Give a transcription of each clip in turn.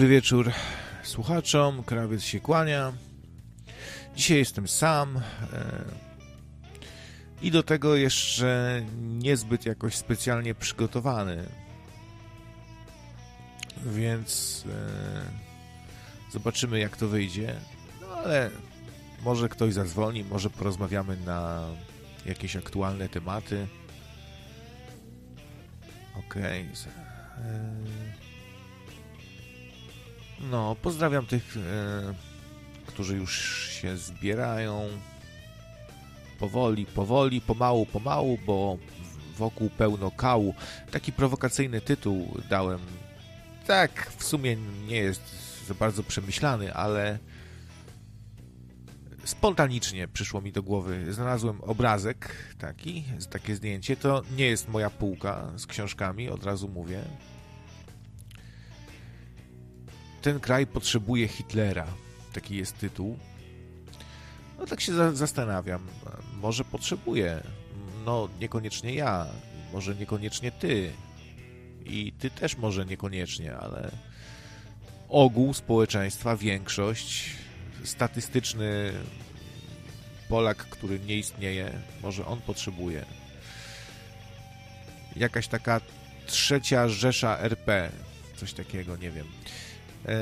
Dobry wieczór słuchaczom, krawiec się kłania. Dzisiaj jestem sam e, i do tego jeszcze niezbyt jakoś specjalnie przygotowany. Więc e, zobaczymy jak to wyjdzie. No ale może ktoś zadzwoni, może porozmawiamy na jakieś aktualne tematy. Okej. Okay. No, pozdrawiam tych, e, którzy już się zbierają. Powoli, powoli, pomału, pomału, bo wokół pełno kału. Taki prowokacyjny tytuł dałem. Tak, w sumie nie jest za bardzo przemyślany, ale spontanicznie przyszło mi do głowy. Znalazłem obrazek taki, takie zdjęcie. To nie jest moja półka z książkami, od razu mówię. Ten kraj potrzebuje Hitlera. Taki jest tytuł. No tak się za zastanawiam. Może potrzebuje. No niekoniecznie ja. Może niekoniecznie ty. I ty też może niekoniecznie, ale ogół społeczeństwa, większość, statystyczny Polak, który nie istnieje, może on potrzebuje. Jakaś taka trzecia Rzesza RP, coś takiego, nie wiem. E,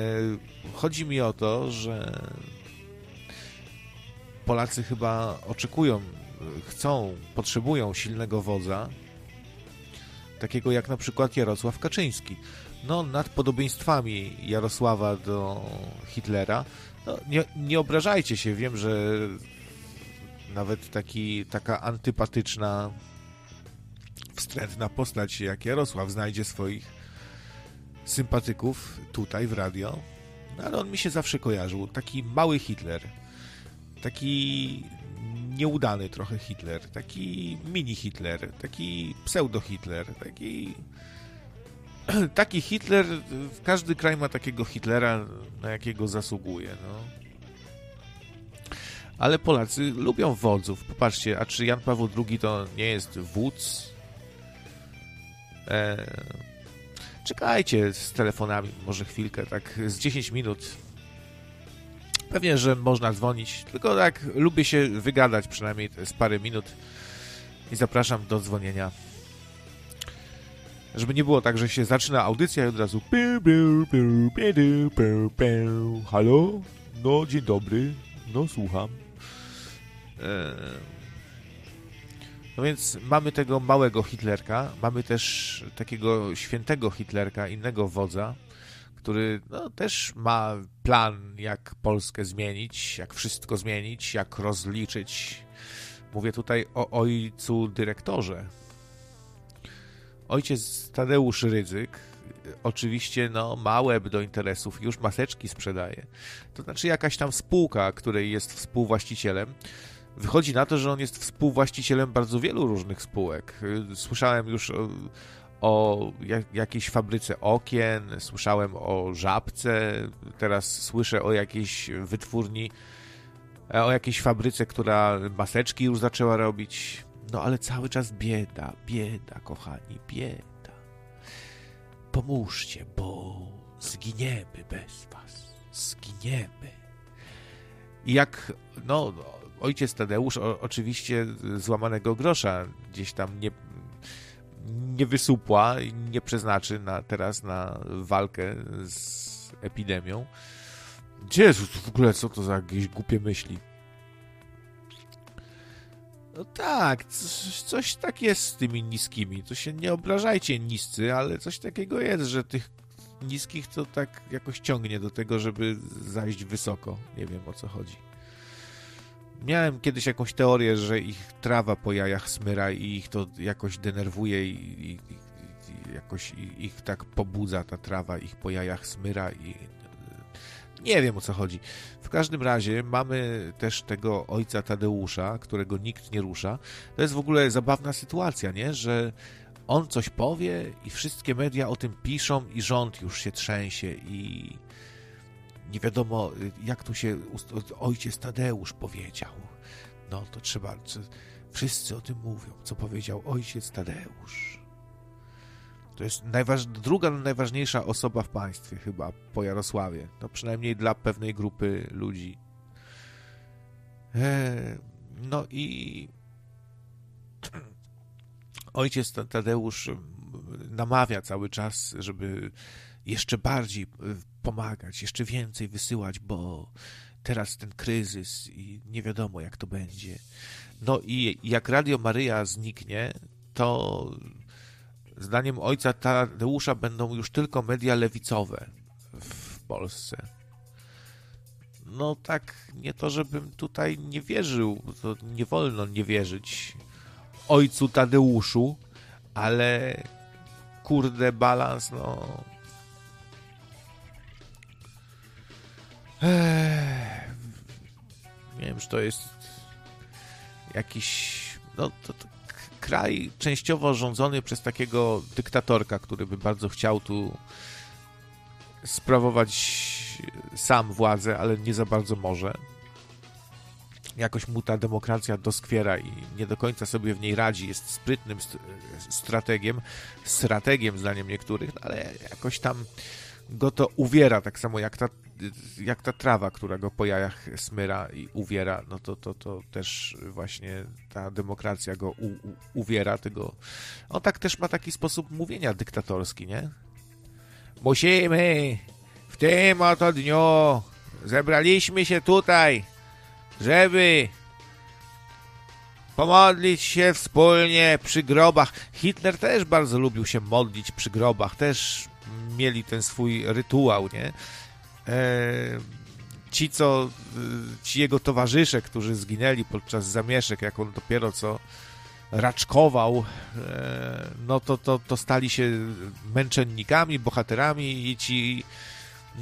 chodzi mi o to, że Polacy chyba oczekują, chcą, potrzebują silnego wodza, takiego jak na przykład Jarosław Kaczyński. No, nad podobieństwami Jarosława do Hitlera, no, nie, nie obrażajcie się, wiem, że nawet taki, taka antypatyczna, wstrętna postać jak Jarosław znajdzie swoich sympatyków tutaj w radio, no ale on mi się zawsze kojarzył. Taki mały Hitler, taki nieudany trochę Hitler, taki mini Hitler, taki pseudo Hitler, taki taki Hitler, każdy kraj ma takiego Hitlera, na jakiego zasługuje, no. Ale Polacy lubią wodzów. Popatrzcie, a czy Jan Paweł II to nie jest wódz? Eee, czekajcie z telefonami, może chwilkę, tak z 10 minut. Pewnie, że można dzwonić, tylko tak lubię się wygadać przynajmniej z parę minut i zapraszam do dzwonienia. Żeby nie było tak, że się zaczyna audycja i od razu Halo? No, dzień dobry. No, słucham. Eee no więc mamy tego małego Hitlerka, mamy też takiego świętego Hitlerka, innego wodza, który no, też ma plan, jak Polskę zmienić, jak wszystko zmienić, jak rozliczyć. Mówię tutaj o ojcu dyrektorze. Ojciec Tadeusz Rydzyk oczywiście no, ma łeb do interesów, już maseczki sprzedaje. To znaczy jakaś tam spółka, której jest współwłaścicielem, wychodzi na to, że on jest współwłaścicielem bardzo wielu różnych spółek. Słyszałem już o, o jakiejś fabryce okien, słyszałem o żabce, teraz słyszę o jakiejś wytwórni, e, o jakiejś fabryce, która maseczki już zaczęła robić. No ale cały czas bieda, bieda, kochani, bieda. Pomóżcie, bo zginiemy bez was. Zginiemy. I jak, no, ojciec Tadeusz o, oczywiście złamanego grosza gdzieś tam nie, nie wysupła i nie przeznaczy na, teraz na walkę z epidemią. Jezus, w ogóle co to za jakieś głupie myśli? No tak, coś, coś tak jest z tymi niskimi. To się nie obrażajcie niscy, ale coś takiego jest, że tych niskich to tak jakoś ciągnie do tego, żeby zajść wysoko. Nie wiem o co chodzi. Miałem kiedyś jakąś teorię, że ich trawa po jajach smyra i ich to jakoś denerwuje i, i, i jakoś ich tak pobudza ta trawa, ich po jajach smyra i nie wiem o co chodzi. W każdym razie mamy też tego ojca Tadeusza, którego nikt nie rusza. To jest w ogóle zabawna sytuacja, nie? Że on coś powie i wszystkie media o tym piszą i rząd już się trzęsie i nie wiadomo, jak tu się ojciec Tadeusz powiedział. No to trzeba, wszyscy o tym mówią, co powiedział ojciec Tadeusz. To jest najważ... druga najważniejsza osoba w państwie, chyba po Jarosławie. No przynajmniej dla pewnej grupy ludzi. Eee, no i ojciec Tadeusz namawia cały czas, żeby jeszcze bardziej pomagać, jeszcze więcej wysyłać, bo teraz ten kryzys i nie wiadomo jak to będzie. No i jak Radio Maryja zniknie, to zdaniem ojca Tadeusza będą już tylko media lewicowe w Polsce. No tak, nie to, żebym tutaj nie wierzył, to nie wolno nie wierzyć ojcu Tadeuszu, ale kurde balans, no... nie wiem, czy to jest jakiś... No, to, to kraj częściowo rządzony przez takiego dyktatorka, który by bardzo chciał tu sprawować sam władzę, ale nie za bardzo może. Jakoś mu ta demokracja doskwiera i nie do końca sobie w niej radzi. Jest sprytnym strategiem, strategiem zdaniem niektórych, no ale jakoś tam go to uwiera, tak samo jak ta, jak ta trawa, która go po jajach smyra i uwiera, no to, to, to też właśnie ta demokracja go u, u, uwiera, tego... On tak też ma taki sposób mówienia dyktatorski, nie? Musimy w tym oto dniu zebraliśmy się tutaj, żeby pomodlić się wspólnie przy grobach. Hitler też bardzo lubił się modlić przy grobach, też mieli ten swój rytuał, nie? E, ci, co, ci jego towarzysze, którzy zginęli podczas zamieszek, jak on dopiero co raczkował, e, no to, to, to stali się męczennikami, bohaterami i ci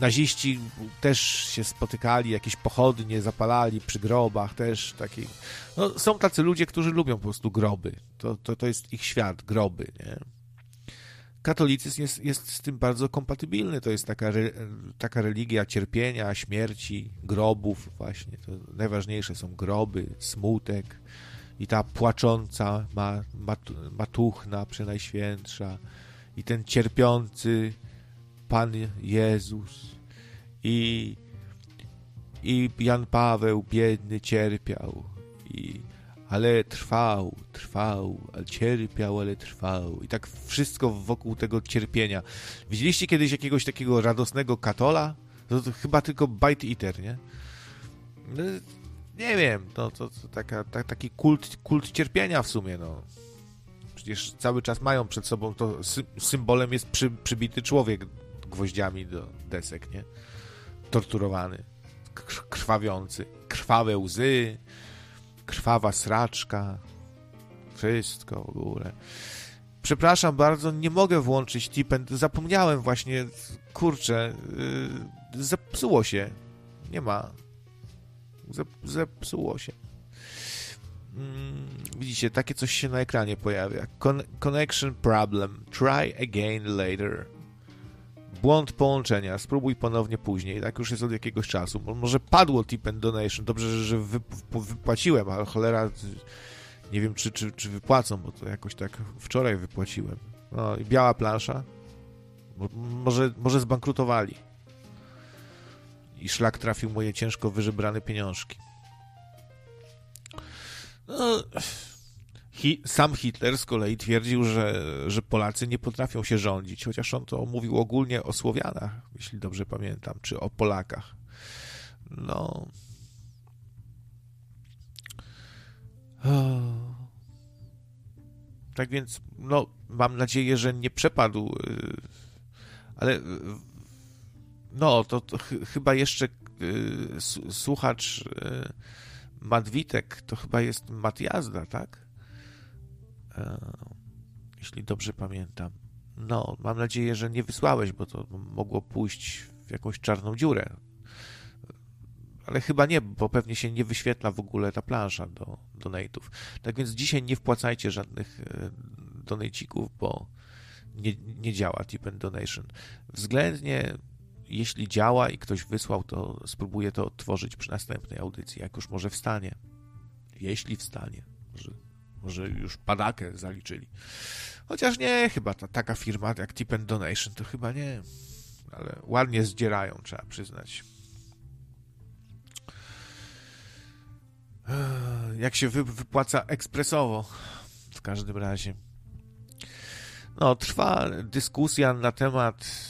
naziści też się spotykali, jakieś pochodnie zapalali przy grobach, też taki. No, są tacy ludzie, którzy lubią po prostu groby. To, to, to jest ich świat, groby, nie? Katolicyzm jest, jest z tym bardzo kompatybilny. To jest taka, taka religia cierpienia, śmierci, grobów, właśnie. To najważniejsze są groby, smutek i ta płacząca ma, mat, matuchna, przenajświętsza, i ten cierpiący Pan Jezus, i, i Jan Paweł biedny cierpiał, i, ale trwał, trwał, cierpiał, ale trwał. I tak wszystko wokół tego cierpienia. Widzieliście kiedyś jakiegoś takiego radosnego katola? To, to chyba tylko Bite Eater, nie? No, nie wiem, to, to taka, ta, taki kult, kult cierpienia w sumie, no. Przecież cały czas mają przed sobą, to sy symbolem jest przy, przybity człowiek gwoździami do desek, nie? Torturowany, krwawiący, krwawe łzy, krwawa sraczka, wszystko w ogóle. Przepraszam bardzo, nie mogę włączyć tipen. Zapomniałem właśnie, kurczę, yy, zepsuło się. Nie ma. Zepsuło się. Mm, widzicie, takie coś się na ekranie pojawia. Con connection problem. Try again later. Błąd połączenia. Spróbuj ponownie później. Tak już jest od jakiegoś czasu. Może padło tip and donation. Dobrze, że wypłaciłem, ale cholera nie wiem, czy, czy, czy wypłacą, bo to jakoś tak wczoraj wypłaciłem. No i biała plansza. Może, może zbankrutowali. I szlak trafił moje ciężko wyżebrane pieniążki. No, hi, sam Hitler z kolei twierdził, że, że Polacy nie potrafią się rządzić, chociaż on to mówił ogólnie o Słowianach, jeśli dobrze pamiętam, czy o Polakach. No. Tak więc, no, mam nadzieję, że nie przepadł, y, ale y, no, to, to ch chyba jeszcze y, słuchacz Madwitek to chyba jest Matjazda, tak? E, jeśli dobrze pamiętam. No, mam nadzieję, że nie wysłałeś, bo to mogło pójść w jakąś czarną dziurę. Ale chyba nie, bo pewnie się nie wyświetla w ogóle ta plansza do donate'ów. Tak więc dzisiaj nie wpłacajcie żadnych e, donatecików, bo nie, nie działa tip and donation. Względnie jeśli działa i ktoś wysłał, to spróbuję to odtworzyć przy następnej audycji, jak już może wstanie. Jeśli wstanie. Może, może już padakę zaliczyli. Chociaż nie, chyba ta, taka firma jak Tip and Donation to chyba nie. Ale ładnie zdzierają, trzeba przyznać. Jak się wy, wypłaca ekspresowo. W każdym razie. No, trwa dyskusja na temat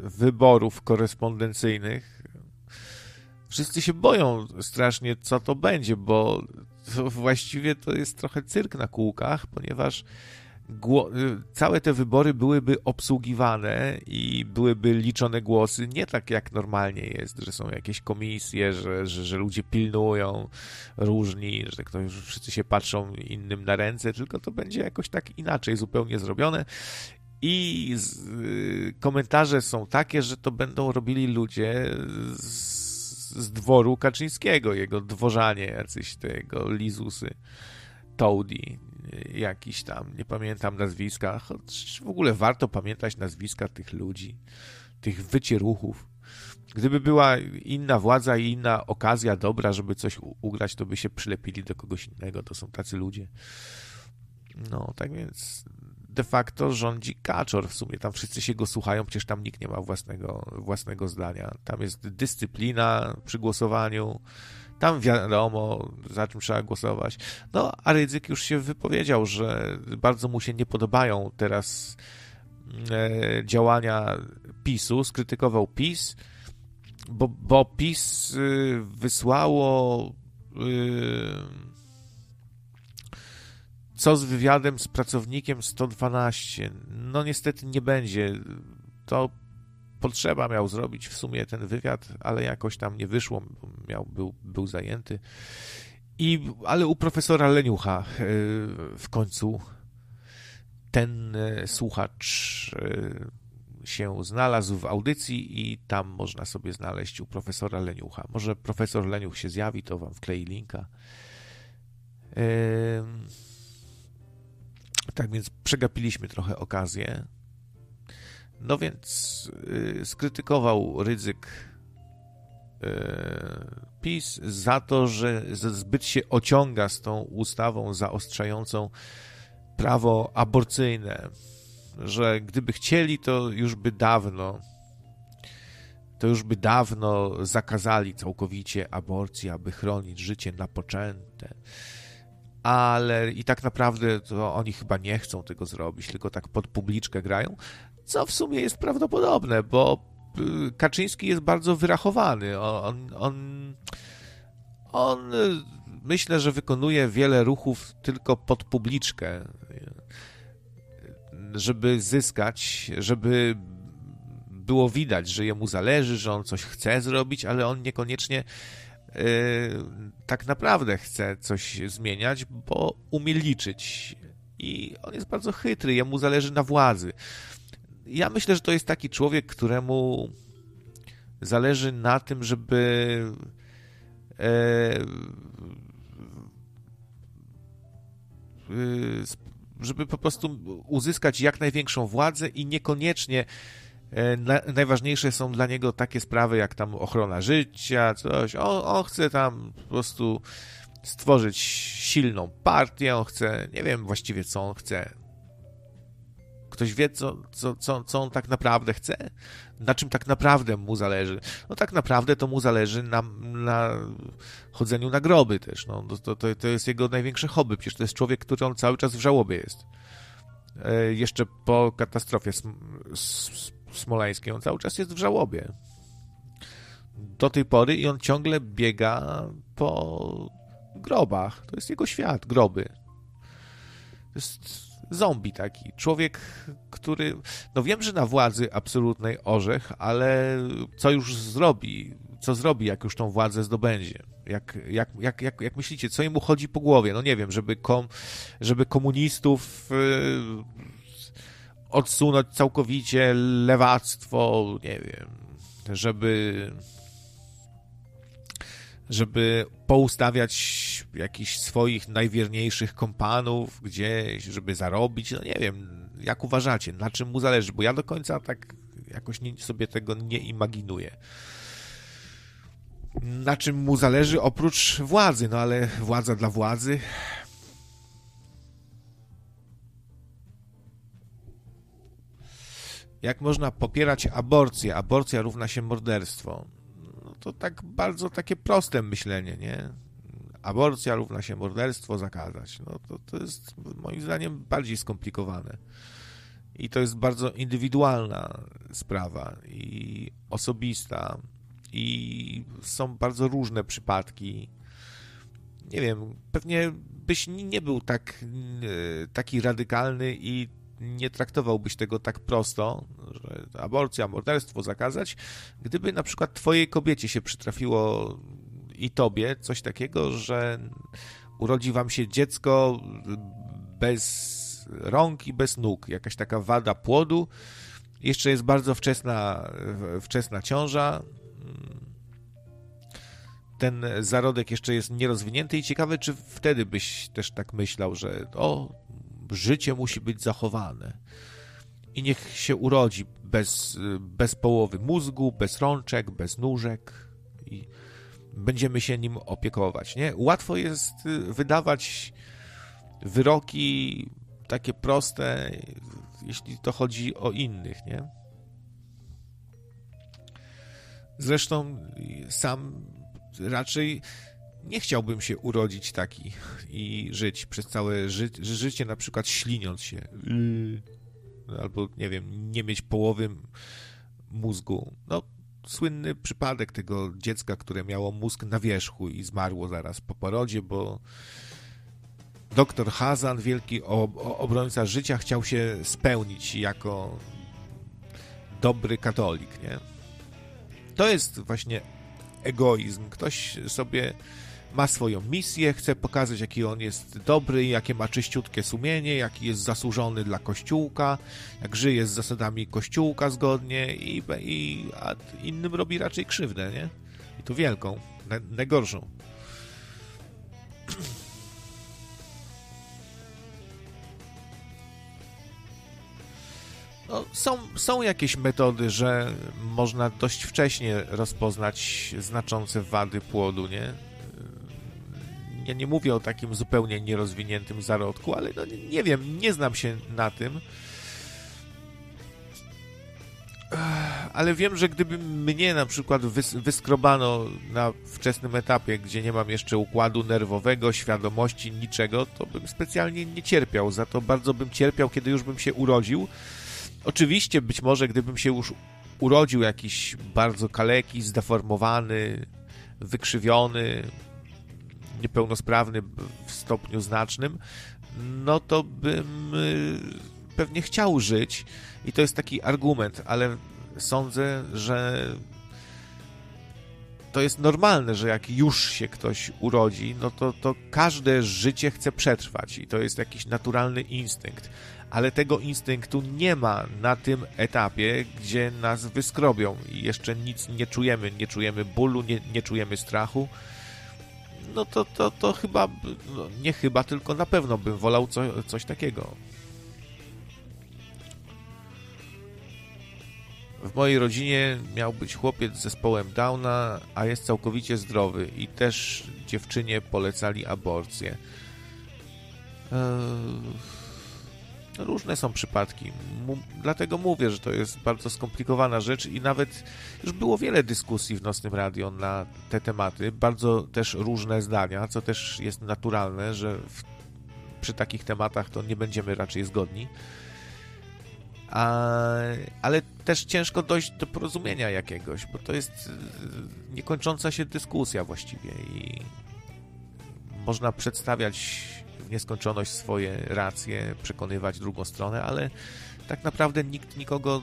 wyborów korespondencyjnych. Wszyscy się boją strasznie, co to będzie, bo właściwie to jest trochę cyrk na kółkach, ponieważ całe te wybory byłyby obsługiwane i byłyby liczone głosy nie tak jak normalnie jest, że są jakieś komisje, że, że, że ludzie pilnują różni, że ktoś, wszyscy się patrzą innym na ręce, tylko to będzie jakoś tak inaczej zupełnie zrobione. I z, y, komentarze są takie, że to będą robili ludzie z, z dworu Kaczyńskiego, jego dworzanie, jacyś tego Lizusy, Toady, jakiś tam, nie pamiętam nazwiska, choć w ogóle warto pamiętać nazwiska tych ludzi, tych wycieruchów. Gdyby była inna władza i inna okazja dobra, żeby coś ugrać, to by się przylepili do kogoś innego. To są tacy ludzie. No, tak więc de facto rządzi Kaczor w sumie. Tam wszyscy się go słuchają, przecież tam nikt nie ma własnego, własnego zdania. Tam jest dyscyplina przy głosowaniu, tam wiadomo, za czym trzeba głosować. No, a Rydzyk już się wypowiedział, że bardzo mu się nie podobają teraz e, działania PiSu, skrytykował PiS, bo, bo PiS y, wysłało y, co z wywiadem z pracownikiem 112? No niestety nie będzie. To potrzeba miał zrobić w sumie ten wywiad, ale jakoś tam nie wyszło, miał, był, był zajęty. I, ale u profesora Leniucha e, w końcu ten e, słuchacz e, się znalazł w audycji i tam można sobie znaleźć u profesora Leniucha. Może profesor Leniuch się zjawi, to wam wklei linka. Tak więc przegapiliśmy trochę okazję. No więc yy, skrytykował ryzyk yy, PiS za to, że zbyt się ociąga z tą ustawą zaostrzającą prawo aborcyjne, że gdyby chcieli, to już by dawno to już by dawno zakazali całkowicie aborcji, aby chronić życie napoczęte ale i tak naprawdę to oni chyba nie chcą tego zrobić, tylko tak pod publiczkę grają, co w sumie jest prawdopodobne, bo y, Kaczyński jest bardzo wyrachowany. On, on, on myślę, że wykonuje wiele ruchów tylko pod publiczkę, żeby zyskać, żeby było widać, że jemu zależy, że on coś chce zrobić, ale on niekoniecznie yy, tak naprawdę chce coś zmieniać, bo umie liczyć. I on jest bardzo chytry, jemu zależy na władzy. Ja myślę, że to jest taki człowiek, któremu zależy na tym, żeby e, e, żeby po prostu uzyskać jak największą władzę i niekoniecznie najważniejsze są dla niego takie sprawy jak tam ochrona życia, coś. On, on chce tam po prostu stworzyć silną partię, on chce, nie wiem właściwie co on chce. Ktoś wie, co, co, co, co on tak naprawdę chce? Na czym tak naprawdę mu zależy? No tak naprawdę to mu zależy na, na chodzeniu na groby też. No, to, to, to jest jego największe hobby. Przecież to jest człowiek, który on cały czas w żałobie jest. E, jeszcze po katastrofie smoleńskiej, on cały czas jest w żałobie. Do tej pory i on ciągle biega po grobach. To jest jego świat, groby. To jest zombie taki. Człowiek, który. No wiem, że na władzy absolutnej orzech, ale co już zrobi? Co zrobi, jak już tą władzę zdobędzie? Jak, jak, jak, jak, jak myślicie, co jemu chodzi po głowie? No nie wiem, żeby, kom, żeby komunistów. Yy, odsunąć całkowicie lewactwo, nie wiem, żeby żeby poustawiać jakichś swoich najwierniejszych kompanów gdzieś, żeby zarobić, no nie wiem, jak uważacie, na czym mu zależy, bo ja do końca tak jakoś sobie tego nie imaginuję. Na czym mu zależy oprócz władzy, no ale władza dla władzy, jak można popierać aborcję, aborcja równa się morderstwo. No to tak bardzo takie proste myślenie, nie? Aborcja równa się morderstwo, zakazać. No to, to jest moim zdaniem bardziej skomplikowane. I to jest bardzo indywidualna sprawa i osobista. I są bardzo różne przypadki. Nie wiem, pewnie byś nie był tak, e, taki radykalny i nie traktowałbyś tego tak prosto, że aborcja, morderstwo zakazać, gdyby na przykład twojej kobiecie się przytrafiło i tobie coś takiego, że urodzi wam się dziecko bez rąk i bez nóg, jakaś taka wada płodu, jeszcze jest bardzo wczesna, wczesna ciąża, ten zarodek jeszcze jest nierozwinięty i ciekawe, czy wtedy byś też tak myślał, że o, życie musi być zachowane i niech się urodzi bez, bez połowy mózgu, bez rączek, bez nóżek i będziemy się nim opiekować, nie? Łatwo jest wydawać wyroki takie proste, jeśli to chodzi o innych, nie? Zresztą sam raczej nie chciałbym się urodzić taki i żyć przez całe ży życie, na przykład śliniąc się. Albo, nie wiem, nie mieć połowy mózgu. No, słynny przypadek tego dziecka, które miało mózg na wierzchu i zmarło zaraz po porodzie, bo doktor Hazan, wielki obrońca życia, chciał się spełnić jako dobry katolik, nie? To jest właśnie egoizm. Ktoś sobie ma swoją misję, chce pokazać, jaki on jest dobry, jakie ma czyściutkie sumienie, jaki jest zasłużony dla Kościółka, jak żyje z zasadami Kościółka zgodnie i, i a innym robi raczej krzywdę, nie? I to wielką, najgorszą. No, są, są jakieś metody, że można dość wcześnie rozpoznać znaczące wady płodu, nie? Ja nie mówię o takim zupełnie nierozwiniętym zarodku, ale no, nie wiem, nie znam się na tym. Ale wiem, że gdyby mnie na przykład wyskrobano na wczesnym etapie, gdzie nie mam jeszcze układu nerwowego, świadomości, niczego, to bym specjalnie nie cierpiał. Za to bardzo bym cierpiał, kiedy już bym się urodził Oczywiście, być może gdybym się już urodził jakiś bardzo kaleki, zdeformowany, wykrzywiony, niepełnosprawny w stopniu znacznym, no to bym y, pewnie chciał żyć i to jest taki argument, ale sądzę, że to jest normalne, że jak już się ktoś urodzi, no to, to każde życie chce przetrwać i to jest jakiś naturalny instynkt. Ale tego instynktu nie ma na tym etapie, gdzie nas wyskrobią i jeszcze nic nie czujemy, nie czujemy bólu, nie, nie czujemy strachu, no to, to, to chyba, no nie chyba, tylko na pewno bym wolał co, coś takiego. W mojej rodzinie miał być chłopiec z zespołem Downa, a jest całkowicie zdrowy i też dziewczynie polecali aborcję. Eee różne są przypadki. dlatego mówię, że to jest bardzo skomplikowana rzecz i nawet już było wiele dyskusji w Nocnym Radio na te tematy, bardzo też różne zdania, co też jest naturalne, że w, przy takich tematach to nie będziemy raczej zgodni. A, ale też ciężko dojść do porozumienia jakiegoś, bo to jest y, niekończąca się dyskusja właściwie i można przedstawiać nieskończoność swoje racje, przekonywać drugą stronę, ale tak naprawdę nikt nikogo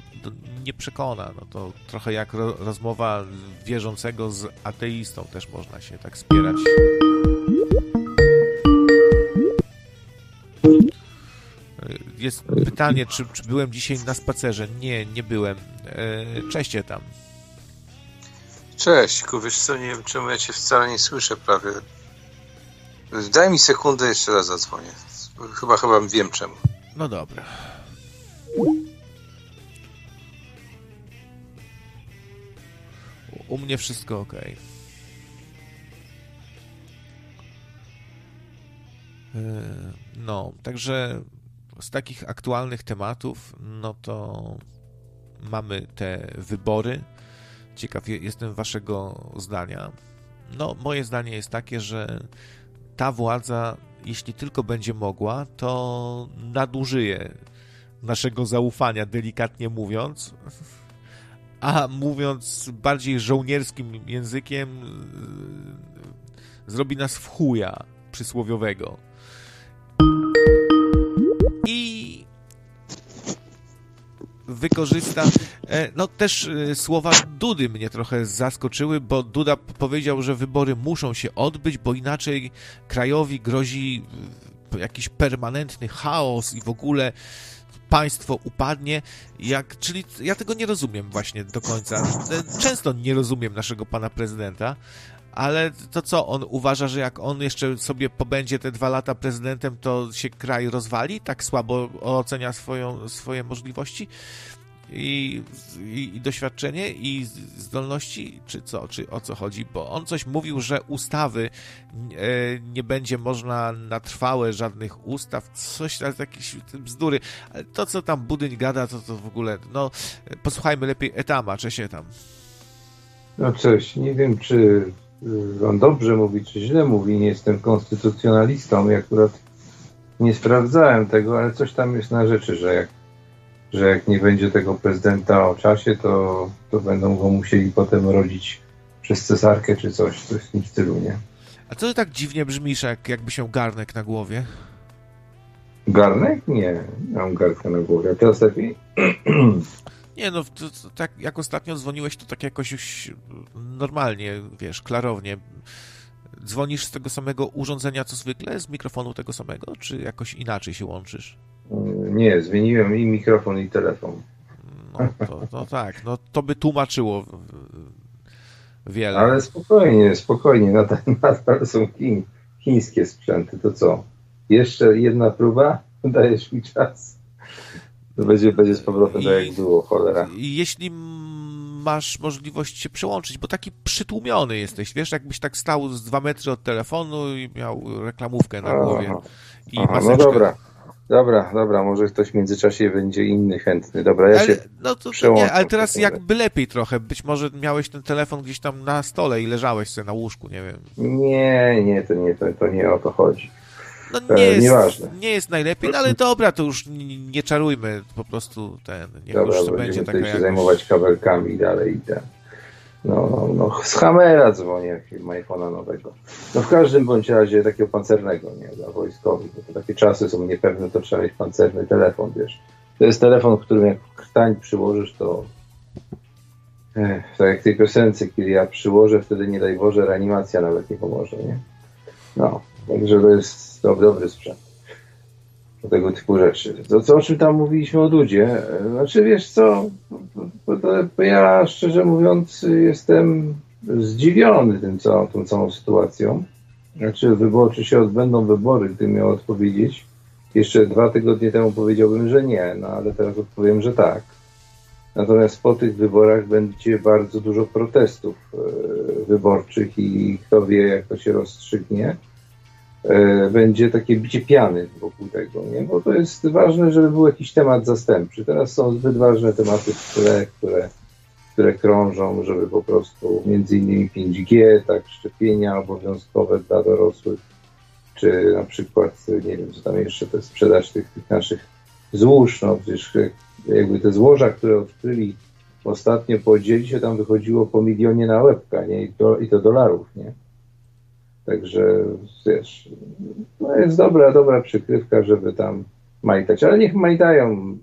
nie przekona. No to trochę jak ro rozmowa wierzącego z ateistą też można się tak spierać. Jest pytanie, czy, czy byłem dzisiaj na spacerze? Nie, nie byłem. E, cześć tam. Cześć, wiesz co, nie wiem czemu ja cię wcale nie słyszę prawie. Daj mi sekundę, jeszcze raz zadzwonię. Chyba, chyba wiem czemu. No dobra. U mnie wszystko ok. E, no, także z takich aktualnych tematów, no to mamy te wybory. Ciekaw jestem waszego zdania. No, moje zdanie jest takie, że ta władza, jeśli tylko będzie mogła, to nadużyje naszego zaufania, delikatnie mówiąc. A mówiąc bardziej żołnierskim językiem, zrobi nas w chuja przysłowiowego. Wykorzysta. E, no też e, słowa Dudy mnie trochę zaskoczyły, bo Duda powiedział, że wybory muszą się odbyć, bo inaczej krajowi grozi e, jakiś permanentny chaos i w ogóle państwo upadnie, jak, czyli ja tego nie rozumiem właśnie do końca. Często nie rozumiem naszego pana prezydenta, ale to co, on uważa, że jak on jeszcze sobie pobędzie te dwa lata prezydentem, to się kraj rozwali? Tak słabo ocenia swoją, swoje możliwości? I, i, i, doświadczenie i zdolności, czy co, czy o co chodzi, bo on coś mówił, że ustawy e, nie będzie można na trwałe żadnych ustaw, coś tam, jakieś bzdury, ale to co tam Budyń gada, to, to w ogóle, no posłuchajmy lepiej Etama, czy się tam. No coś, nie wiem czy on dobrze mówi, czy źle mówi, nie jestem konstytucjonalistą i akurat nie sprawdzałem tego, ale coś tam jest na rzeczy, że jak, że jak nie będzie tego prezydenta o czasie, to, to będą go musieli potem rodzić przez cesarkę czy coś, coś w tym stylu, nie? A co ty tak dziwnie brzmisz, jak, jakby się garnek na głowie? Garnek? Nie, nie mam garnka na głowie. A teraz lepiej? Nie, no, to, to, tak jak ostatnio dzwoniłeś, to tak jakoś już normalnie, wiesz, klarownie. Dzwonisz z tego samego urządzenia co zwykle, z mikrofonu tego samego, czy jakoś inaczej się łączysz? Nie, zmieniłem i mikrofon, i telefon. No, to, no tak, no to by tłumaczyło wiele. Ale spokojnie, spokojnie, nadal, nadal są chin, chińskie sprzęty, to co? Jeszcze jedna próba? Dajesz mi czas? To będzie, będzie z powrotem tak jak było, cholera. I jeśli masz możliwość się przełączyć, bo taki przytłumiony jesteś, wiesz, jakbyś tak stał z dwa metry od telefonu i miał reklamówkę na głowie. Aha, i aha, no dobra. Dobra, dobra, może ktoś w międzyczasie będzie inny chętny. Dobra, ja ale, się no to, to nie, ale teraz jakby lepiej trochę. Być może miałeś ten telefon gdzieś tam na stole i leżałeś sobie na łóżku, nie wiem. Nie, nie, to nie, to, to nie o to chodzi. No nie, jest, Nieważne. nie jest najlepiej, no ale dobra, to już nie czarujmy, po prostu ten, niech dobra, już to będzie taka się jakoś... zajmować kabelkami i dalej i ten. No, no, no, z Hamera dzwonię, ma iPhone'a nowego. No w każdym bądź razie takiego pancernego, nie, dla wojskowych, bo to takie czasy są niepewne, to trzeba mieć pancerny telefon, wiesz. To jest telefon, którym jak krtań przyłożysz, to Ech, tak jak w tej piosence, kiedy ja przyłożę, wtedy nie daj Boże, reanimacja nawet nie pomoże, nie? No, także to jest dobry, sprzęt do tego typu rzeczy. To, co, o czym tam mówiliśmy o Dudzie, znaczy wiesz co, ja szczerze mówiąc jestem zdziwiony tym całą, tą całą sytuacją. Znaczy wyborczy się odbędą wybory, gdybym miał odpowiedzieć. Jeszcze dwa tygodnie temu powiedziałbym, że nie, no ale teraz odpowiem, że tak. Natomiast po tych wyborach będzie bardzo dużo protestów e, wyborczych i kto wie, jak to się rozstrzygnie. E, będzie takie bicie piany wokół tego, nie? bo to jest ważne, żeby był jakiś temat zastępczy. Teraz są zbyt ważne tematy w tle, które, które krążą, żeby po prostu między innymi 5G, tak, szczepienia obowiązkowe dla dorosłych, czy na przykład, nie wiem, co tam jeszcze, to sprzedaż tych, tych naszych złóż, no przecież jakby te złoża, które odkryli ostatnio podzielić się tam wychodziło po milionie na łebka, nie? I i to dolarów, nie? Także wiesz, no jest dobra, dobra przykrywka, żeby tam majtać, ale niech majtają.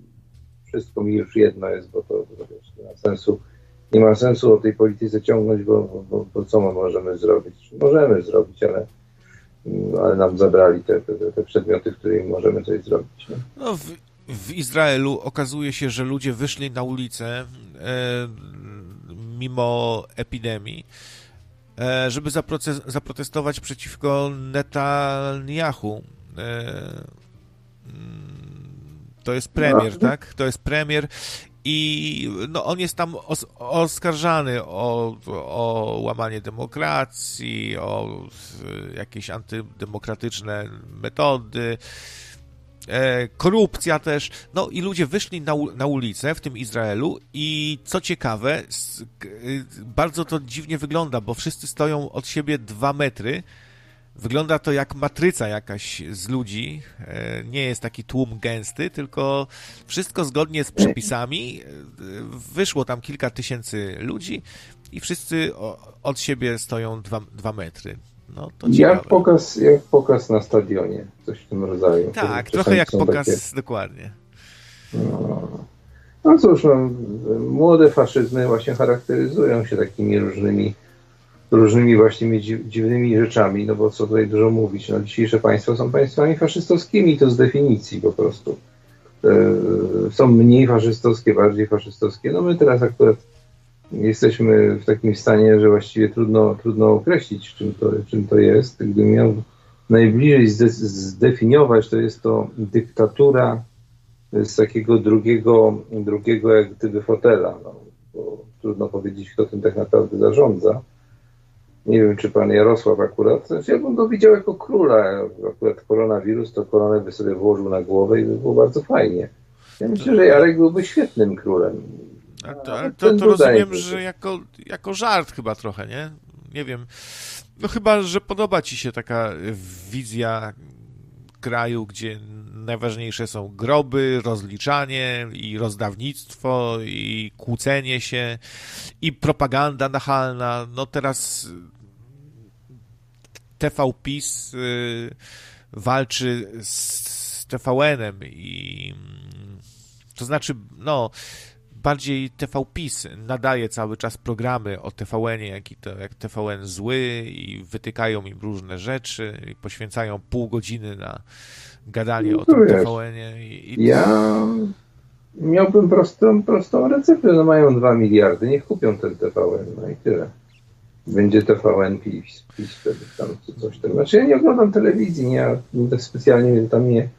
Wszystko mi już jedno jest, bo to, to wiesz, nie ma sensu. Nie ma sensu o tej polityce ciągnąć, bo, bo, bo co my możemy zrobić? Możemy zrobić, ale, ale nam zabrali te, te, te przedmioty, którymi możemy coś zrobić. No, w, w Izraelu okazuje się, że ludzie wyszli na ulicę e, mimo epidemii żeby zaprotestować przeciwko Netanyahu. E, mm, to jest premier, no. tak? To jest premier i no, on jest tam os oskarżany o, o łamanie demokracji, o jakieś antydemokratyczne metody. E, korupcja też. No i ludzie wyszli na, na ulicę w tym Izraelu i co ciekawe, k, y, bardzo to dziwnie wygląda, bo wszyscy stoją od siebie dwa metry. Wygląda to jak matryca jakaś z ludzi. E, nie jest taki tłum gęsty, tylko wszystko zgodnie z przepisami. E, wyszło tam kilka tysięcy ludzi i wszyscy od siebie stoją dwa, dwa metry. No, to jak, pokaz, jak pokaz na stadionie, coś w tym rodzaju. Tak, trochę jak pokaz, takie... dokładnie. No, no cóż, no, młode faszyzmy właśnie charakteryzują się takimi różnymi różnymi właśnie dziwnymi rzeczami, no bo co tutaj dużo mówić, no dzisiejsze państwa są państwami faszystowskimi, to z definicji po prostu. Yy, są mniej faszystowskie, bardziej faszystowskie. No my teraz akurat jesteśmy w takim stanie, że właściwie trudno, trudno określić, czym to, czym to jest. Gdybym miał najbliżej zdefiniować, to jest to dyktatura z takiego drugiego, drugiego jak gdyby fotela. No, bo trudno powiedzieć, kto tym tak naprawdę zarządza. Nie wiem, czy pan Jarosław akurat, znaczy ja bym go widział jako króla. Akurat koronawirus, to koronę by sobie włożył na głowę i by było bardzo fajnie. Ja myślę, że Jarek byłby świetnym królem. A to, ale to, to rozumiem, że jako, jako żart chyba trochę, nie? Nie wiem. No chyba, że podoba ci się taka wizja kraju, gdzie najważniejsze są groby, rozliczanie i rozdawnictwo i kłócenie się i propaganda nachalna. No teraz TV PiS y, walczy z TVN-em i to znaczy, no bardziej TV PiS nadaje cały czas programy o TVN-ie, to, jak TVN zły i wytykają im różne rzeczy i poświęcają pół godziny na gadanie no o tym TVN-ie. I, i... Ja miałbym prostą, prostą receptę, no mają dwa miliardy, niech kupią ten TVN, no i tyle. Będzie TVN PiS, PiS wtedy tam coś tam. Znaczy ja nie oglądam telewizji, nie, ja specjalnie tam nie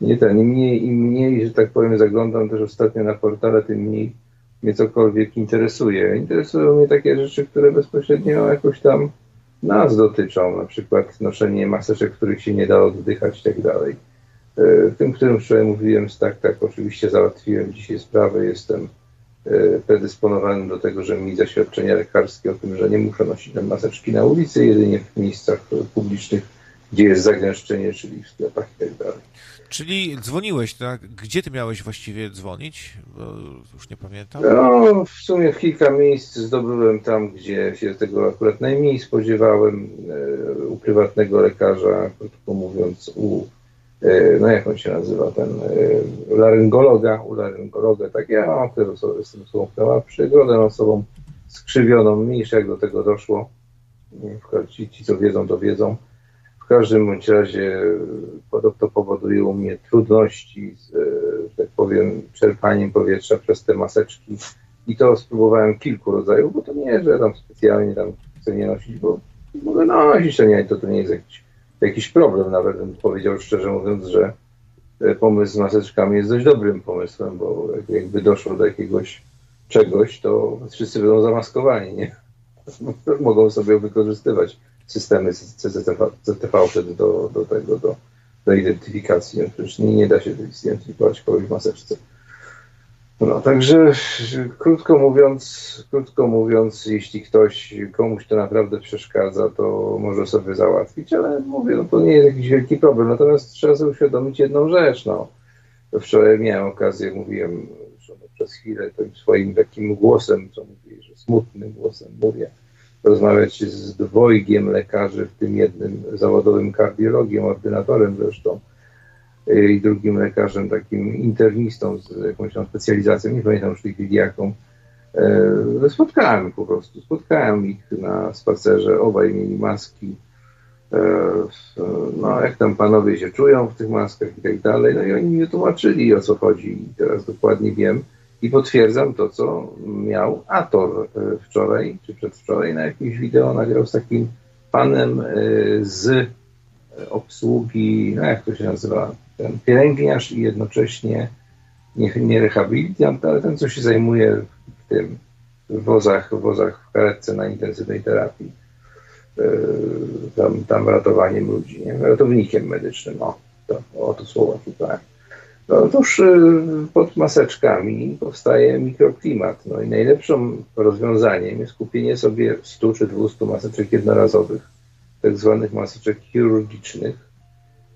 nie ten, im mniej, im mniej, że tak powiem, zaglądam też ostatnio na portale, tym mniej mnie cokolwiek interesuje. Interesują mnie takie rzeczy, które bezpośrednio jakoś tam nas dotyczą, na przykład noszenie maseczek, których się nie da oddychać i tak dalej. E, tym, którym wczoraj mówiłem, tak, tak, oczywiście załatwiłem dzisiaj sprawę, jestem e, predysponowany do tego, że mi zaświadczenia lekarskie o tym, że nie muszę nosić maseczki na ulicy, jedynie w miejscach publicznych, gdzie jest zagęszczenie, czyli w sklepach i tak dalej. Czyli dzwoniłeś, tak? Gdzie ty miałeś właściwie dzwonić? Bo już nie pamiętam. No, w sumie w kilka miejsc zdobyłem tam, gdzie się tego akurat najmniej spodziewałem. E, u prywatnego lekarza, krótko mówiąc, u, e, no jak on się nazywa, ten e, laryngologa, u laryngologa, tak ja mam też osobę, osobą, która ma przygodę osobą skrzywioną, mniejsze jak do tego doszło. Ci, ci co wiedzą, to wiedzą w każdym bądź razie to powoduje u mnie trudności z, tak powiem, czerpaniem powietrza przez te maseczki. I to spróbowałem kilku rodzajów, bo to nie, że tam specjalnie tam chcę nie nosić, bo mogę nosić, to nie, to, to nie jest jakiś, jakiś problem. Nawet bym powiedział szczerze mówiąc, że e, pomysł z maseczkami jest dość dobrym pomysłem, bo jakby doszło do jakiegoś czegoś, to wszyscy będą zamaskowani, nie? Mogą sobie wykorzystywać systemy CCTV wtedy do, do tego, do, do identyfikacji. No, przecież nie, nie da się zidentyfikować kogoś w maseczce. No, także krótko mówiąc, krótko mówiąc, jeśli ktoś, komuś to naprawdę przeszkadza, to może sobie załatwić, ale mówię, no to nie jest jakiś wielki problem. Natomiast trzeba sobie uświadomić jedną rzecz, no. Wczoraj miałem okazję, mówiłem przez chwilę tym swoim takim głosem, co mówię, że smutnym głosem mówię, rozmawiać z dwojgiem lekarzy, w tym jednym zawodowym kardiologiem, ordynatorem zresztą, y, i drugim lekarzem, takim internistą z jakąś tam specjalizacją, nie pamiętam już tej chwili jaką. E, spotkałem po prostu, spotkałem ich na spacerze, obaj mieli maski. E, no, jak tam panowie się czują w tych maskach i tak dalej. No i oni mi tłumaczyli o co chodzi i teraz dokładnie wiem. I potwierdzam to, co miał Ator e, wczoraj, czy przedwczoraj na jakimś wideo nagrał z takim panem e, z obsługi, no jak to się nazywa, ten pielęgniarz i jednocześnie nie, nie rehabilitant, ale ten, co się zajmuje w tym, w wozach, w wozach w karetce na intensywnej terapii, e, tam, tam ratowaniem ludzi, nie? ratownikiem medycznym, no. To, o to słowo szukałem. No, otóż y, pod maseczkami powstaje mikroklimat. No i najlepszym rozwiązaniem jest kupienie sobie 100 czy 200 maseczek jednorazowych, tak zwanych maseczek chirurgicznych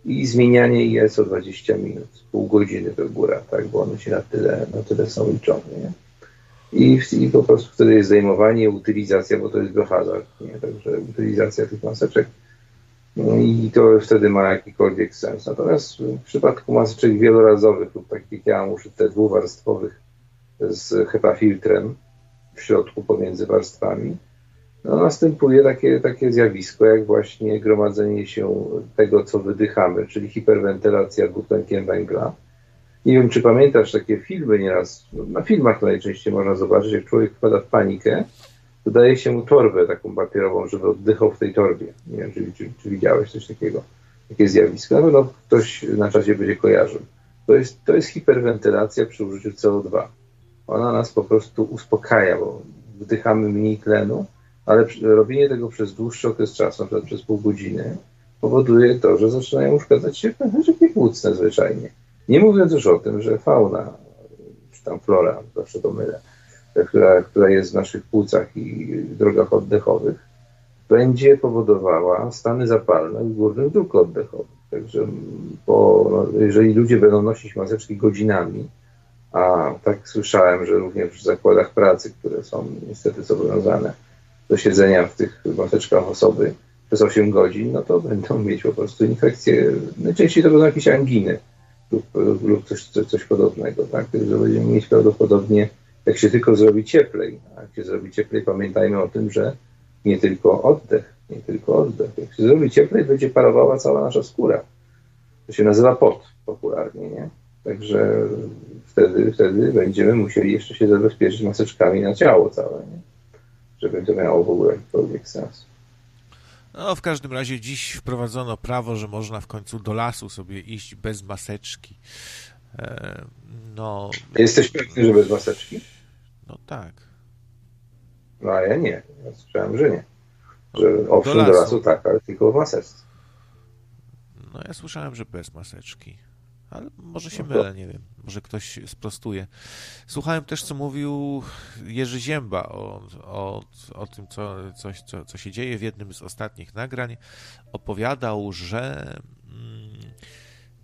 i zmienianie je co 20 minut, pół godziny to góra, tak, bo one się na tyle, na tyle są liczone. Nie? I, I po prostu wtedy jest zajmowanie, utylizacja, bo to jest biohazard, nie? także utylizacja tych maseczek no i to wtedy ma jakikolwiek sens. Natomiast w przypadku maseczek wielorazowych lub takich jak ja te dwuwarstwowych z HEPA filtrem w środku pomiędzy warstwami, no następuje takie, takie zjawisko jak właśnie gromadzenie się tego, co wydychamy, czyli hiperwentylacja dwutlenkiem węgla. Nie wiem, czy pamiętasz takie filmy nieraz, no, na filmach najczęściej można zobaczyć, jak człowiek wpada w panikę, dodaje się mu torbę taką papierową, żeby oddychał w tej torbie. Nie wiem, czy, czy, czy widziałeś coś takiego, takie zjawisko. Na pewno ktoś na czasie będzie kojarzył. To jest, to jest hiperwentylacja przy użyciu CO2. Ona nas po prostu uspokaja, bo wdychamy mniej tlenu, ale robienie tego przez dłuższy okres czasu, na przykład przez pół godziny, powoduje to, że zaczynają uszkadzać się pęcherzyki płucne zwyczajnie. Nie mówiąc już o tym, że fauna, czy tam flora, zawsze to mylę, która, która jest w naszych płucach i drogach oddechowych, będzie powodowała stany zapalne w górnych dróg oddechowych. Także po, no, jeżeli ludzie będą nosić maseczki godzinami, a tak słyszałem, że również w zakładach pracy, które są niestety zobowiązane do siedzenia w tych maseczkach osoby przez 8 godzin, no to będą mieć po prostu infekcje. Najczęściej to będą jakieś anginy lub, lub coś, coś, coś podobnego. Tak? Także będziemy mieć prawdopodobnie jak się tylko zrobi cieplej. A jak się zrobi cieplej, pamiętajmy o tym, że nie tylko oddech, nie tylko oddech. Jak się zrobi cieplej, będzie parowała cała nasza skóra. To się nazywa pot popularnie, nie? Także wtedy, wtedy będziemy musieli jeszcze się zabezpieczyć maseczkami na ciało całe, nie? Żeby to miało w ogóle jakikolwiek sens. No, w każdym razie dziś wprowadzono prawo, że można w końcu do lasu sobie iść bez maseczki. E, no. Jesteś pewny, że bez maseczki? No tak. No a ja nie. Ja słyszałem, że nie. Że owszem, do lasu. do lasu tak, ale tylko w maseczce. No ja słyszałem, że bez maseczki. Ale może się no mylę, nie wiem. Może ktoś sprostuje. Słuchałem też, co mówił Jerzy Zięba o, o, o tym, co, coś, co, co się dzieje w jednym z ostatnich nagrań. Opowiadał, że mm,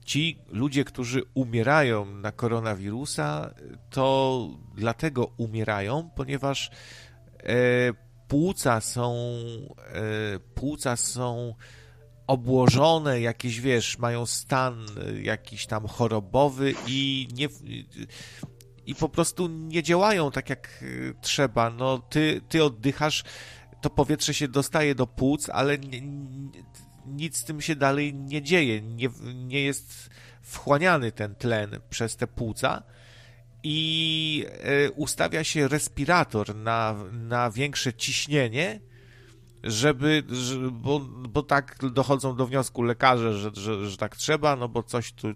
ci ludzie, którzy umierają na koronawirusa, to dlatego umierają, ponieważ e, płuca są e, płuca są obłożone, jakieś, wiesz, mają stan jakiś tam chorobowy i nie i po prostu nie działają tak jak trzeba. No, ty, ty oddychasz, to powietrze się dostaje do płuc, ale nie, nic z tym się dalej nie dzieje. Nie, nie jest wchłaniany ten tlen przez te płuca i e, ustawia się respirator na, na większe ciśnienie, żeby, bo, bo tak dochodzą do wniosku lekarze, że, że, że tak trzeba, no bo coś tu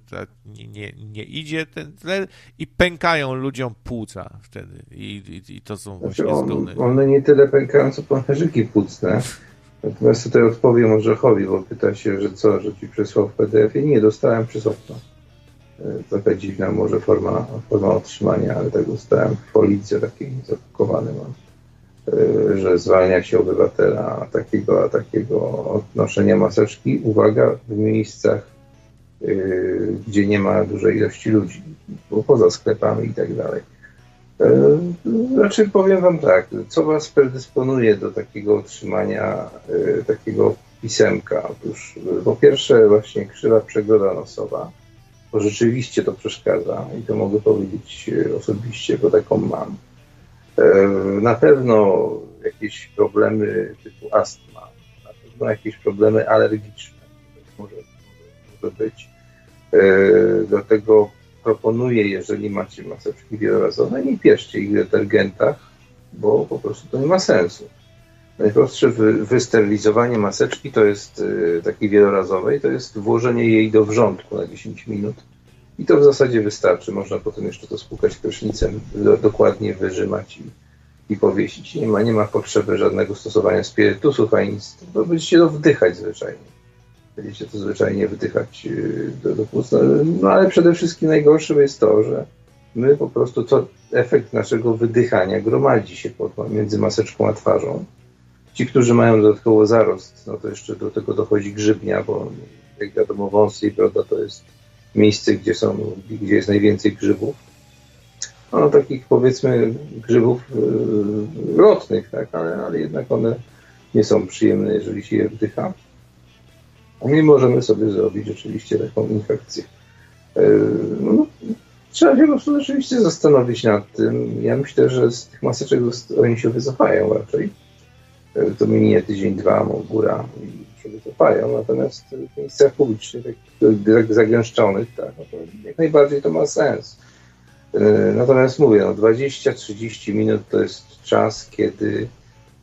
nie, nie, nie idzie. Ten tlen i pękają ludziom płuca wtedy. I, i, i to są znaczy właśnie on, One nie tyle pękają, co pęcherzyki płucne Natomiast tutaj odpowiem Orzechowi, bo pyta się, że co, że ci przesłał w PDF-ie. Nie, dostałem przez okno. E, taka dziwna może forma, forma otrzymania, ale tak dostałem w policji takiej zapakowany mam, e, że zwalnia się obywatela takiego, takiego odnoszenia maseczki. Uwaga, w miejscach, e, gdzie nie ma dużej ilości ludzi, poza sklepami i tak dalej. E, znaczy powiem Wam tak, co Was predysponuje do takiego otrzymania e, takiego pisemka? Otóż e, po pierwsze właśnie krzywa przegroda nosowa, bo rzeczywiście to przeszkadza i to mogę powiedzieć osobiście, bo taką mam. Na pewno jakieś problemy typu astma, na pewno jakieś problemy alergiczne, może, może być. Do tego proponuję, jeżeli macie maseczki wielorazowe, nie pieszcie ich w detergentach, bo po prostu to nie ma sensu. Najprostsze wysterylizowanie maseczki to jest y, takiej wielorazowej, to jest włożenie jej do wrzątku na 10 minut i to w zasadzie wystarczy. Można potem jeszcze to spłukać prysznicem, dokładnie wyrzymać i, i powiesić. Nie ma, nie ma potrzeby żadnego stosowania spirytusów ani nic. Będziecie to wdychać zwyczajnie. Będziecie to zwyczajnie wydychać y, do, do pusta. No ale przede wszystkim najgorsze jest to, że my po prostu to efekt naszego wydychania gromadzi się pod, między maseczką a twarzą. Ci, którzy mają dodatkowo zarost, no to jeszcze do tego dochodzi grzybnia, bo jak wiadomo wąsy i broda to jest miejsce, gdzie, są, gdzie jest najwięcej grzybów. No takich powiedzmy grzybów yy, lotnych, tak, ale, ale jednak one nie są przyjemne, jeżeli się je wdycha. I możemy sobie zrobić oczywiście taką infekcję. Yy, no, trzeba się po prostu rzeczywiście zastanowić nad tym. Ja myślę, że z tych maseczek oni się wycofają raczej. Yy, to minie tydzień, dwa, góra i się wycofają. Natomiast w miejscach publicznych, tak zagęszczonych, tak, no to jak najbardziej to ma sens. Yy, natomiast mówię, no 20-30 minut to jest czas, kiedy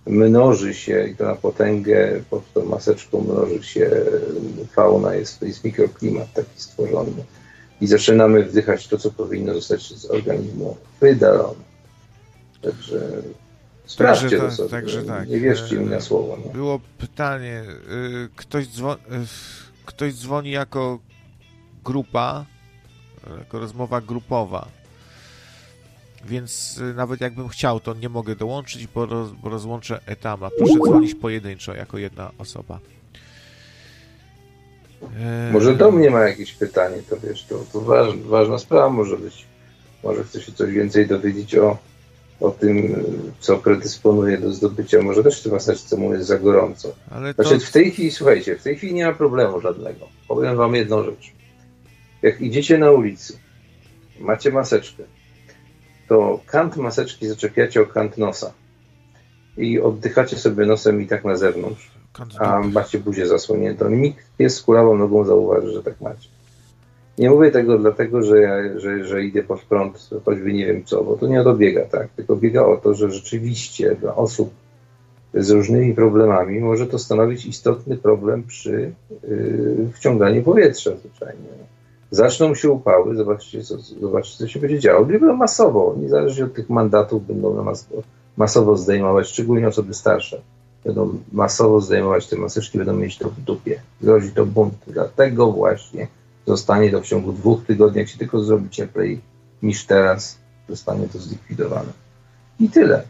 mnoży się i to na potęgę pod tą maseczką mnoży się fauna, jest, jest mikroklimat taki stworzony i zaczynamy wdychać to, co powinno zostać z organizmu wydalone. Także sprawdźcie także, to sobie. Także tak. Nie wierzcie mi na słowo. No. Było pytanie, y, ktoś, dzwoni, y, ktoś dzwoni jako grupa, jako rozmowa grupowa więc y, nawet jakbym chciał, to nie mogę dołączyć, bo, roz, bo rozłączę etama. Proszę dzwonić pojedynczo, jako jedna osoba. E, może do mnie ma jakieś pytanie, to wiesz, to, to ważna, ważna sprawa może być. Może chce się coś więcej dowiedzieć o, o tym, co predysponuje do zdobycia. Może też w tym maseczce mu jest za gorąco. Ale to... Znaczy w tej chwili, słuchajcie, w tej chwili nie ma problemu żadnego. Powiem wam jedną rzecz. Jak idziecie na ulicy, macie maseczkę, to kant maseczki zaczepiacie o kant nosa i oddychacie sobie nosem i tak na zewnątrz, a macie buzię zasłoniętą. Nikt pies kulawą nogą zauważy, że tak macie. Nie mówię tego dlatego, że, ja, że, że idę pod prąd, choćby nie wiem co, bo to nie o to biega, tak? Tylko biega o to, że rzeczywiście dla osób z różnymi problemami może to stanowić istotny problem przy yy, wciąganiu powietrza zwyczajnie zaczną się upały, zobaczcie co, zobaczcie, co się będzie działo. Będą masowo, niezależnie od tych mandatów, będą masowo, zdejmować, szczególnie osoby starsze. Będą masowo zdejmować te maseczki, będą mieć to w dupie. Grozi to bunt. Dlatego właśnie zostanie to w ciągu dwóch tygodni, jak się tylko zrobi cieplej niż teraz, zostanie to zlikwidowane. I tyle.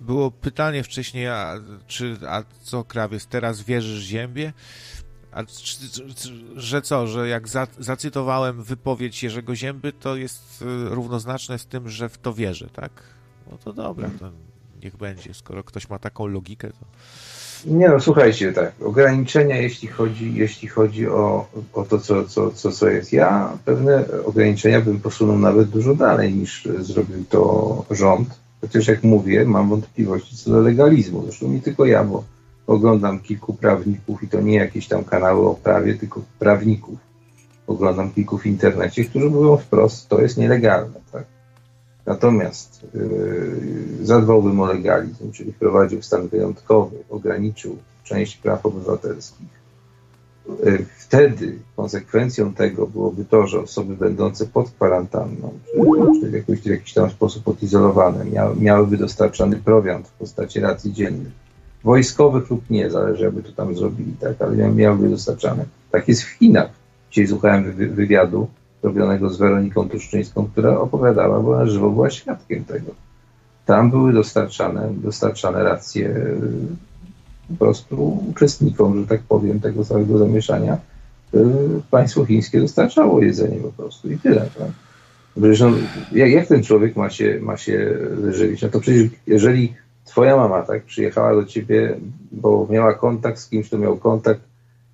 Było pytanie wcześniej, a, czy, a co krawiec, teraz wierzysz ziębie? A że co, że jak za, zacytowałem wypowiedź Jerzego Zięby, to jest y, równoznaczne z tym, że w to wierzę, tak? No to dobra, to niech będzie. Skoro ktoś ma taką logikę, to... Nie no, słuchajcie, tak, ograniczenia, jeśli chodzi, jeśli chodzi o, o to, co, co, co, co jest. Ja pewne ograniczenia bym posunął nawet dużo dalej niż zrobił to rząd. Chociaż jak mówię, mam wątpliwości co do legalizmu. Zresztą nie tylko ja, bo oglądam kilku prawników i to nie jakieś tam kanały o prawie, tylko prawników. Oglądam kilku w internecie, którzy mówią wprost, to jest nielegalne. Tak? Natomiast yy, zadbałbym o legalizm, czyli wprowadził stan wyjątkowy, ograniczył część praw obywatelskich. Yy, wtedy konsekwencją tego byłoby to, że osoby będące pod kwarantanną, czy, w, jakiś, w jakiś tam sposób odizolowane, mia, miałyby dostarczany prowiant w postaci racji dziennych wojskowych lub nie, zależy jakby to tam zrobili, tak, ale miałyby dostarczane. Tak jest w Chinach. Dzisiaj słuchałem wywiadu robionego z Weroniką Tuszczyńską, która opowiadała, bo na żywo była świadkiem tego. Tam były dostarczane, dostarczane racje y, po prostu uczestnikom, że tak powiem, tego całego zamieszania. Y, państwo chińskie dostarczało jedzenie po prostu i tyle. Tak? Przecież no, jak, jak ten człowiek ma się, ma się wyżywić? No to przecież jeżeli twoja mama tak przyjechała do ciebie, bo miała kontakt z kimś, kto miał kontakt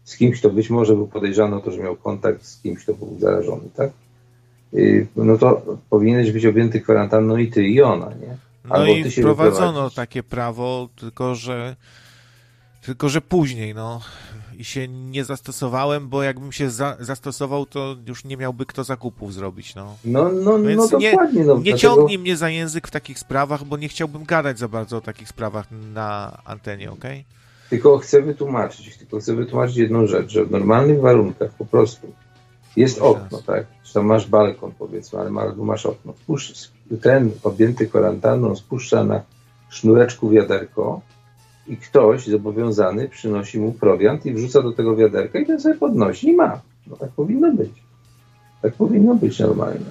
z kimś, kto być może był podejrzany o to, że miał kontakt z kimś, kto był zarażony, tak? No to powinieneś być objęty kwarantanną i ty, i ona, nie? No Albo no i wprowadzono takie prawo, tylko że tylko że później, no się nie zastosowałem, bo jakbym się za, zastosował, to już nie miałby kto zakupów zrobić, no. No, no, no no nie, dokładnie. No, nie dlatego... ciągnij mnie za język w takich sprawach, bo nie chciałbym gadać za bardzo o takich sprawach na antenie, ok? Tylko chcę wytłumaczyć, tylko chcę wytłumaczyć jedną rzecz, że w normalnych warunkach po prostu jest okno, tak? Czy tam masz balkon, powiedzmy, ale masz okno. ten objęty kwarantanną spuszcza na sznureczku wiaderko, i ktoś zobowiązany przynosi mu prowiant i wrzuca do tego wiaderka i ten sobie podnosi i ma. No tak powinno być. Tak powinno być normalnie.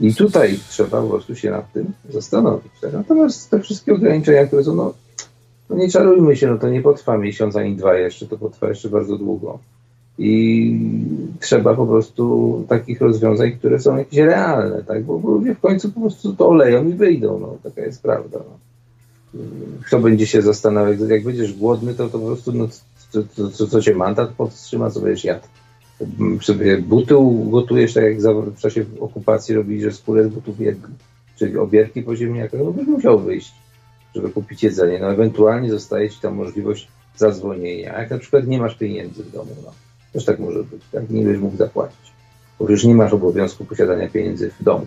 I tutaj trzeba po prostu się nad tym zastanowić. Tak? Natomiast te wszystkie ograniczenia, które są, no, no nie czarujmy się, no to nie potrwa miesiąc ani dwa jeszcze, to potrwa jeszcze bardzo długo. I trzeba po prostu takich rozwiązań, które są jakieś realne, tak? Bo ludzie w końcu po prostu to oleją i wyjdą, no taka jest prawda. No. Kto będzie się zastanawiać, jak będziesz głodny, to, to po prostu no, co, co, cię mandat powstrzyma, co będziesz jadł sobie buty ugotujesz, tak jak w czasie okupacji robili, że skórę z butów jedli, czyli obierki po ziemniakach, no byś musiał wyjść, żeby kupić jedzenie. No ewentualnie zostaje ci tam możliwość zadzwonienia. Jak na przykład nie masz pieniędzy w domu, no też tak może być, tak? Nie będziesz mógł zapłacić. Bo już nie masz obowiązku posiadania pieniędzy w domu.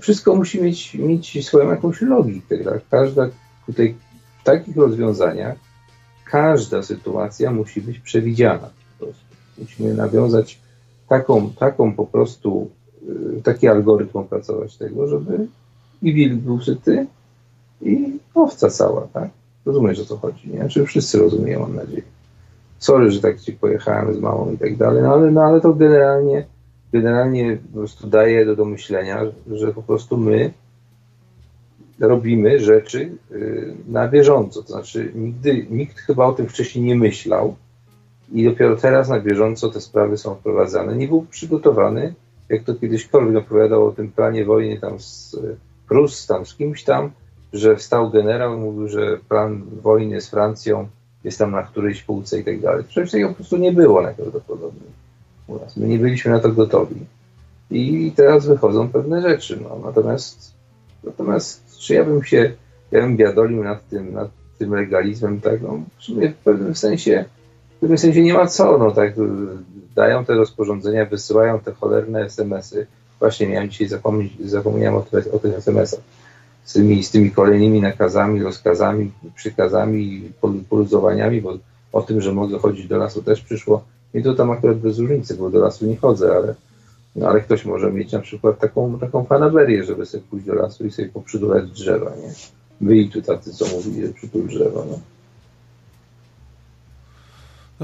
Wszystko musi mieć, mieć swoją jakąś logikę. Tak? Każda tutaj w takich rozwiązaniach każda sytuacja musi być przewidziana. Musimy nawiązać taką, taką po prostu, y, taki algorytm opracować tego, żeby i wilk był syty, i owca cała, tak? Rozumiesz, o co chodzi, nie? Czy wszyscy rozumieją, mam nadzieję. Sorry, że tak ci pojechałem z małą i tak dalej, no ale, no ale to generalnie, generalnie po prostu daje do, do myślenia, że po prostu my robimy rzeczy y, na bieżąco. To znaczy, nigdy, nikt chyba o tym wcześniej nie myślał, i dopiero teraz na bieżąco te sprawy są wprowadzane. Nie był przygotowany, jak to kiedyś opowiadał o tym planie wojny tam z Prus, tam z kimś tam, że wstał generał i mówił, że plan wojny z Francją jest tam na którejś półce i tak dalej. Przecież tego po prostu nie było najprawdopodobniej u nas. My nie byliśmy na to gotowi. I teraz wychodzą pewne rzeczy. No. Natomiast, natomiast czy ja bym się, ja bym biadolił nad tym, nad tym legalizmem, tak, no, w sumie w pewnym sensie w tym sensie nie ma co, no tak, dają te rozporządzenia, wysyłają te cholerne SMS-y. Właśnie miałem dzisiaj zapomnieć, zapomniałem o, o tych SMS-ach. Z tymi, z tymi kolejnymi nakazami, rozkazami, przykazami, poluzowaniami, bo o tym, że mogę chodzić do lasu też przyszło. I to tam akurat bez różnicy, bo do lasu nie chodzę, ale, no, ale ktoś może mieć na przykład taką, taką fanaberię, żeby sobie pójść do lasu i sobie poprzydulać drzewa, nie? Byli tu tacy, co mówili, że przytul drzewa, no.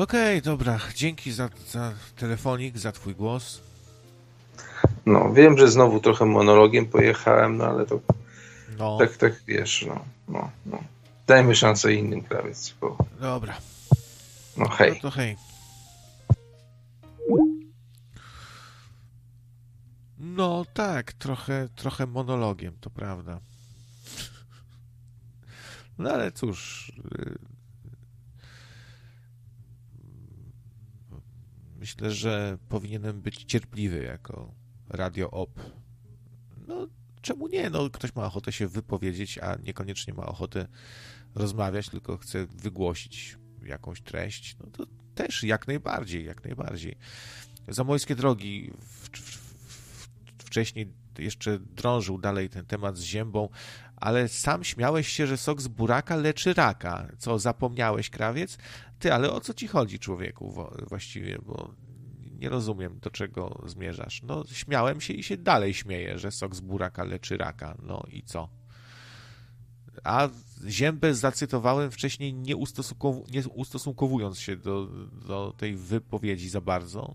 Okej, okay, dobra. Dzięki za, za telefonik, za twój głos. No, wiem, że znowu trochę monologiem pojechałem, no ale to no. tak, tak wiesz, no, no, no. Dajmy szansę innym krawiec. Bo... Dobra. No hej. No to hej. No tak, trochę, trochę monologiem, to prawda. No ale cóż, y, myślę, że powinienem być cierpliwy jako radio op. No, czemu nie? No, ktoś ma ochotę się wypowiedzieć, a niekoniecznie ma ochotę rozmawiać, tylko chce wygłosić jakąś treść, no to też jak najbardziej, jak najbardziej. Zamojskie drogi w, w, wcześniej jeszcze drążył dalej ten temat z ziębą, ale sam śmiałeś się, że sok z buraka leczy raka. Co, zapomniałeś, krawiec? Ty, ale o co ci chodzi, człowieku, właściwie, bo nie rozumiem, do czego zmierzasz. No, śmiałem się i się dalej śmieję, że sok z buraka leczy raka. No i co? A Ziębę zacytowałem wcześniej, nie, ustosunkow nie ustosunkowując się do, do tej wypowiedzi za bardzo.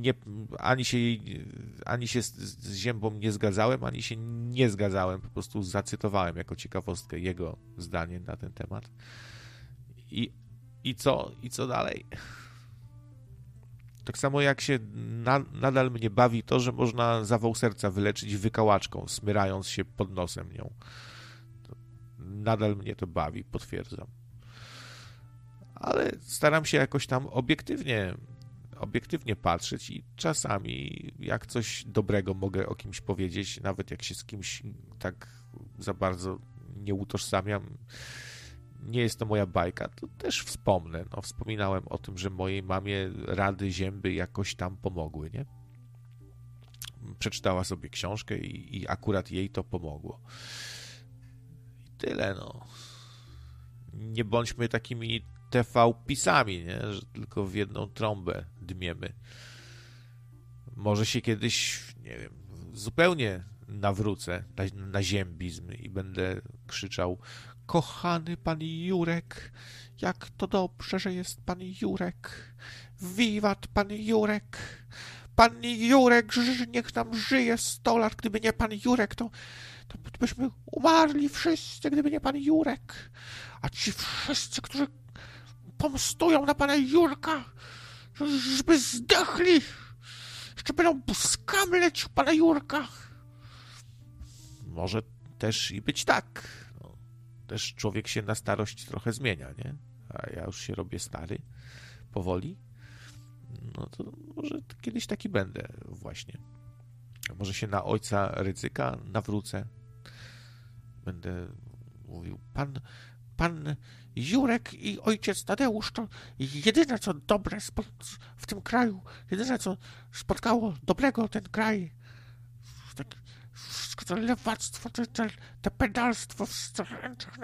Nie, ani się, ani się z, z Ziębą nie zgadzałem, ani się nie zgadzałem. Po prostu zacytowałem jako ciekawostkę jego zdanie na ten temat. I, i co? I co dalej? Tak samo jak się na, nadal mnie bawi to, że można zawał serca wyleczyć wykałaczką, smyrając się pod nosem nią. Nadal mnie to bawi, potwierdzam. Ale staram się jakoś tam obiektywnie, obiektywnie patrzeć i czasami jak coś dobrego mogę o kimś powiedzieć, nawet jak się z kimś tak za bardzo nie utożsamiam, nie jest to moja bajka, to też wspomnę. No, wspominałem o tym, że mojej mamie rady zięby jakoś tam pomogły, nie? Przeczytała sobie książkę i, i akurat jej to pomogło. I tyle, no. Nie bądźmy takimi TV-pisami, nie? Że tylko w jedną trąbę dmiemy. Może się kiedyś, nie wiem, zupełnie nawrócę na, na ziębizm i będę krzyczał kochany pan Jurek, jak to dobrze, że jest pan Jurek. Wiwat pan Jurek. Pan Jurek, niech nam żyje sto lat. Gdyby nie pan Jurek, to, to byśmy umarli wszyscy, gdyby nie pan Jurek. A ci wszyscy, którzy pomstują na pana Jurka, żeby zdechli, jeszcze będą skamleć pana Jurka. Może też i być tak. No, też człowiek się na starość trochę zmienia, nie? A ja już się robię stary powoli. No to może kiedyś taki będę właśnie. Może się na ojca ryzyka nawrócę. Będę mówił, pan, pan Jurek i ojciec Tadeusz to jedyne, co dobre w tym kraju, jedyne, co spotkało dobrego ten kraj. Tak, to lewactwo, to, to, to pedalstwo w stręczach.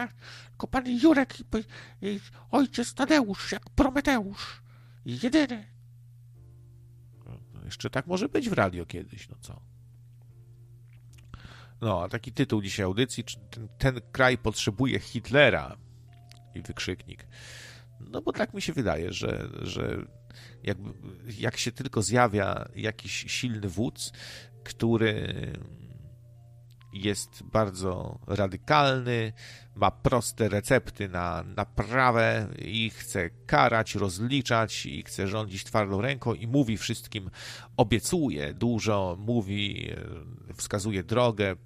Tylko pan Jurek i, i ojciec Tadeusz, jak Prometeusz. Jedyny. No, jeszcze tak może być w radio kiedyś, no co? No, a taki tytuł dzisiaj audycji, czy ten, ten kraj potrzebuje Hitlera? I wykrzyknik. No bo tak mi się wydaje, że, że jak, jak się tylko zjawia jakiś silny wódz, który jest bardzo radykalny, ma proste recepty na naprawę i chce karać, rozliczać i chce rządzić twardą ręką i mówi wszystkim, obiecuje dużo, mówi, wskazuje drogę,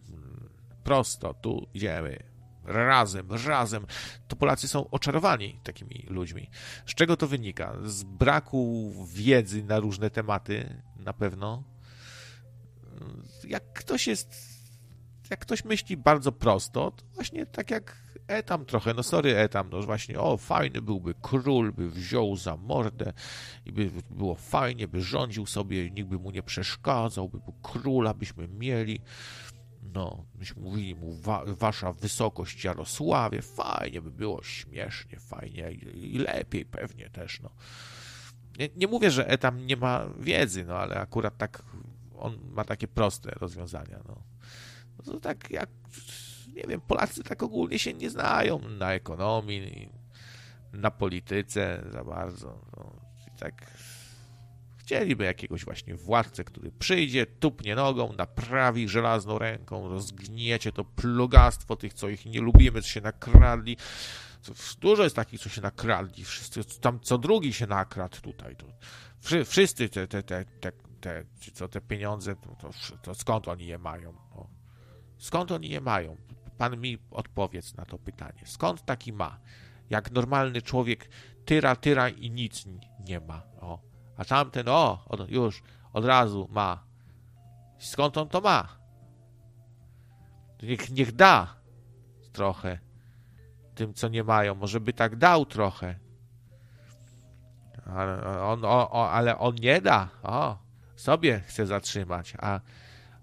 prosto, tu idziemy, razem, razem. To Polacy są oczarowani takimi ludźmi. Z czego to wynika? Z braku wiedzy na różne tematy, na pewno. Jak ktoś jest jak ktoś myśli bardzo prosto, to właśnie tak jak Etam trochę, no sorry Etam, no właśnie, o fajny byłby król, by wziął za mordę i by było fajnie, by rządził sobie, nikt by mu nie przeszkadzał, by był króla byśmy mieli, no, myśmy mówili mu, wa, wasza wysokość Jarosławie, fajnie by było, śmiesznie, fajnie i, i lepiej pewnie też, no. Nie, nie mówię, że Etam nie ma wiedzy, no ale akurat tak on ma takie proste rozwiązania, no no to tak jak, nie wiem, Polacy tak ogólnie się nie znają na ekonomii, na polityce za bardzo. No, tak chcieliby jakiegoś właśnie władcę, który przyjdzie, tupnie nogą, naprawi żelazną ręką, rozgniecie to plugastwo tych, co ich nie lubimy, co się nakradli. Dużo jest takich, co się nakradli. Wszyscy, tam co drugi się nakradł tutaj. To, wszyscy te, te, te, te, te, co te pieniądze, to, to, skąd oni je mają? Skąd oni je mają? Pan mi odpowiedz na to pytanie. Skąd taki ma? Jak normalny człowiek tyra, tyra i nic nie ma. O. A tamten, o, już od razu ma. Skąd on to ma? Niech, niech da trochę tym, co nie mają. Może by tak dał trochę. Ale on, o, ale on nie da. O, sobie chce zatrzymać. A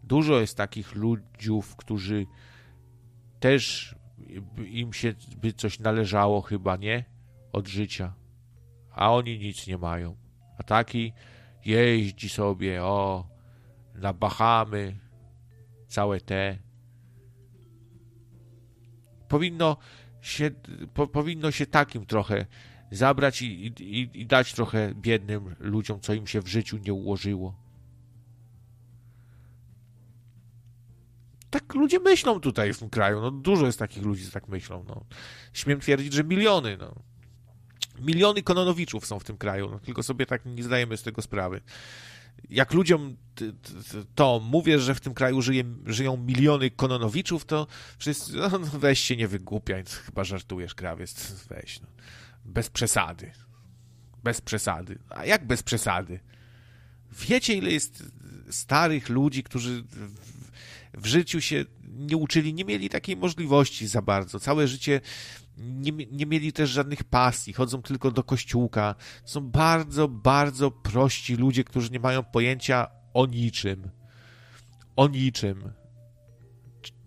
Dużo jest takich ludziów, którzy też im się by coś należało chyba, nie? Od życia. A oni nic nie mają. Taki jeździ sobie, o, na Bahamy, całe te. Powinno się, po, powinno się takim trochę zabrać i, i, i dać trochę biednym ludziom, co im się w życiu nie ułożyło. tak ludzie myślą tutaj w tym kraju. No, dużo jest takich ludzi, co tak myślą. No. Śmiem twierdzić, że miliony. No. Miliony Kononowiczów są w tym kraju, no, tylko sobie tak nie zdajemy z tego sprawy. Jak ludziom to mówię, że w tym kraju żyje, żyją miliony Kononowiczów, to wszyscy, no, no weź się nie wygłupiaj, chyba żartujesz, krawiec, weź. No. Bez przesady. Bez przesady. A jak bez przesady? Wiecie, ile jest starych ludzi, którzy w życiu się nie uczyli, nie mieli takiej możliwości za bardzo. Całe życie nie, nie mieli też żadnych pasji, chodzą tylko do kościółka. Są bardzo, bardzo prości ludzie, którzy nie mają pojęcia o niczym. O niczym.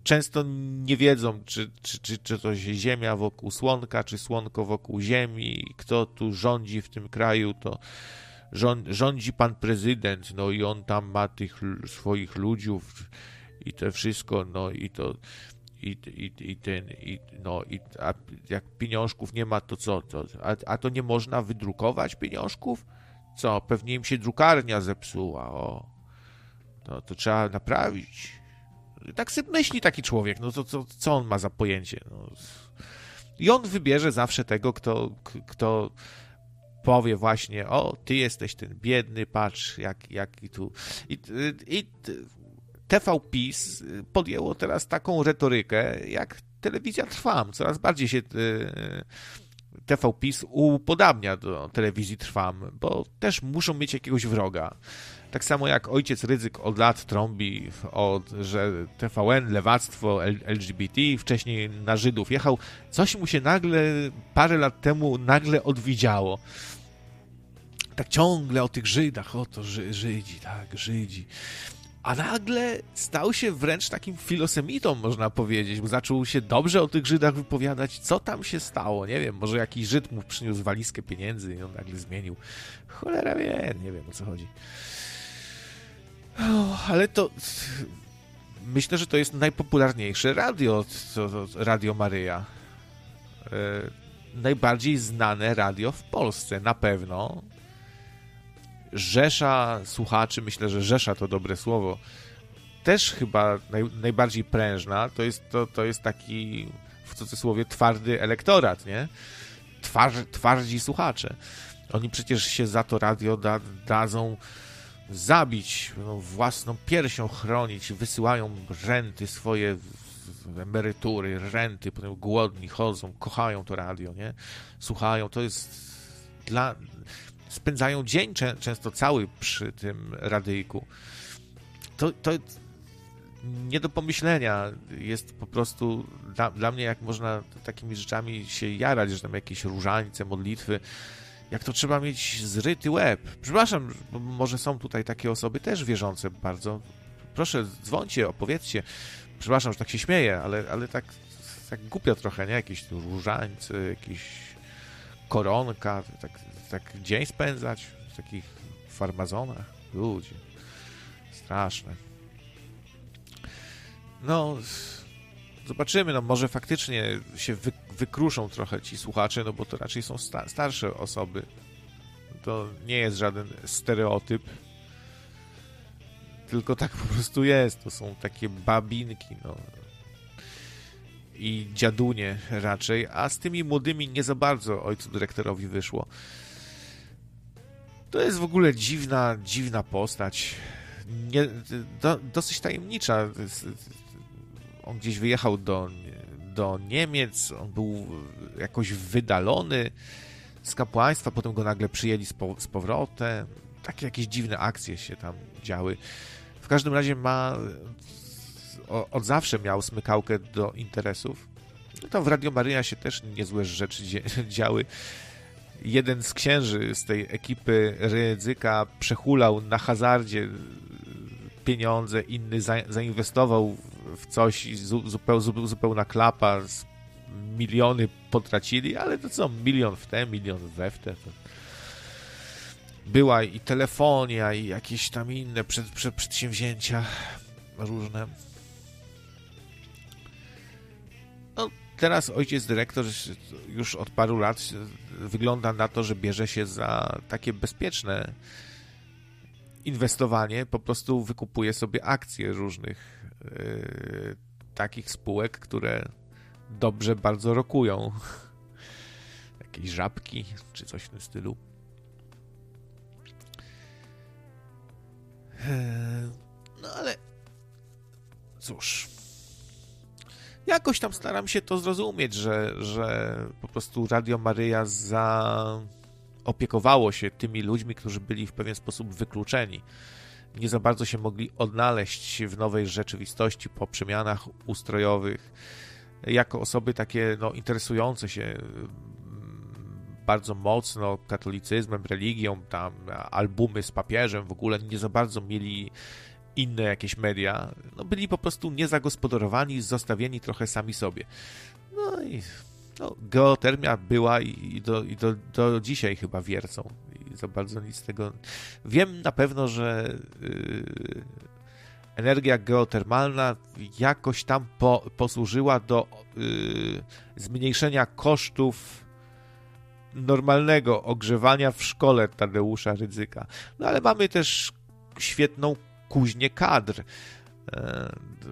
Często nie wiedzą, czy, czy, czy, czy to ziemia wokół słonka, czy słonko wokół ziemi, kto tu rządzi w tym kraju, to rządzi pan prezydent, no i on tam ma tych swoich ludziów, i to wszystko, no i to i, i, i ten, i, no, i a jak pieniążków nie ma, to co? To, a, a to nie można wydrukować pieniążków? Co? Pewnie im się drukarnia zepsuła, o. No, to trzeba naprawić. Tak sobie myśli taki człowiek, no to, to co on ma za pojęcie? No. I on wybierze zawsze tego, kto, kto powie właśnie, o, ty jesteś ten biedny, patrz, jak, jak i tu. I, i TV PiS podjęło teraz taką retorykę, jak telewizja Trwam. Coraz bardziej się e, TV PiS upodabnia do telewizji Trwam, bo też muszą mieć jakiegoś wroga. Tak samo jak ojciec Ryzyk od lat trąbi, od, że TVN, lewactwo, LGBT, wcześniej na Żydów jechał, coś mu się nagle, parę lat temu nagle odwidziało. Tak ciągle o tych Żydach, o to Żydzi, tak, Żydzi. A nagle stał się wręcz takim filosemitą, można powiedzieć, bo zaczął się dobrze o tych Żydach wypowiadać. Co tam się stało? Nie wiem, może jakiś Żyd mu przyniósł walizkę pieniędzy i on nagle zmienił. Cholera wie, nie wiem o co chodzi. Ale to myślę, że to jest najpopularniejsze radio, Radio Maryja. E, najbardziej znane radio w Polsce, na pewno rzesza słuchaczy, myślę, że rzesza to dobre słowo, też chyba naj, najbardziej prężna, to jest, to, to jest taki w cudzysłowie twardy elektorat, nie? Twar, twardzi słuchacze. Oni przecież się za to radio da, dadzą zabić, no, własną piersią chronić, wysyłają renty swoje, emerytury, renty, potem głodni chodzą, kochają to radio, nie? Słuchają, to jest dla, spędzają dzień często cały przy tym radyjku. To, to nie do pomyślenia. Jest po prostu dla, dla mnie, jak można takimi rzeczami się jarać, że tam jakieś różańce, modlitwy, jak to trzeba mieć zryty łeb. Przepraszam, może są tutaj takie osoby też wierzące bardzo. Proszę, dzwońcie, opowiedzcie. Przepraszam, że tak się śmieję, ale, ale tak, tak głupio trochę, nie? Jakieś różańce, jakieś koronka, tak tak dzień spędzać w takich farmazonach. Ludzie. Straszne. No, zobaczymy, no może faktycznie się wy, wykruszą trochę ci słuchacze, no bo to raczej są sta starsze osoby. To nie jest żaden stereotyp, tylko tak po prostu jest. To są takie babinki, no. I dziadunie raczej, a z tymi młodymi nie za bardzo ojcu dyrektorowi wyszło. To jest w ogóle dziwna, dziwna postać. Nie, do, dosyć tajemnicza. On gdzieś wyjechał do, do Niemiec, on był jakoś wydalony z kapłaństwa, potem go nagle przyjęli z, po, z powrotem. Takie jakieś dziwne akcje się tam działy. W każdym razie ma od zawsze miał smykałkę do interesów. No to w Radio Maryja się też niezłe rzeczy działy jeden z księży z tej ekipy ryzyka przechulał na hazardzie pieniądze, inny za, zainwestował w coś, zupeł, zupełna klapa, miliony potracili, ale to co, milion w te, milion we w te. Była i telefonia, i jakieś tam inne przed, przed, przedsięwzięcia różne. No, teraz ojciec dyrektor już od paru lat wygląda na to, że bierze się za takie bezpieczne inwestowanie, po prostu wykupuje sobie akcje różnych yy, takich spółek, które dobrze bardzo rokują. Jakieś żabki, czy coś w tym stylu. Yy, no ale cóż jakoś tam staram się to zrozumieć, że, że po prostu Radio Maryja zaopiekowało się tymi ludźmi, którzy byli w pewien sposób wykluczeni. Nie za bardzo się mogli odnaleźć w nowej rzeczywistości po przemianach ustrojowych. Jako osoby takie no, interesujące się mm, bardzo mocno katolicyzmem, religią, tam albumy z papieżem, w ogóle nie za bardzo mieli inne jakieś media, no byli po prostu niezagospodarowani, zostawieni trochę sami sobie. No i no, geotermia była i, do, i do, do dzisiaj chyba wiercą. I za bardzo nic z tego... Wiem na pewno, że yy, energia geotermalna jakoś tam po, posłużyła do yy, zmniejszenia kosztów normalnego ogrzewania w szkole Tadeusza Rydzyka. No ale mamy też świetną kuźnię kadr.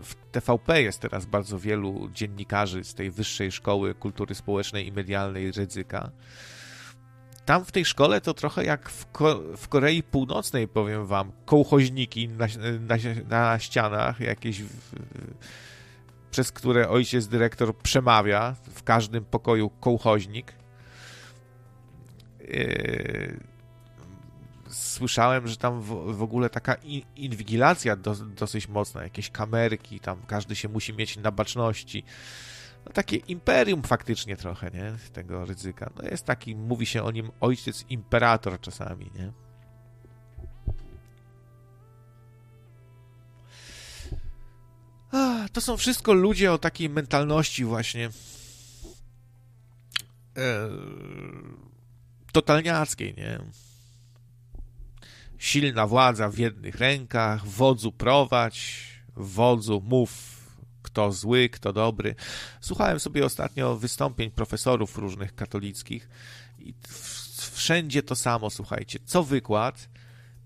W TVP jest teraz bardzo wielu dziennikarzy z tej wyższej szkoły kultury społecznej i medialnej Rydzyka. Tam w tej szkole to trochę jak w, Ko w Korei Północnej, powiem wam, kołchoźniki na, na, na ścianach, jakieś przez które ojciec dyrektor przemawia, w każdym pokoju kołchoźnik. Yy, słyszałem, że tam w, w ogóle taka inwigilacja do, dosyć mocna, jakieś kamerki, tam każdy się musi mieć na baczności. No, takie imperium faktycznie trochę, nie? Tego ryzyka. No jest taki, mówi się o nim ojciec imperator czasami, nie? to są wszystko ludzie o takiej mentalności właśnie e, totalniackiej, nie? Silna władza w jednych rękach, wodzu prowadź, wodzu mów, kto zły, kto dobry. Słuchałem sobie ostatnio wystąpień profesorów różnych katolickich i wszędzie to samo, słuchajcie. Co wykład,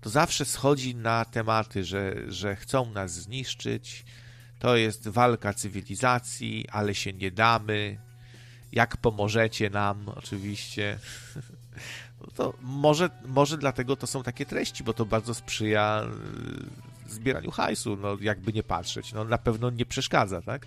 to zawsze schodzi na tematy, że, że chcą nas zniszczyć, to jest walka cywilizacji, ale się nie damy. Jak pomożecie nam, oczywiście. To może, może dlatego to są takie treści, bo to bardzo sprzyja zbieraniu hajsu, no jakby nie patrzeć, no na pewno nie przeszkadza, tak?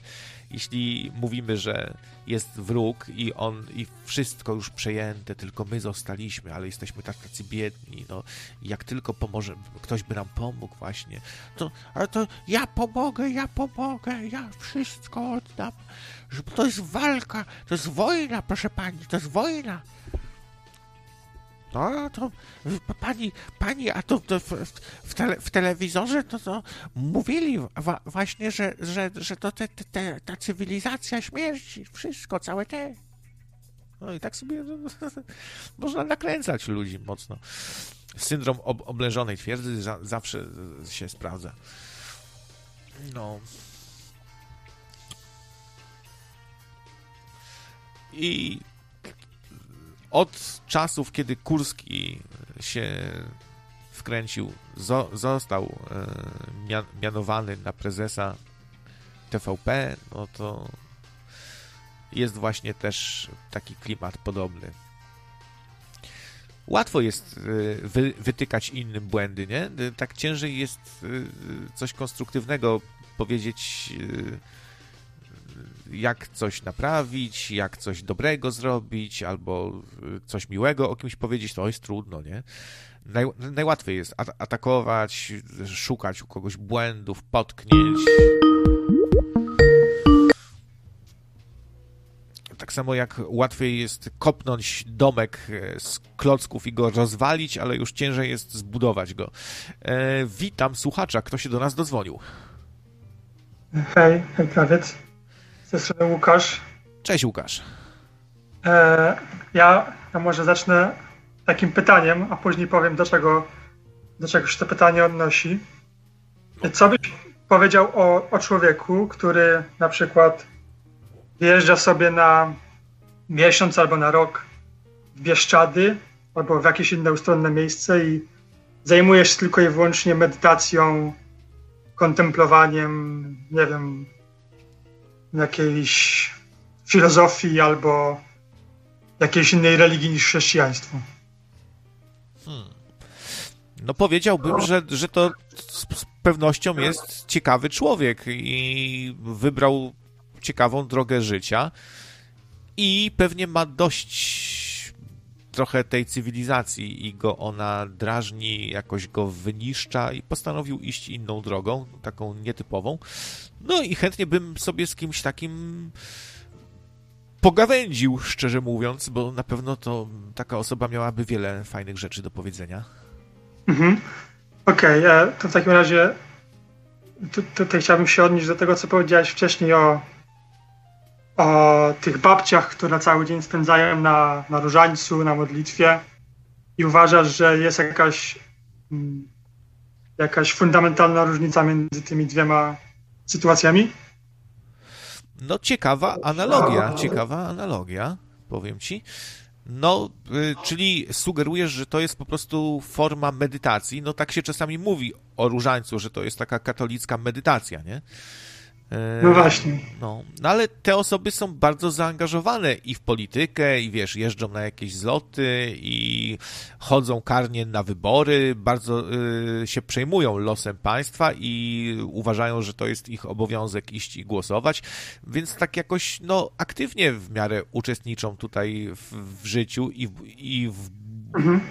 Jeśli mówimy, że jest wróg i on, i wszystko już przejęte, tylko my zostaliśmy, ale jesteśmy tak tacy biedni, no jak tylko pomoże, ktoś by nam pomógł właśnie, to, ale to ja pomogę, ja pomogę, ja wszystko oddam, to jest walka, to jest wojna, proszę pani, to jest wojna. No, to pani, pani, a to, to w, w, tele, w, telewizorze to, to mówili wa, właśnie, że, że, że to te, te, ta cywilizacja śmierci, wszystko, całe te. No i tak sobie no, można nakręcać ludzi mocno. Syndrom ob, oblężonej twierdzy za, zawsze się sprawdza. No. I od czasów, kiedy Kurski się wkręcił, zo, został e, mianowany na prezesa TVP, no to jest właśnie też taki klimat podobny. Łatwo jest e, wy, wytykać innym błędy, nie? Tak ciężej jest e, coś konstruktywnego powiedzieć jak coś naprawić, jak coś dobrego zrobić, albo y, coś miłego o kimś powiedzieć, to jest trudno, nie? Naj, najłatwiej jest atakować, szukać u kogoś błędów, potknięć. Tak samo jak łatwiej jest kopnąć domek e, z klocków i go rozwalić, ale już ciężej jest zbudować go. E, witam słuchacza, kto się do nas dozwonił. Hej, hej krawiec tej strony Łukasz. Cześć Łukasz. E, ja, ja może zacznę takim pytaniem, a później powiem, do czego, do czego się to pytanie odnosi. Co byś powiedział o, o człowieku, który na przykład wjeżdża sobie na miesiąc albo na rok w Bieszczady albo w jakieś inne ustronne miejsce i zajmuje się tylko i wyłącznie medytacją, kontemplowaniem, nie wiem, jakiejś filozofii albo jakiejś innej religii niż chrześcijaństwo. Hmm. No powiedziałbym, że, że to z pewnością jest ciekawy człowiek i wybrał ciekawą drogę życia i pewnie ma dość trochę tej cywilizacji i go ona drażni, jakoś go wyniszcza i postanowił iść inną drogą, taką nietypową. No i chętnie bym sobie z kimś takim pogawędził, szczerze mówiąc, bo na pewno to taka osoba miałaby wiele fajnych rzeczy do powiedzenia. Mhm. Okej, okay, to w takim razie tutaj chciałbym się odnieść do tego, co powiedziałeś wcześniej o, o tych babciach, które cały dzień spędzają na, na różańcu, na modlitwie i uważasz, że jest jakaś mm, jakaś fundamentalna różnica między tymi dwiema sytuacjami? No, ciekawa analogia, ciekawa analogia, powiem ci. No, y, czyli sugerujesz, że to jest po prostu forma medytacji. No, tak się czasami mówi o różańcu, że to jest taka katolicka medytacja, nie? No właśnie. No, no ale te osoby są bardzo zaangażowane i w politykę, i wiesz, jeżdżą na jakieś zloty, i chodzą karnie na wybory, bardzo y, się przejmują losem państwa i uważają, że to jest ich obowiązek iść i głosować, więc tak jakoś, no, aktywnie w miarę uczestniczą tutaj w, w życiu i w, i w mhm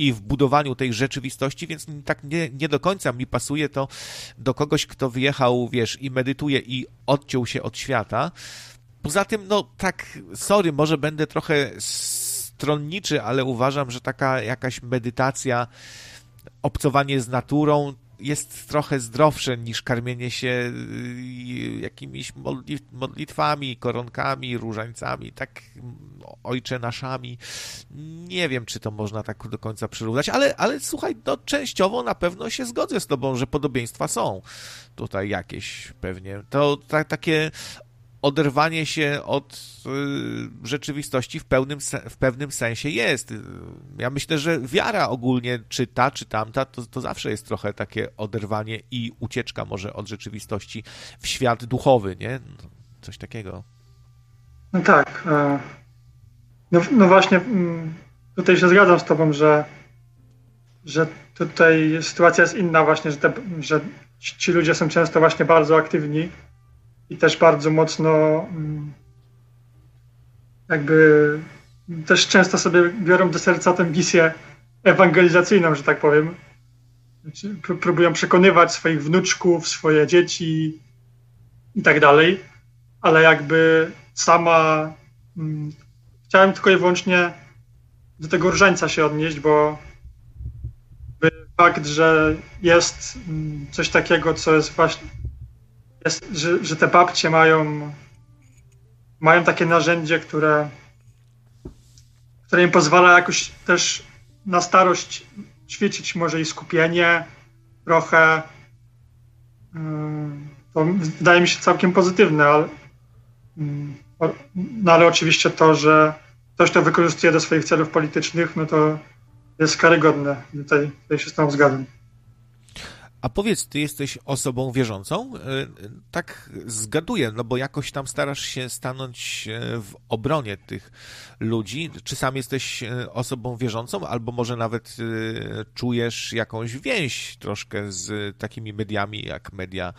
i w budowaniu tej rzeczywistości, więc tak nie, nie do końca mi pasuje to do kogoś, kto wyjechał, wiesz, i medytuje i odciął się od świata. Poza tym, no tak, sorry, może będę trochę stronniczy, ale uważam, że taka jakaś medytacja, obcowanie z naturą jest trochę zdrowsze niż karmienie się y, jakimiś modlitwami, koronkami, różańcami, tak ojcze naszami. Nie wiem, czy to można tak do końca przyrównać, ale, ale słuchaj, no częściowo na pewno się zgodzę z tobą, że podobieństwa są tutaj jakieś pewnie. To ta, takie oderwanie się od y, rzeczywistości w, pełnym, w pewnym sensie jest. Ja myślę, że wiara ogólnie, czy ta, czy tamta, to, to zawsze jest trochę takie oderwanie i ucieczka może od rzeczywistości w świat duchowy, nie? Coś takiego. No tak. E, no, no właśnie, mm, tutaj się zgadzam z tobą, że, że tutaj sytuacja jest inna właśnie, że, te, że ci ludzie są często właśnie bardzo aktywni i też bardzo mocno mm, jakby też często sobie biorą do serca tę misję ewangelizacyjną, że tak powiem. Znaczy, próbują przekonywać swoich wnuczków, swoje dzieci i tak dalej, ale jakby sama mm, chciałem tylko i wyłącznie do tego różańca się odnieść, bo fakt, że jest mm, coś takiego, co jest właśnie jest, że, że te babcie mają, mają takie narzędzie, które, które im pozwala jakoś też na starość ćwiczyć może i skupienie trochę. To wydaje mi się całkiem pozytywne, ale, no ale oczywiście to, że ktoś to wykorzystuje do swoich celów politycznych, no to jest karygodne. Tutaj, tutaj się z tą zgadzam. A powiedz, ty jesteś osobą wierzącą? E, tak zgaduję, no bo jakoś tam starasz się stanąć e, w obronie tych ludzi. Czy sam jesteś e, osobą wierzącą, albo może nawet czujesz jakąś więź troszkę z takimi mediami, jak media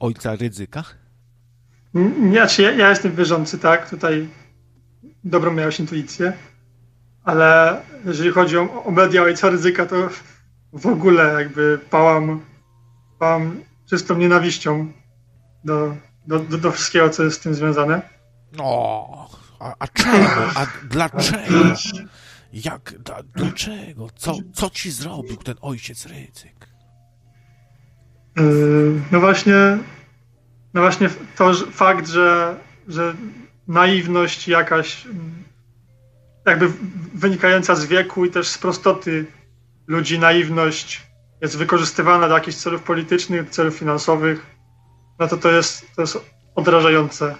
ojca Rydzyka? Nie, czy ja, ja jestem wierzący, tak, tutaj dobrą miałeś intuicję, ale jeżeli chodzi o, o media ojca Ryzyka, to w ogóle jakby pałam pałam czystą nienawiścią do, do, do, do wszystkiego, co jest z tym związane. O, a, a czemu? A dlaczego? Jak, da, dlaczego? Co, co ci zrobił ten ojciec Rycyk? Yy, no właśnie, no właśnie to że fakt, że, że naiwność jakaś jakby wynikająca z wieku i też z prostoty ludzi, naiwność jest wykorzystywana do jakichś celów politycznych, celów finansowych, no to to jest, to jest odrażające,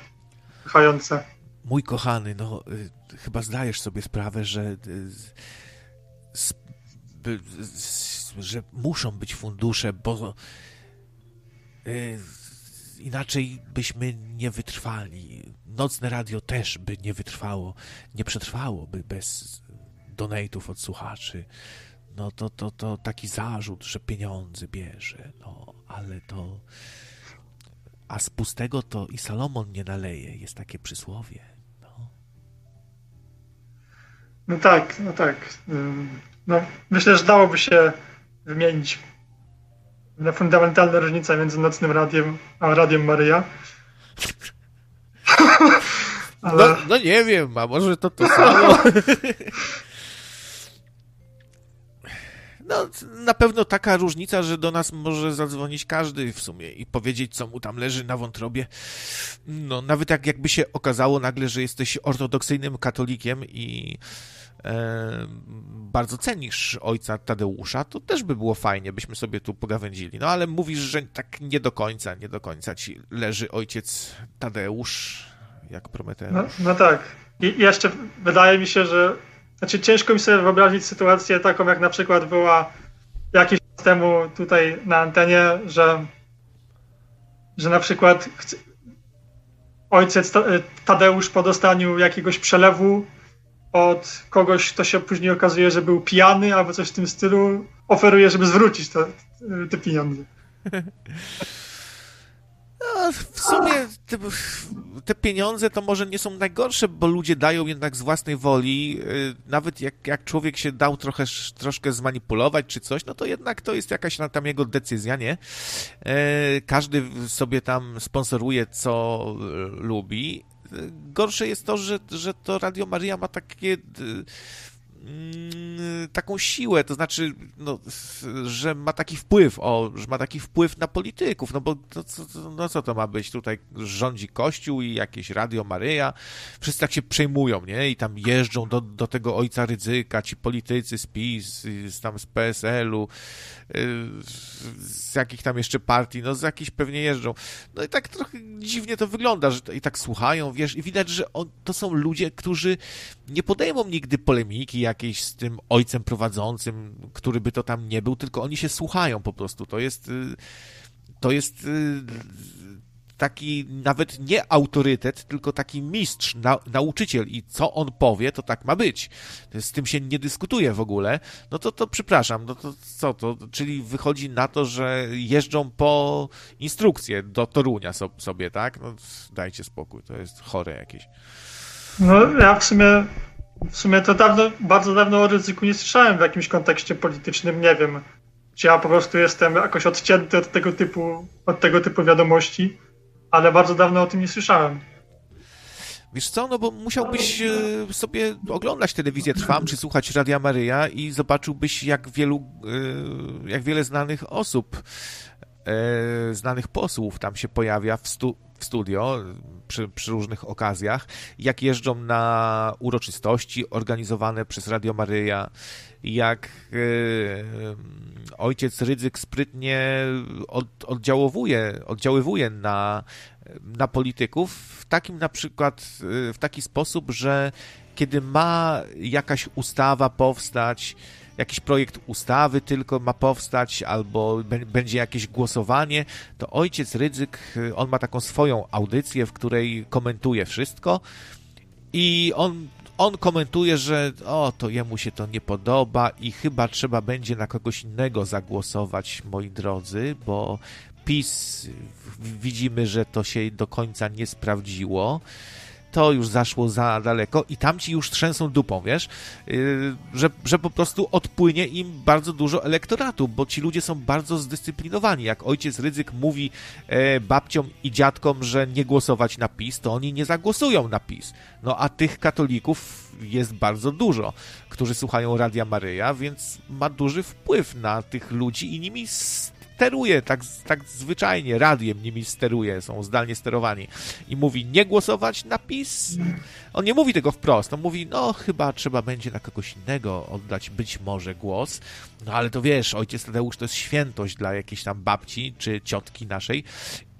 pychające. Mój kochany, no y, chyba zdajesz sobie sprawę, że y, że muszą być fundusze, bo y, inaczej byśmy nie wytrwali. Nocne radio też by nie wytrwało, nie przetrwałoby bez donatów od słuchaczy no to, to, to taki zarzut, że pieniądze bierze, no ale to. A z pustego to i Salomon nie naleje, jest takie przysłowie. No, no tak, no tak. No, myślę, że dałoby się wymienić na fundamentalne różnice między nocnym radiem a radiem Maryja. Ale... No, no, nie wiem, a może to to samo. No, na pewno taka różnica, że do nas może zadzwonić każdy w sumie i powiedzieć, co mu tam leży na wątrobie. No, nawet jak, jakby się okazało nagle, że jesteś ortodoksyjnym katolikiem i e, bardzo cenisz ojca Tadeusza, to też by było fajnie, byśmy sobie tu pogawędzili. No, ale mówisz, że tak nie do końca, nie do końca ci leży ojciec Tadeusz, jak Prometeusz. No, no tak. I jeszcze wydaje mi się, że znaczy ciężko mi sobie wyobrazić sytuację taką, jak na przykład była jakiś czas temu tutaj na antenie, że, że na przykład ojciec Tadeusz po dostaniu jakiegoś przelewu od kogoś, kto się później okazuje, że był pijany albo coś w tym stylu, oferuje, żeby zwrócić te, te pieniądze. No, w sumie te, te, pieniądze to może nie są najgorsze, bo ludzie dają jednak z własnej woli. Y, nawet jak, jak człowiek się dał trochę, troszkę zmanipulować czy coś, no to jednak to jest jakaś tam jego decyzja, nie? E, każdy sobie tam sponsoruje, co lubi. Gorsze jest to, że, że to Radio Maria ma takie taką siłę, to znaczy, no, że ma taki wpływ, o, że ma taki wpływ na polityków, no bo to, no co to ma być? Tutaj rządzi Kościół i jakieś Radio Maryja, wszyscy tak się przejmują, nie? I tam jeżdżą do, do tego ojca Rydzyka, ci politycy z PiS, z, tam z PSL-u, y, z jakich tam jeszcze partii, no z jakichś pewnie jeżdżą. No i tak trochę dziwnie to wygląda, że i tak słuchają, wiesz, i widać, że on, to są ludzie, którzy nie podejmą nigdy polemiki jakiejś z tym ojcem prowadzącym, który by to tam nie był, tylko oni się słuchają po prostu. To jest, y, to jest y, taki nawet nie autorytet, tylko taki mistrz, na, nauczyciel i co on powie, to tak ma być. Z tym się nie dyskutuje w ogóle. No to, to przepraszam, no to co to? Czyli wychodzi na to, że jeżdżą po instrukcję do Torunia sobie, tak? No dajcie spokój, to jest chore jakieś. No ja w sumie w sumie to dawno, bardzo dawno o ryzyku nie słyszałem w jakimś kontekście politycznym, nie wiem. Czy ja po prostu jestem jakoś odcięty od tego typu, od tego typu wiadomości, ale bardzo dawno o tym nie słyszałem. Wiesz co, no bo musiałbyś e, sobie oglądać telewizję Trwam, czy słuchać Radia Maryja i zobaczyłbyś, jak wielu, e, jak wiele znanych osób, e, znanych posłów tam się pojawia w, stu, w studio przy, przy, różnych okazjach, jak jeżdżą na uroczystości organizowane przez Radio Maryja, jak e, ojciec Rydzyk sprytnie od, oddziaływuje, oddziaływuje na, na polityków w takim na przykład, e, w taki sposób, że kiedy ma jakaś ustawa powstać, jakiś projekt ustawy tylko ma powstać, albo będzie jakieś głosowanie, to ojciec Rydzyk, y, on ma taką swoją audycję, w której komentuje wszystko i on on komentuje, że o, to jemu się to nie podoba i chyba trzeba będzie na kogoś innego zagłosować, moi drodzy, bo PiS widzimy, że to się do końca nie sprawdziło to już zaszło za daleko i tamci już trzęsą dupą, wiesz, yy, że, że po prostu odpłynie im bardzo dużo elektoratu, bo ci ludzie są bardzo zdyscyplinowani. Jak ojciec Rydzyk mówi e, babciom i dziadkom, że nie głosować na PiS, to oni nie zagłosują na PiS. No a tych katolików jest bardzo dużo, którzy słuchają Radia Maryja, więc ma duży wpływ na tych ludzi i nimi steruje, tak, tak zwyczajnie, radiem nimi steruje, są zdalnie sterowani. I mówi nie głosować na PiS. On nie mówi tego wprost, on mówi, no chyba trzeba będzie na kogoś innego oddać być może głos, no ale to wiesz, ojciec Tadeusz to jest świętość dla jakiejś tam babci czy ciotki naszej.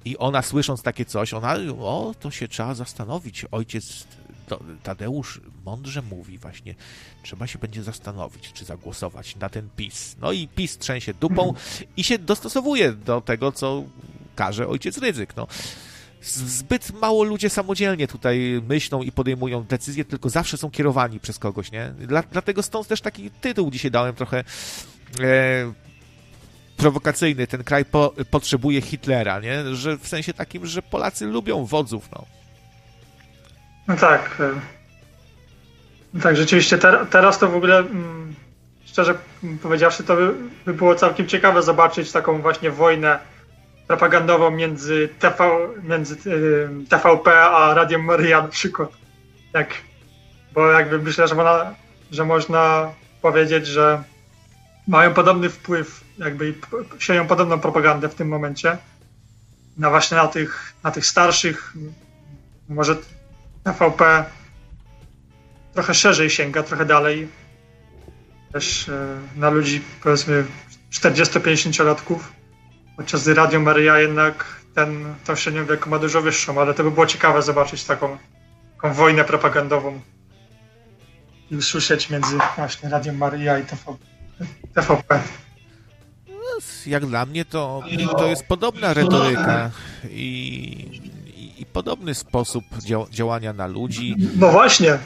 I ona słysząc takie coś, ona, o, to się trzeba zastanowić, ojciec Tadeusz mądrze mówi właśnie, trzeba się będzie zastanowić, czy zagłosować na ten PiS. No i PiS trzęsie dupą i się dostosowuje do tego, co każe ojciec Rydzyk. No. Zbyt mało ludzie samodzielnie tutaj myślą i podejmują decyzje, tylko zawsze są kierowani przez kogoś, nie? Dla, dlatego stąd też taki tytuł dzisiaj dałem trochę e, prowokacyjny. Ten kraj po, potrzebuje Hitlera, nie? Że w sensie takim, że Polacy lubią wodzów, no. No tak. E, tak, rzeczywiście ter, teraz to w ogóle mm, szczerze powiedziawszy, to by, by, było całkiem ciekawe zobaczyć taką właśnie wojnę propagandową między, TV, między y, TVP a Radiem Maria na przykład. Jak, bo jakby myślę, że można, że można powiedzieć, że mają podobny wpływ, jakby sieją podobną propagandę w tym momencie. Na właśnie na tych, na tych starszych, może TVP trochę szerzej sięga, trochę dalej. Też e, na ludzi powiedzmy 40-50-latków. Podczas gdy Radio Maryja jednak ten, tą średnią wieku ma dużo wyższą, ale to by było ciekawe zobaczyć taką, taką wojnę propagandową i usłyszeć między właśnie Radio Maryja i TVP. TVP. No, jak dla mnie to, to jest podobna retoryka i, i, podobny sposób dział, działania na ludzi. No właśnie.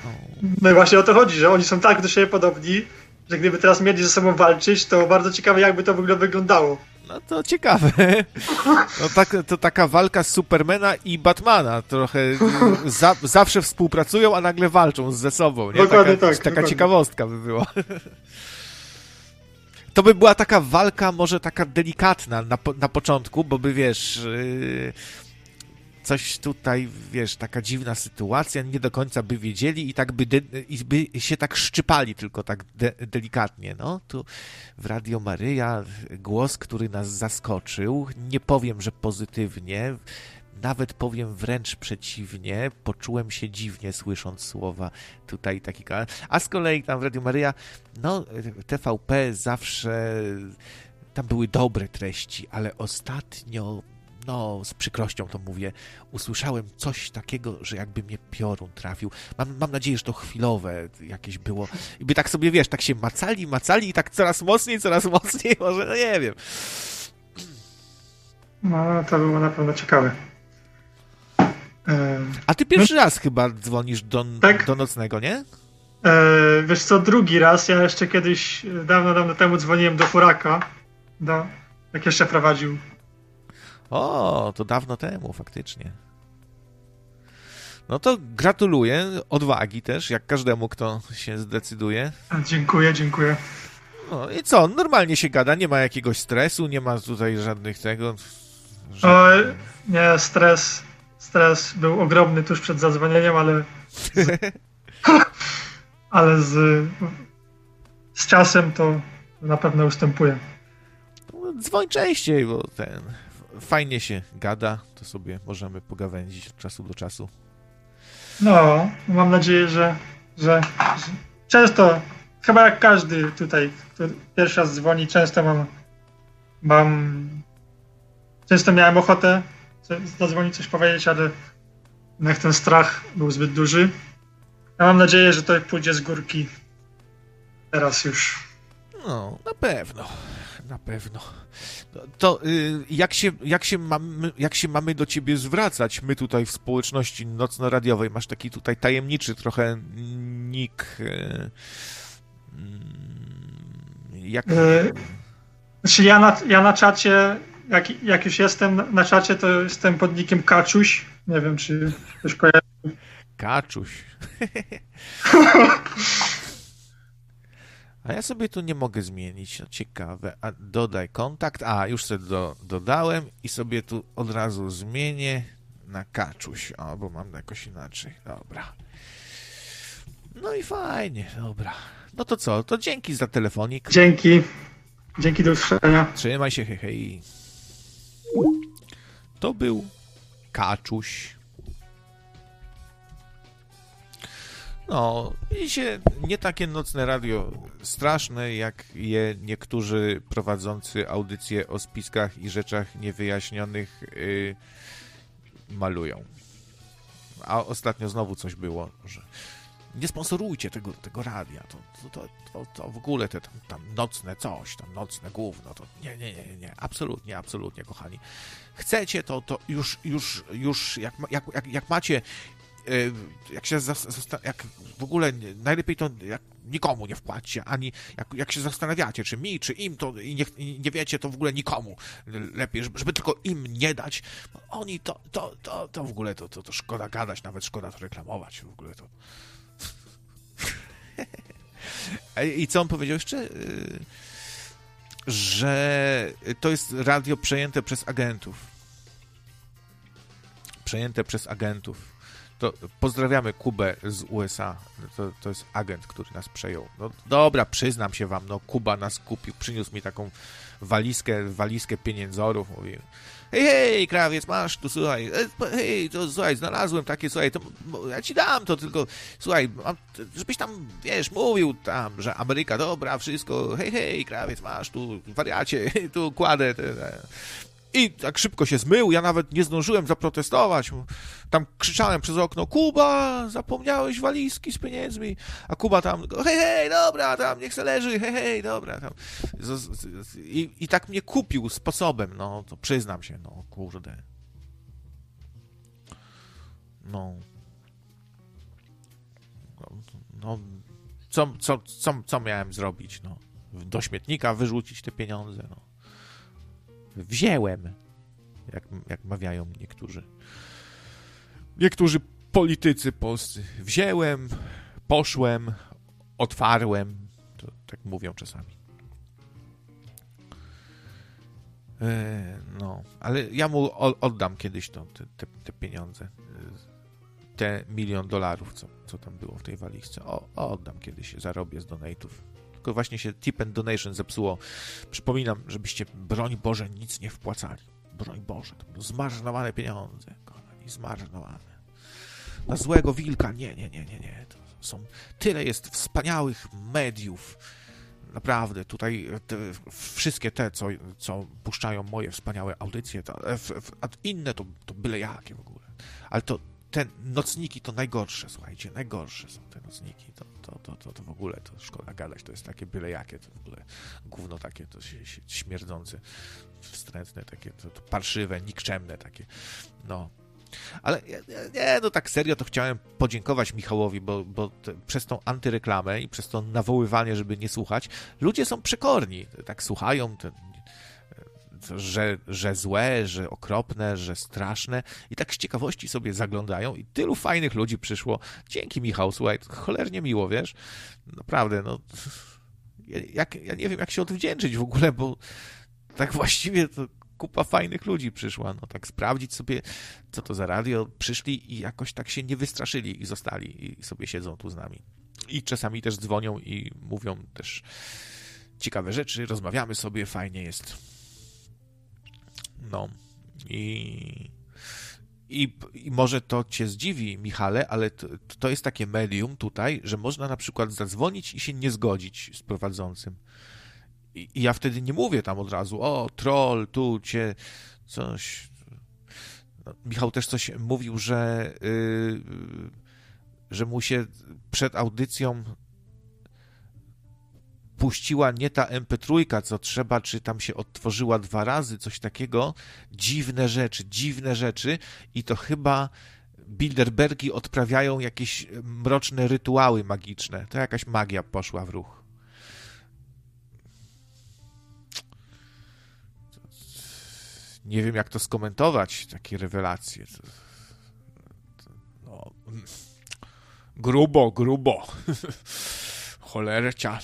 No właśnie o to chodzi, że oni są tak do siebie podobni, że gdyby teraz mieli ze sobą walczyć, to bardzo ciekawe jakby to wyglądało. No to ciekawe. No tak, to taka walka z Supermana i Batmana. Trochę za, zawsze współpracują, a nagle walczą ze sobą. Nie? Dokładnie taka, tak. Taka dokładnie. ciekawostka by była. To by była taka walka, może taka delikatna na, na początku, bo by wiesz. Yy, coś tutaj, wiesz, taka dziwna sytuacja, nie do końca by wiedzieli i tak by, de, i by się tak szczypali tylko tak de, delikatnie, no. Tu w Radio Maryja głos, który nas zaskoczył, nie powiem, że pozytywnie, nawet powiem wręcz przeciwnie, poczułem się dziwnie słysząc słowa tutaj takiego, a z kolei tam w Radio Maryja, no, TVP zawsze, tam były dobre treści, ale ostatnio no, z przykrością to mówię, usłyszałem coś takiego, że jakby mnie piorun trafił. Mam, mam nadzieję, że to chwilowe jakieś było. I by tak sobie, wiesz, tak się macali, macali i tak coraz mocniej, coraz mocniej, może, no nie wiem. No, to było na pewno ciekawe. E, A ty pierwszy raz chyba dzwonisz do, Tak. do nocnego, nie? e, wiesz co, drugi raz, ja jeszcze kiedyś, dawno, dawno temu dzwoniłem do Furaka, do, jak jeszcze prowadził. O, to dawno temu, faktycznie. No to gratuluję odwagi też, jak każdemu, kto się zdecyduje. Dziękuję, dziękuję. No i co, normalnie się gada, nie ma jakiegoś stresu, nie ma tutaj żadnych tego... O, żadnych- nie, stres, stres był ogromny tuż przed zadzwonieniem, ale z, ale z, z czasem to na pewno ustępuje. Dzwoń częściej, bo ten fajnie się gada, to sobie możemy pogawędzić od czasu do czasu. No, mam nadzieję, że, że, że często, chyba jak każdy tutaj, kto pierwszy raz dzwoni, często mam, mam często miałem ochotę zadzwonić, coś powiedzieć, ale jednak ten strach był zbyt duży. Ja mam nadzieję, że to pójdzie z górki teraz już. No, na pewno, na pewno. To, to y, jak, się, jak, się mamy, jak się mamy do ciebie zwracać, my tutaj w społeczności nocno-radiowej, masz taki tutaj tajemniczy trochę nick, y, mm, jak... Y, Znaczy ja na, ja na czacie, jak, jak już jestem na czacie, to jestem pod nickiem Kaczuś. Nie wiem, czy ktoś kojarzy. Kaczuś. A ja sobie tu nie mogę zmienić. No, ciekawe. A dodaj kontakt. A, już sobie do, dodałem i sobie tu od razu zmienię na Kaczuś. O, bo mam jakoś inaczej. Dobra. No i fajnie, dobra. No to co? To dzięki za telefonik. Dzięki. Dzięki do usłyszenia. Trzymaj się, hej, hej. To był Kaczuś. No, i się nie takie nocne radio straszne, jak je niektórzy prowadzący audycje o spiskach i rzeczach niewyjaśnionych yy, malują. A ostatnio znowu coś było, że nie sponsorujcie tego, tego radia, to, to, to, to, w ogóle te tam, tam nocne coś, tam nocne gówno, to nie, nie, nie, nie, nie, absolutnie, absolutnie, kochani. Chcecie to, to już, już, już, jak, jak, jak, jak macie, jak się, jak w ogóle najlepiej to jak nikomu nie wpłaćcie, ani jak, jak się zastanawiacie, czy mi, czy im, to i nie, nie wiecie, to w ogóle nikomu lepiej, żeby, żeby tylko im nie dać, oni to, to, to, to w ogóle to, to, to szkoda gadać, nawet szkoda to reklamować, w ogóle to E, I co on powiedział jeszcze? Y, Że to jest radio przejęte przez agentów. Przejęte przez agentów. To pozdrawiamy Kubę z USA. To, to jest agent, który nas przejął. No dobra, przyznam się wam, no Kuba nas kupił, przyniósł mi taką walizkę, walizkę pieniędzorów. Mówi, hej, hej, krawiec, masz tu, słuchaj, e, hej, to słuchaj, znalazłem takie, słuchaj, to ja ci dam to, tylko słuchaj, żebyś tam, wiesz, mówił tam, że Ameryka, dobra, wszystko, hej, hej, krawiec, masz tu, wariacie, tu kładę te, te. I tak szybko się zmył, ja nawet nie zdążyłem zaprotestować. Tam krzyczałem przez okno, Kuba, zapomniałeś walizki z pieniędzmi. A Kuba tam, hej, hej, dobra, tam niech se leży, hej, hej, dobra. Tam. I, I tak mnie kupił sposobem, no, to przyznam się, no, kurde. No. No, co, co, co, co miałem zrobić, no? Do śmietnika wyrzucić te pieniądze, no wzięłem, jak, jak mawiają niektórzy. Niektórzy politycy polscy. Wzięłem, poszłem, otwarłem. To tak mówią czasami. E, no, ale ja mu oddam kiedyś to, te, te, te pieniądze. Te milion dolarów, co, co tam było w tej walizce. O, oddam kiedyś, zarobię z donate'ów tylko właśnie się tip and donation zepsuło. Przypominam, żebyście, broń Boże, nic nie wpłacali. Broń Boże, to będą zmarnowane pieniądze, kochani, zmarnowane. Na złego wilka, nie, nie, nie, nie, nie. To są, tyle jest wspaniałych mediów, naprawdę, tutaj te, wszystkie te, co, co puszczają moje wspaniałe audycje, to, a inne to, to byle jakie w ogóle. Ale to te nocniki to najgorsze, słuchajcie, najgorsze są te nocniki. To, to, to, to, to w ogóle to szkoda gadać, to jest takie byle jakie, to w ogóle gówno takie, to się, się śmierdzące, wstrętne, takie, to, to parszywe, nikczemne takie, no. Ale nie, no tak serio to chciałem podziękować Michałowi, bo, bo te, przez tą antyreklamę i przez to nawoływanie, żeby nie słuchać, ludzie są przekorni, tak słuchają, te, że, że złe, że okropne, że straszne i tak z ciekawości sobie zaglądają i tylu fajnych ludzi przyszło. Dzięki Michał, słuchaj, cholernie miło, wiesz? Naprawdę, no jak, ja nie wiem, jak się odwdzięczyć w ogóle, bo tak właściwie to kupa fajnych ludzi przyszła, no tak sprawdzić sobie, co to za radio, przyszli i jakoś tak się nie wystraszyli i zostali i sobie siedzą tu z nami. I czasami też dzwonią i mówią też ciekawe rzeczy, rozmawiamy sobie, fajnie jest. No i, i, i może to cię zdziwi, Michale, ale to, to jest takie medium tutaj, że można na przykład zadzwonić i się nie zgodzić z prowadzącym. I, i ja wtedy nie mówię tam od razu, o, troll, tu cię coś. No, Michał też coś mówił, że, yy, że mu się przed audycją puściła nie ta MP3, co trzeba, czy tam się odtworzyła dwa razy, coś takiego. Dziwne rzeczy, dziwne rzeczy i to chyba Bilderbergi odprawiają jakieś mroczne rytuały magiczne. To jakaś magia poszła w ruch. Nie wiem, jak to skomentować, takie rewelacje. No, grubo, grubo. Cholercia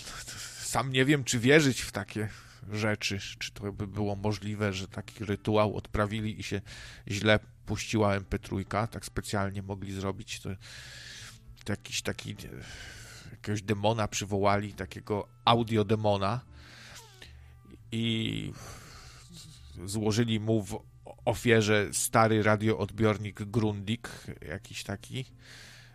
sam nie wiem, czy wierzyć w takie rzeczy, czy to by było możliwe, że taki rytuał odprawili i się źle puściła MP3, tak specjalnie mogli zrobić, to, to jakiś taki jakiegoś demona przywołali, takiego audiodemona i złożyli mu w ofierze stary radioodbiornik Grundig, jakiś taki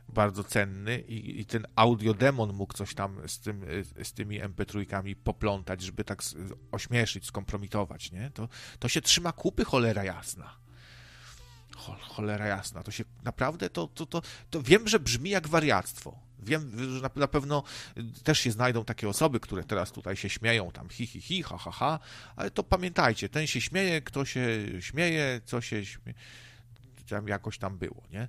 bardzo cenny i, i ten audiodemon mógł coś tam z, tym, z tymi MP3 poplątać, żeby tak ośmieszyć, skompromitować, nie? To, to się trzyma kupy, cholera jasna. Cholera jasna, to się naprawdę, to, to, to, to wiem, że brzmi jak wariactwo. Wiem, że na, pewno też się znajdą takie osoby, które teraz tutaj się śmieją, tam hi, hi, hi, ha, ha, ha, ale to pamiętajcie, ten się śmieje, kto się śmieje, co się śmieje, tam jakoś tam było, nie?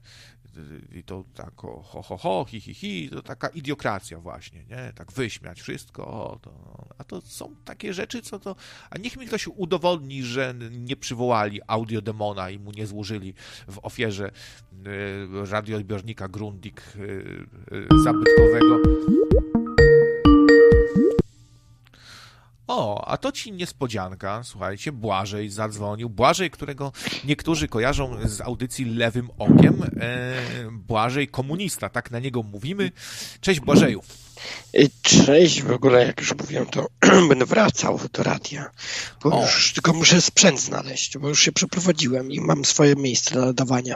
I to tak ho, ho, ho, hi, hi, hi, to taka idiokracja właśnie, nie? Tak wyśmiać wszystko, o, to, a to są takie rzeczy, co to, a niech mi ktoś udowodni, że nie przywołali audiodemona i mu nie złożyli w ofierze y, radioodbiornika Grundig y, y, zabytkowego. O, a to ci niespodzianka, słuchajcie, Błażej zadzwonił. Błażej, którego niektórzy kojarzą z audycji Lewym Okiem. E, Błażej komunista, tak na niego mówimy. Cześć Błażeju. Y, Cześć, w ogóle jak już mówiłem, to będę wracał do radia, bo O. już tylko muszę sprzęt znaleźć, bo już się przeprowadziłem i mam swoje miejsce na nadawania.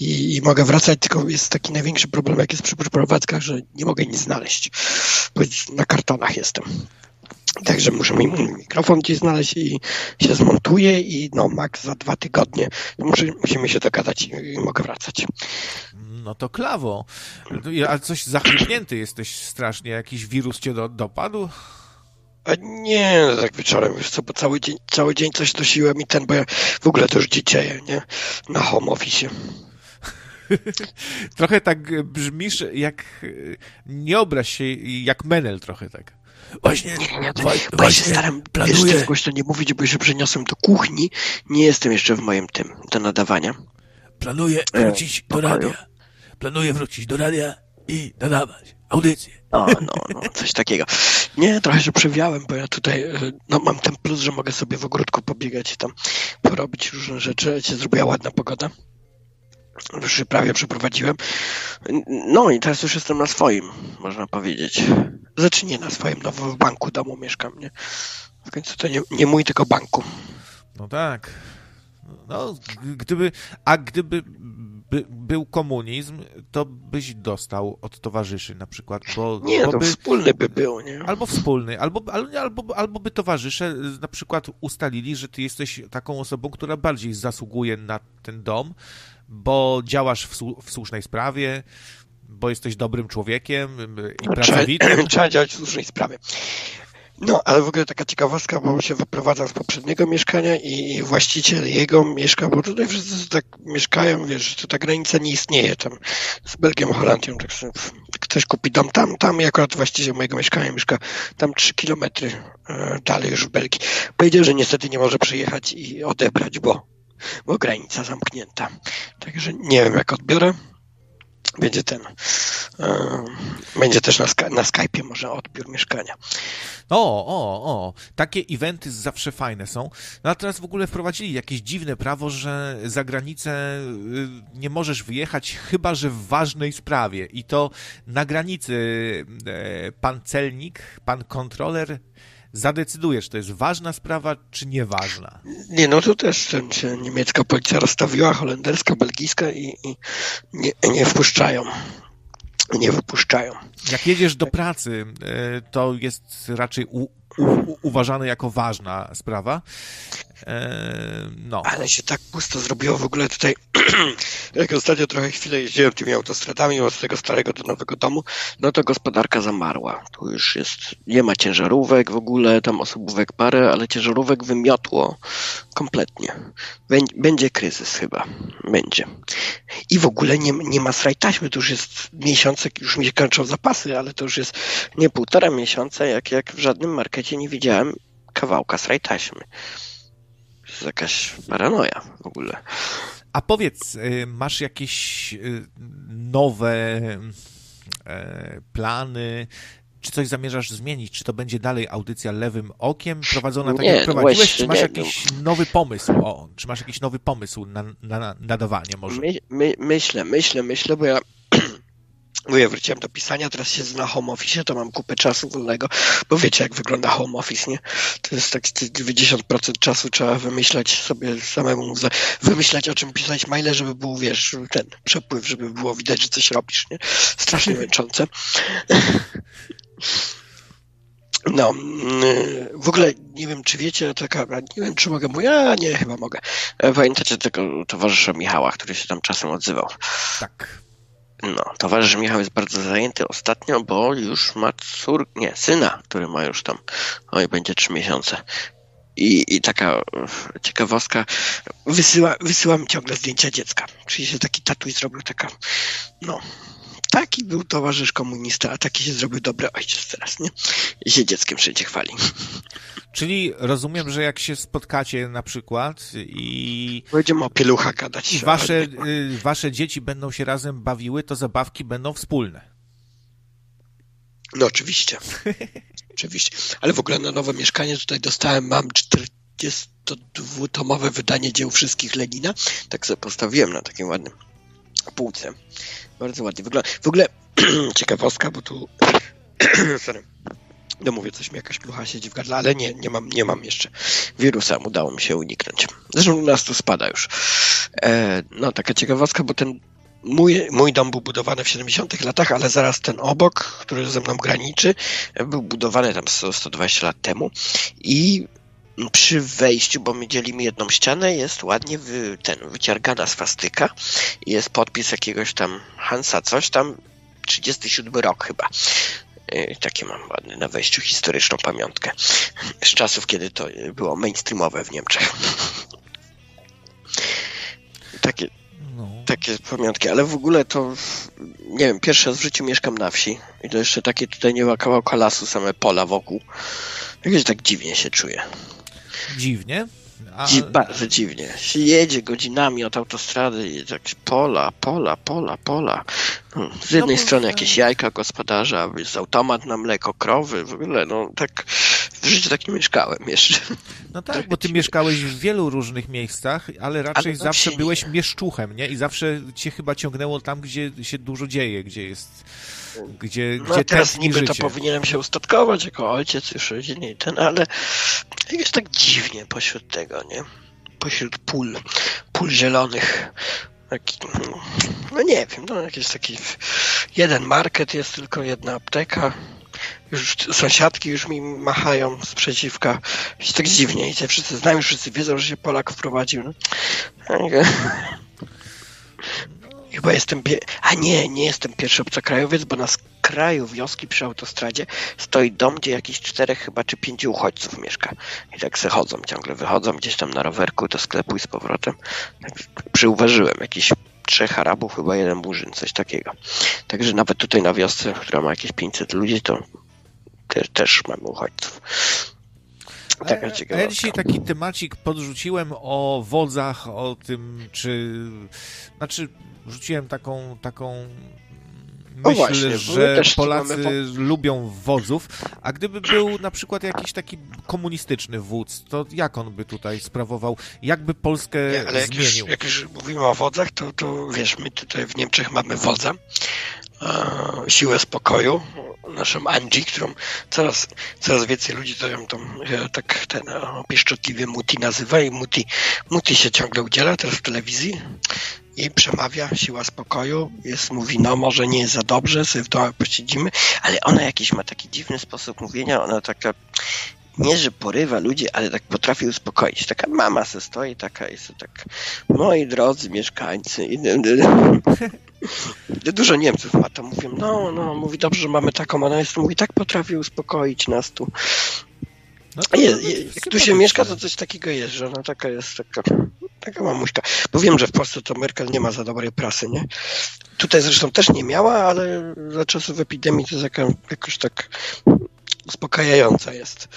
I, I mogę wracać, tylko jest taki największy problem, jak jest przy przeprowadzkach, że nie mogę nic znaleźć, bo na kartonach jestem. Także muszę mi mikrofon gdzieś znaleźć i się zmontuję i no max za dwa tygodnie muszę, musimy się dogadać i, mogę wracać. No to klawo. A coś zachrypnięty jesteś strasznie. Jakiś wirus cię do, dopadł? A nie, no tak wieczorem, wiesz co, bo cały dzień, cały dzień coś nosiłem i ten, bo ja w ogóle to już dziecieję, nie? Na home office. Trochę tak brzmisz jak... Nie obraź się, jak Menel trochę tak. Właśnie, Nie, nie, to, wa- bo ja się właśnie staram planuję... jeszcze głośno nie mówić, bo się przeniosłem do kuchni. Nie jestem jeszcze w moim tym, do nadawania. Planuję E, wrócić do pokoju. radia. Planuję wrócić do radia i nadawać audycję. O, no, no, coś takiego. Nie, trochę się przewiałem, bo ja tutaj, e, no mam ten plus, że mogę sobie w ogródku pobiegać i tam porobić różne rzeczy. Się zrobiła ładna pogoda. Już prawie przeprowadziłem. No i teraz już jestem na swoim, można powiedzieć. Znaczy nie na swoim, no w banku domu mieszkam, nie? W końcu to nie, nie mój, tylko banku. No tak. No, gdyby, a gdyby by, był komunizm, to byś dostał od towarzyszy na przykład, bo, Nie, bo to by, wspólny by był, nie? albo wspólny, albo, albo, albo, albo by towarzysze y, na przykład ustalili, że ty jesteś taką osobą, która bardziej zasługuje na ten dom, bo działasz w, w słusznej sprawie, bo jesteś dobrym człowiekiem y, i No, pracowitym. Trzeba, trzeba działać w słusznej sprawie. No, ale w ogóle taka ciekawostka, bo się wyprowadzam z poprzedniego mieszkania i właściciel jego mieszka, bo tutaj wszyscy tak mieszkają, wiesz, że ta granica nie istnieje tam z Belgią, Holandią, tak ktoś kupi dom tam, tam i akurat właściciel mojego mieszkania mieszka tam trzy kilometry e, dalej już w Belgii. Powiedział, że niestety nie może przyjechać i odebrać, bo, bo granica zamknięta. Także nie wiem, jak odbiorę. Będzie ten. e, będzie też na, na Skype'ie może odbiór mieszkania. O, o, o. Takie eventy zawsze fajne są. No a teraz w ogóle wprowadzili jakieś dziwne prawo, że za granicę y, nie możesz wyjechać, chyba że w ważnej sprawie. I to na granicy e, pan celnik, pan kontroler zadecyduje, czy to jest ważna sprawa, czy nieważna. Nie, no to też się niemiecka policja rozstawiła, holenderska, belgijska i, i nie, nie wpuszczają. Nie wypuszczają. Jak jedziesz do pracy, e, to jest raczej u, u, uważane jako ważna sprawa. E, no. Ale się tak pusto zrobiło w ogóle tutaj. Jak ostatnio trochę chwilę jeździłem tymi autostradami od tego starego do nowego domu, no to gospodarka zamarła. Tu już jest, nie ma ciężarówek w ogóle, tam osobówek parę, ale ciężarówek wymiotło kompletnie. Bę- Będzie kryzys chyba. Będzie. I w ogóle nie, nie ma sraj taśmy, to już jest miesiące, już mi się kończą zapasy, ale to już jest nie półtora miesiąca, jak, jak w żadnym markecie nie widziałem kawałka sraj taśmy. To jest jakaś paranoja w ogóle. A powiedz, y, masz jakieś y, nowe e, plany? Czy coś zamierzasz zmienić? Czy to będzie dalej audycja lewym okiem prowadzona tak Nie, jak no prowadziłeś? właśnie, Czy masz nie, jakiś nowy pomysł? O, czy masz jakiś nowy pomysł na, na, na nadawanie może? My, my, myślę, myślę, myślę, bo ja, bo ja wróciłem do pisania, teraz siedzę na home office, to mam kupę czasu wolnego, bo wiecie jak wygląda home office, nie? To jest tak 90% czasu trzeba wymyślać sobie samemu, wymyślać o czym pisać maile, żeby był, wiesz, ten przepływ, żeby było widać, że coś robisz, nie? Strasznie męczące. No, w ogóle nie wiem, czy wiecie, taka, nie wiem, czy mogę mówić, a nie, chyba mogę. E, Pamiętacie tego towarzysza Michała, który się tam czasem odzywał? Tak. No, towarzysz Michał jest bardzo zajęty ostatnio, bo już ma cór... nie, syna, który ma już tam, oj, będzie trzy miesiące. I, I taka e, ciekawostka, wysyła, wysyłam ciągle zdjęcia dziecka. Czyli się taki tatuś zrobił, taka, no, taki był towarzysz komunista, a taki się zrobił dobry ojciec teraz, nie? I się dzieckiem wszędzie chwali. Czyli rozumiem, że jak się spotkacie na przykład i, Będziemy o pielucha gadać. i wasze, y, wasze dzieci będą się razem bawiły, to zabawki będą wspólne. No oczywiście. oczywiście. Ale w ogóle na nowe mieszkanie tutaj dostałem, mam 42-tomowe wydanie dzieł wszystkich Lenina. Tak sobie postawiłem na takim ładnym półce. Bardzo ładnie wygląda. W ogóle ciekawostka, bo tu sorry. No mówię, coś mi jakaś plucha siedzi w gardle, ale nie, nie mam, nie mam jeszcze wirusa, udało mi się uniknąć. Zresztą u nas to spada już. E, no, taka ciekawostka, bo ten mój, mój dom był budowany w 70 latach, ale zaraz ten obok, który ze mną graniczy, był budowany tam 100, 120 lat temu i przy wejściu, bo my dzielimy jedną ścianę, jest ładnie wy, ten, wyciargana swastyka i jest podpis jakiegoś tam Hansa, coś tam, 37 rok chyba. Yy, takie mam ładne na wejściu historyczną pamiątkę. Z czasów, kiedy to było mainstreamowe w Niemczech. Takie, No. takie pamiątki, ale w ogóle to nie wiem, pierwszy raz w życiu mieszkam na wsi i to jeszcze takie tutaj nie ma kawałka lasu, same pola wokół. Jakoś tak dziwnie się czuję. Dziwnie. A, bardzo dziwnie. Się jedzie godzinami od autostrady i tak pola, pola, pola, pola. Hmm, Z jednej bo- strony jakieś jajka gospodarza, jest automat na mleko, krowy, w ogóle, no tak w życiu tak nie mieszkałem jeszcze. no tak, trochę bo ty mieszkałeś w wielu różnych miejscach, ale raczej Ale na zawsze wsi nie. byłeś mieszczuchem, nie? I zawsze cię chyba ciągnęło tam, gdzie się dużo dzieje, gdzie jest... Gdzie, No gdzie teraz niby to życie. powinienem się ustatkować jako ojciec już rodziny i ten, ale jest tak dziwnie pośród tego, nie? Pośród pól, pól zielonych. Taki, no, no nie wiem, no jakiś taki jeden market jest, tylko jedna apteka. Już sąsiadki już mi machają sprzeciwka. Jest tak dziwnie i te wszyscy znają, wszyscy wiedzą, że się Polak wprowadził. No. Chyba jestem. A nie, nie jestem pierwszy obcokrajowiec, bo na skraju wioski przy autostradzie stoi dom, gdzie jakichś czterech chyba czy pięciu uchodźców mieszka. I tak se chodzą ciągle, wychodzą gdzieś tam na rowerku do sklepu i z powrotem. Tak przyuważyłem jakiś trzech Arabów, chyba jeden Murzyn, coś takiego. Także nawet tutaj na wiosce, która ma jakieś 500 ludzi, to też, też mamy uchodźców. Taka ja- dzisiaj taki temacik podrzuciłem o wodzach, o tym, czy... Znaczy, rzuciłem taką, taką O myśl, właśnie, że Polacy lubią wodzów, a gdyby był na przykład jakiś taki komunistyczny wódz, to jak on by tutaj sprawował, jakby Polskę Nie, ale jak już, zmienił? jak już mówimy o wodzach, to, to wiesz, my tutaj w Niemczech mamy wodza, e, siłę spokoju, naszą Angie, którą coraz, coraz więcej ludzi to ją tą, e, tak ten e, pieszczotliwie Muti nazywa i Muti, Muti się ciągle udziela teraz w telewizji i przemawia, siła spokoju, jest, mówi, no może nie jest za dobrze, sobie w domu posiedzimy, ale ona jakiś ma taki dziwny sposób mówienia, ona taka nie, że porywa ludzi, ale tak potrafi uspokoić. Taka mama se stoi, taka jest tak, moi drodzy mieszkańcy. I, Dużo Niemców ma to, mówią, no, no, mówi dobrze, że mamy taką, ona jest, mówi, tak potrafi uspokoić nas tu. No jak tu się mieszka, to coś takiego jest, że ona taka jest, taka, taka mamuśka. Bo wiem, że w Polsce to Merkel nie ma za dobrej prasy, nie? Tutaj zresztą też nie miała, ale za czasów epidemii to jest jaka, jakoś tak uspokajająca jest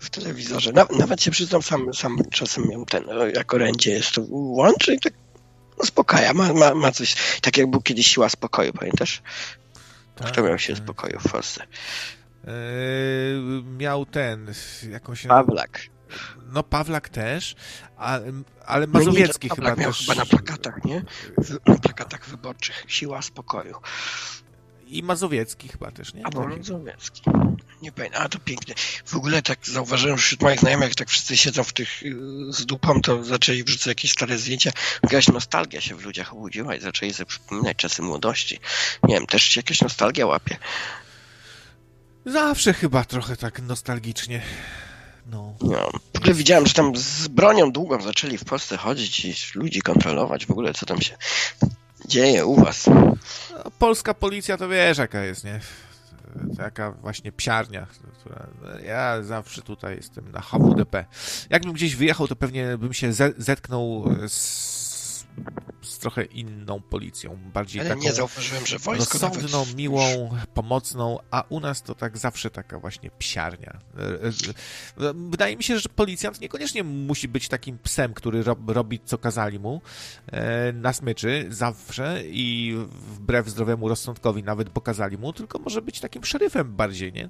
w telewizorze. Na, nawet się przyznam, sam, sam czasem ją ten, o, jak orędzie jest, to łączy i tak uspokaja, ma, ma, ma coś, tak jak był kiedyś siła spokoju, pamiętasz? Tak. Kto miał się spokoju w Polsce? Eee, miał ten, jakąś... Pawlak. No Pawlak też, a, ale No nie, Mazowiecki chyba Pawlak miał też. chyba na plakatach, nie? Na plakatach wyborczych. Siła spokoju. I Mazowiecki chyba też, nie? Albo Mazowiecki. Nie pamiętam, a to pięknie. W ogóle tak zauważyłem że wśród moich znajomych, jak tak wszyscy siedzą w tych y, z dupą, to zaczęli wrzucać jakieś stare zdjęcia. Jakaś nostalgia się w ludziach obudziła i zaczęli sobie przypominać czasy młodości. Nie wiem, też się jakaś nostalgia łapie. Zawsze chyba trochę tak nostalgicznie. No. No, w ogóle widziałem, że tam z bronią długą zaczęli w Polsce chodzić i ludzi kontrolować. W ogóle co tam się dzieje u was? A Polska policja to wiesz jaka jest, nie? Taka właśnie psiarnia. Która... Ja zawsze tutaj jestem na HWDP. Jakbym gdzieś wyjechał, to pewnie bym się ze- zetknął z z trochę inną policją, bardziej Ale taką nie zauważyłem, że wojsko rozsądną, nawet... miłą, pomocną, a u nas to tak zawsze taka właśnie psiarnia. E, e, e, Wydaje mi się, że policjant niekoniecznie musi być takim psem, który rob, robi co kazali mu na smyczy zawsze i wbrew zdrowemu rozsądkowi nawet pokazali mu, tylko może być takim szeryfem bardziej, nie?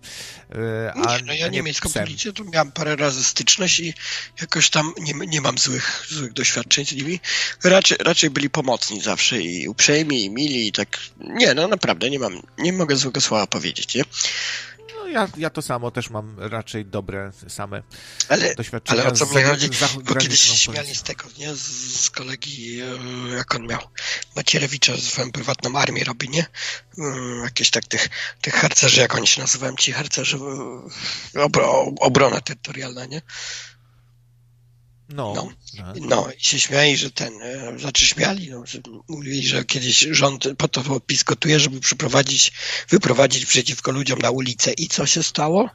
Nie, no ja a niemiecką psem. policję to miałem parę razy styczność i jakoś tam nie, nie mam złych, złych doświadczeń z nimi. Raczej, raczej byli pomocni zawsze i uprzejmi i mili i tak. Nie, no naprawdę nie mam, nie mogę złego słowa powiedzieć, nie? No, ja, ja to samo też mam raczej dobre same Ale, doświadczenia ale o co z mi chodzi? Bo kiedyś się śmiali z tego, nie? Z, z kolegi, e, jak on miał, Macierewicza, swoją prywatną armię robi, nie? Mm, Jakieś tak tych, tych harcerzy, jak oni się nazywają, ci harcerzy, e, obro, obrona terytorialna, nie? No, No. no. No i się śmiali, że ten, e, znaczy śmiali, no, że mówili, że kiedyś rząd po to bo PiS gotuje, żeby przyprowadzić, wyprowadzić przeciwko ludziom na ulicę. I co się stało?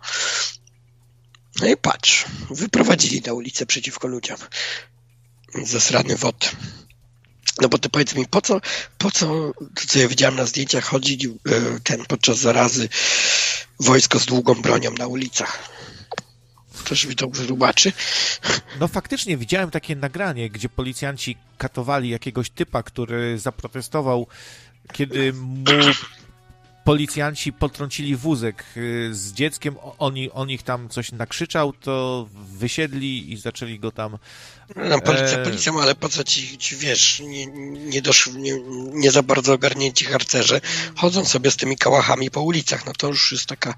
No i patrz, wyprowadzili na ulicę przeciwko ludziom. Zasrany wod. No bo ty powiedz mi, po co, po co, to co ja widziałem na zdjęciach, chodzić e, ten podczas zarazy wojsko z długą bronią na ulicach? Ktoś mi to wytłumaczy? No faktycznie widziałem takie nagranie, gdzie policjanci katowali jakiegoś typa, który zaprotestował, kiedy mu policjanci potrącili wózek y, z dzieckiem, o- oni, on ich tam coś nakrzyczał, to wysiedli i zaczęli go tam... No, policja E, policją, ale po co ci, ci wiesz, nie, nie, dosz, nie, nie za bardzo ogarnięci harcerze chodzą sobie z tymi kałachami po ulicach, no to już jest taka...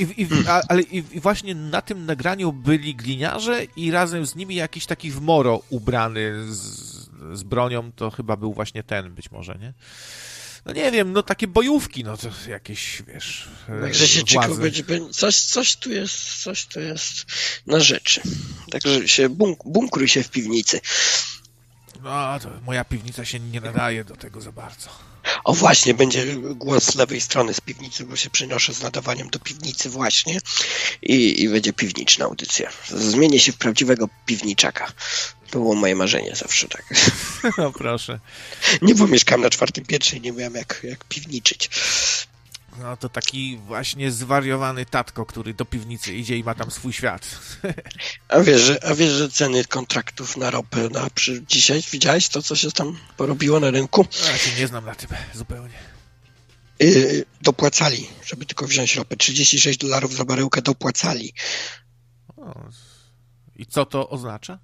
I, i, a, ale i, i właśnie na tym nagraniu byli gliniarze i razem z nimi jakiś taki w moro ubrany z, z bronią, to chyba był właśnie ten być może, nie? No nie wiem, no takie bojówki, no to jakieś, wiesz, e, Także się władzy. będzie- coś, coś tu jest, coś tu jest na rzeczy. Także się bunk, bunkruj się w piwnicy. No, to moja piwnica się nie nadaje do tego za bardzo. O właśnie, będzie głos z lewej strony z piwnicy, bo się przynoszę z nadawaniem do piwnicy właśnie i, i będzie piwniczna audycja. Zmienię się w prawdziwego piwniczaka. To było moje marzenie zawsze tak. No proszę. Nie, bo na czwartym piętrze i nie miałem jak, jak piwniczyć. No to taki właśnie zwariowany tatko, który do piwnicy idzie i ma tam swój świat. A wiesz, że, a wiesz, że ceny kontraktów na ropę na, przy, dzisiaj widziałeś to, co się tam porobiło na rynku? Ja się nie znam na tym zupełnie. Yy, dopłacali, żeby tylko wziąć ropę. 36 dolarów za baryłkę dopłacali. O, I co to oznacza?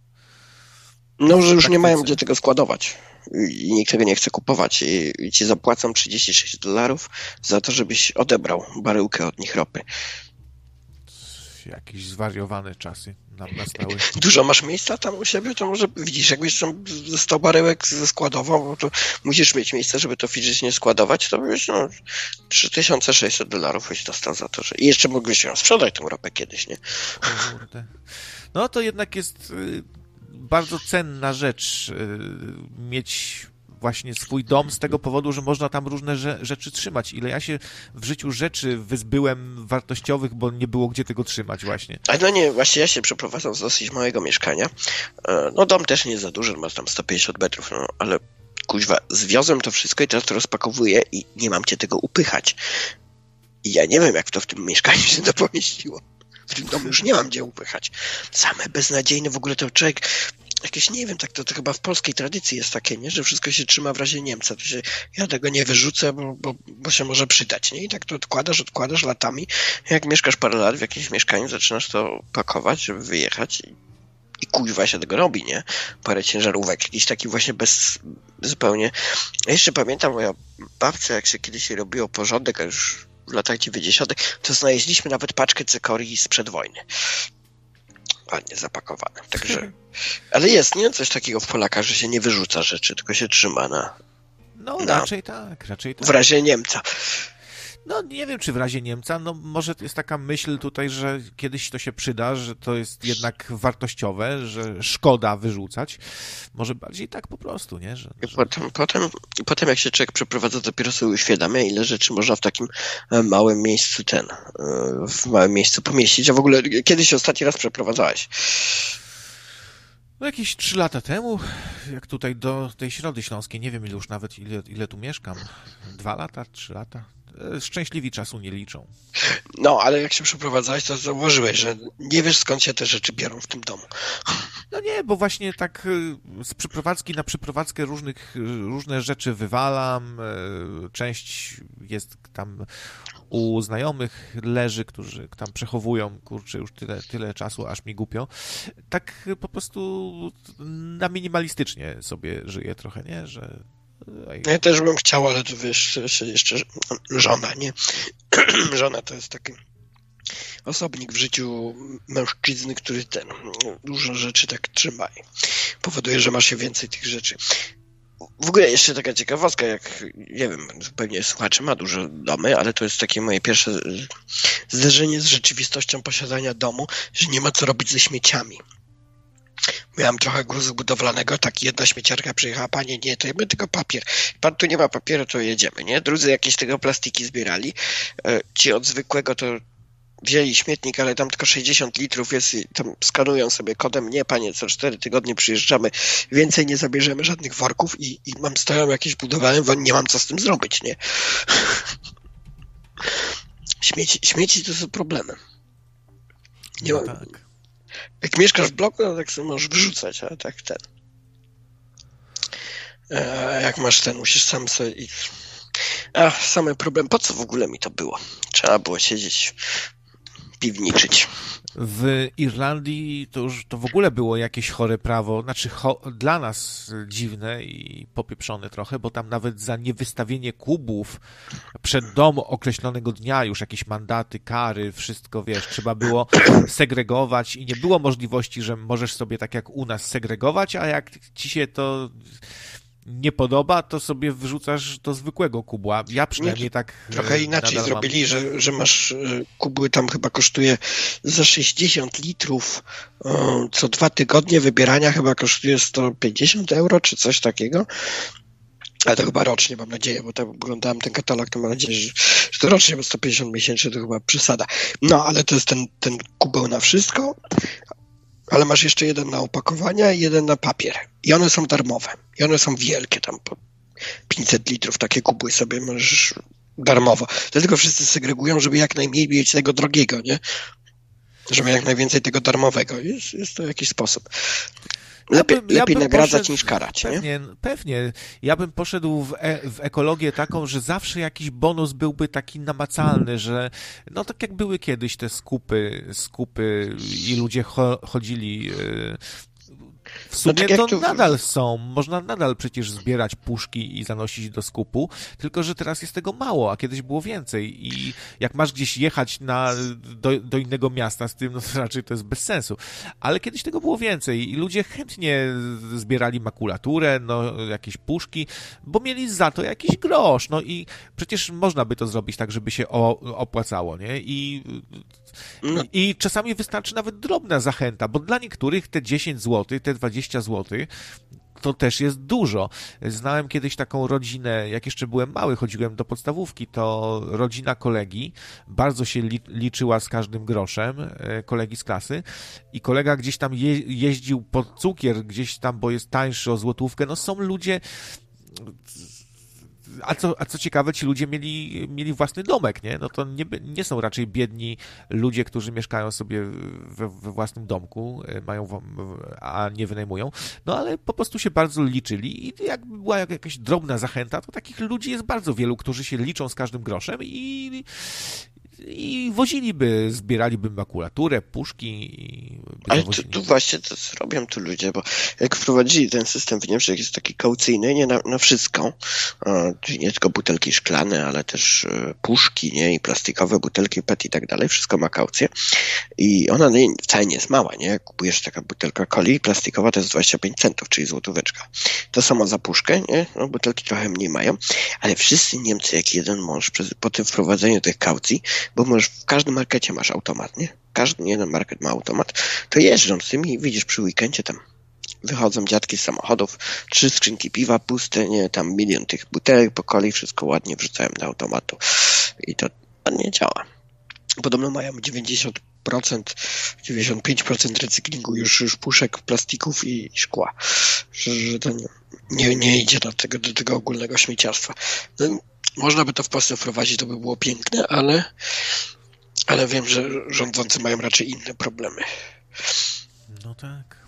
No, że już nie mają gdzie tego składować. I nikt tego nie chce kupować. I, i ci zapłacą 36 dolarów za to, żebyś odebrał baryłkę od nich ropy. Jakieś zwariowane czasy nam nastały. Dużo masz miejsca tam u siebie, to może widzisz, jakbyś tam ze 100 baryłek ze składował, bo to musisz mieć miejsce, żeby to fizycznie składować, to byś no 3600 dolarów byś dostał za to, że i jeszcze mógłbyś ją sprzedać tą ropę kiedyś, nie? No to jednak jest y, bardzo cenna rzecz y, mieć właśnie swój dom z tego powodu, że można tam różne rze- rzeczy trzymać. Ile ja się w życiu rzeczy wyzbyłem wartościowych, bo nie było gdzie tego trzymać właśnie. Ale no nie, właśnie ja się przeprowadzam z dosyć małego mieszkania. E, No dom też nie jest za duży, ma tam 150 metrów, no ale kuźwa, zwiozłem to wszystko i teraz to rozpakowuję i nie mam cię tego upychać. I ja nie wiem, jak to w tym mieszkaniu się to pomieściło. Tym domu już nie mam gdzie upychać. Same beznadziejne, w ogóle to człowiek jakieś, nie wiem, tak to, to chyba w polskiej tradycji jest takie, nie, że wszystko się trzyma w razie Niemca. To się, ja tego nie wyrzucę, bo, bo, bo się może przydać, nie? I tak to odkładasz, odkładasz latami. Jak mieszkasz parę lat w jakimś mieszkaniu, zaczynasz to pakować, żeby wyjechać i, kuźwa się tego robi, nie? Parę ciężarówek, jakiś taki właśnie bez, zupełnie. Ja jeszcze pamiętam moja babcia, jak się kiedyś robiło porządek, a już w latach 90., to znaleźliśmy nawet paczkę cykorii sprzed wojny. Ładnie zapakowane. Także. Ale jest, nie? Coś takiego w Polakach, że się nie wyrzuca rzeczy, tylko się trzyma na. No, No. raczej tak, raczej tak. W razie Niemca. No nie wiem, czy w razie Niemca, no może jest taka myśl tutaj, że kiedyś to się przyda, że to jest jednak wartościowe, że szkoda wyrzucać. Może bardziej tak po prostu, nie? Że, że... potem, potem, potem jak się człowiek przeprowadza, dopiero sobie uświadamia, ile rzeczy można w takim e, małym miejscu ten, e, w małym miejscu pomieścić. A w ogóle kiedy się ostatni raz przeprowadzałeś? No jakieś trzy lata temu, jak tutaj do tej Środy Śląskiej, nie wiem ile już nawet, ile, ile tu mieszkam, dwa lata, trzy lata, szczęśliwi czasu nie liczą. No, ale jak się przeprowadzałeś, to zauważyłeś, że nie wiesz skąd się te rzeczy biorą w tym domu. No nie, bo właśnie tak e, z przyprowadzki na przyprowadzkę różnych, różne rzeczy wywalam. E, część jest tam u znajomych leży, którzy tam przechowują, kurczę, już tyle, tyle czasu, aż mi głupio. Tak po prostu na minimalistycznie sobie żyję trochę, nie? Że ja też bym chciał, ale to wiesz, jeszcze żona, nie? żona to jest taki osobnik w życiu mężczyzny, który ten dużo rzeczy tak trzyma i powoduje, że ma się więcej tych rzeczy. W ogóle jeszcze taka ciekawostka, jak nie wiem, pewnie słuchacze ma dużo domy, ale to jest takie moje pierwsze zderzenie z rzeczywistością posiadania domu, że nie ma co robić ze śmieciami. Miałem trochę gruzu budowlanego, tak jedna śmieciarka przyjechała, panie, nie, to jemy tylko papier. Pan tu nie ma papieru, to jedziemy, nie? Drudzy jakieś tego plastiki zbierali. E, ci od zwykłego to wzięli śmietnik, ale tam tylko 60 litrów jest i tam skanują sobie kodem, nie panie, co 4 tygodnie przyjeżdżamy, więcej nie zabierzemy żadnych worków i, i mam stoją jakieś budowlane, bo nie mam co z tym zrobić, nie? Śmieci, śmieci to są problemem. Nie no mam, tak. Jak mieszkasz w bloku, to tak sobie możesz wyrzucać, ale tak ten. E, jak masz ten, musisz sam sobie i... Ach, same problem. Po co w ogóle mi to było? Trzeba było siedzieć, piwniczyć. W Irlandii to już to w ogóle było jakieś chore prawo, znaczy cho, dla nas dziwne i popieprzone trochę, bo tam nawet za niewystawienie kubów przed dom określonego dnia już jakieś mandaty, kary, wszystko wiesz, trzeba było segregować i nie było możliwości, że możesz sobie tak jak u nas segregować, a jak ci się to nie podoba, to sobie wrzucasz do zwykłego kubła. Ja przynajmniej nie, tak. Trochę e, inaczej zrobili, mam... że, że masz e, kubły tam chyba kosztuje za 60 litrów co dwa tygodnie wybierania chyba kosztuje 150 euro czy coś takiego. Ale to chyba rocznie, mam nadzieję, bo tak oglądałem ten katalog, to mam nadzieję, że, że to rocznie, bo 150 miesięcznie to chyba przesada. No, ale to jest ten, ten kubeł na wszystko, ale masz jeszcze jeden na opakowania i jeden na papier. I one są darmowe. I one są wielkie, tam po 500 litrów, takie kupuj sobie, możesz darmowo. Dlatego wszyscy segregują, żeby jak najmniej mieć tego drogiego, nie? Żeby jak najwięcej tego darmowego. Jest, jest to jakiś sposób. Lepiej, ja bym, lepiej ja nagradzać poszedł, niż karać. Pewnie, nie? pewnie. Ja bym poszedł w, e, w, ekologię taką, że zawsze jakiś bonus byłby taki namacalny, że no tak jak były kiedyś te skupy, skupy i ludzie cho, chodzili e, w sumie tak to nadal są. Można nadal przecież zbierać puszki i zanosić do skupu, tylko że teraz jest tego mało, a kiedyś było więcej. I jak masz gdzieś jechać na, do, do innego miasta z tym, no to raczej to jest bez sensu. Ale kiedyś tego było więcej i ludzie chętnie zbierali makulaturę, no jakieś puszki, bo mieli za to jakiś grosz. No i przecież można by to zrobić tak, żeby się o, opłacało, nie? I, no. I czasami wystarczy nawet drobna zachęta, bo dla niektórych te 10 zł, te 20 zł to też jest dużo. Znałem kiedyś taką rodzinę, jak jeszcze byłem mały, chodziłem do podstawówki, to rodzina kolegi bardzo się liczyła z każdym groszem, e, kolegi z klasy i kolega gdzieś tam je, jeździł po cukier, gdzieś tam, bo jest tańszy o złotówkę. No są ludzie a co, a co ciekawe, ci ludzie mieli, mieli własny domek, nie? No to nie, nie są raczej biedni ludzie, którzy mieszkają sobie we, we własnym domku, e, mają, a nie wynajmują, no ale po prostu się bardzo liczyli i jakby była jakaś drobna zachęta, to takich ludzi jest bardzo wielu, którzy się liczą z każdym groszem i, i woziliby, zbieraliby makulaturę, puszki i Ale tu, tu, właśnie to robią tu ludzie, bo jak wprowadzili ten system w Niemczech jest taki kaucyjny, nie na, na wszystko, czyli nie tylko butelki szklane, ale też e, puszki, nie, i plastikowe butelki PET i tak dalej, wszystko ma kaucję. I ona nie, wcale nie jest mała, nie, kupujesz taka butelka coli plastikowa to jest 25 centów, czyli złotóweczka. To samo za puszkę, nie, no, butelki trochę mniej mają, ale wszyscy Niemcy, jak jeden mąż, po tym wprowadzeniu tych kaucji, bo możesz, w każdym markecie masz automat, nie? Każdy jeden market ma automat, to jeżdżą z tym i widzisz przy weekendzie tam wychodzą dziadki z samochodów, trzy skrzynki piwa puste, nie, tam milion tych butelek po kolei, wszystko ładnie wrzucają do automatu i to ładnie działa. Podobno mają 90 95% recyklingu już, już puszek, plastików i, szkła. Że, że to nie, nie, nie idzie do tego, do tego ogólnego śmieciarstwa. No, można by to w Polsce wprowadzić, to by było piękne, ale, ale wiem, że rządzący mają raczej inne problemy. No tak.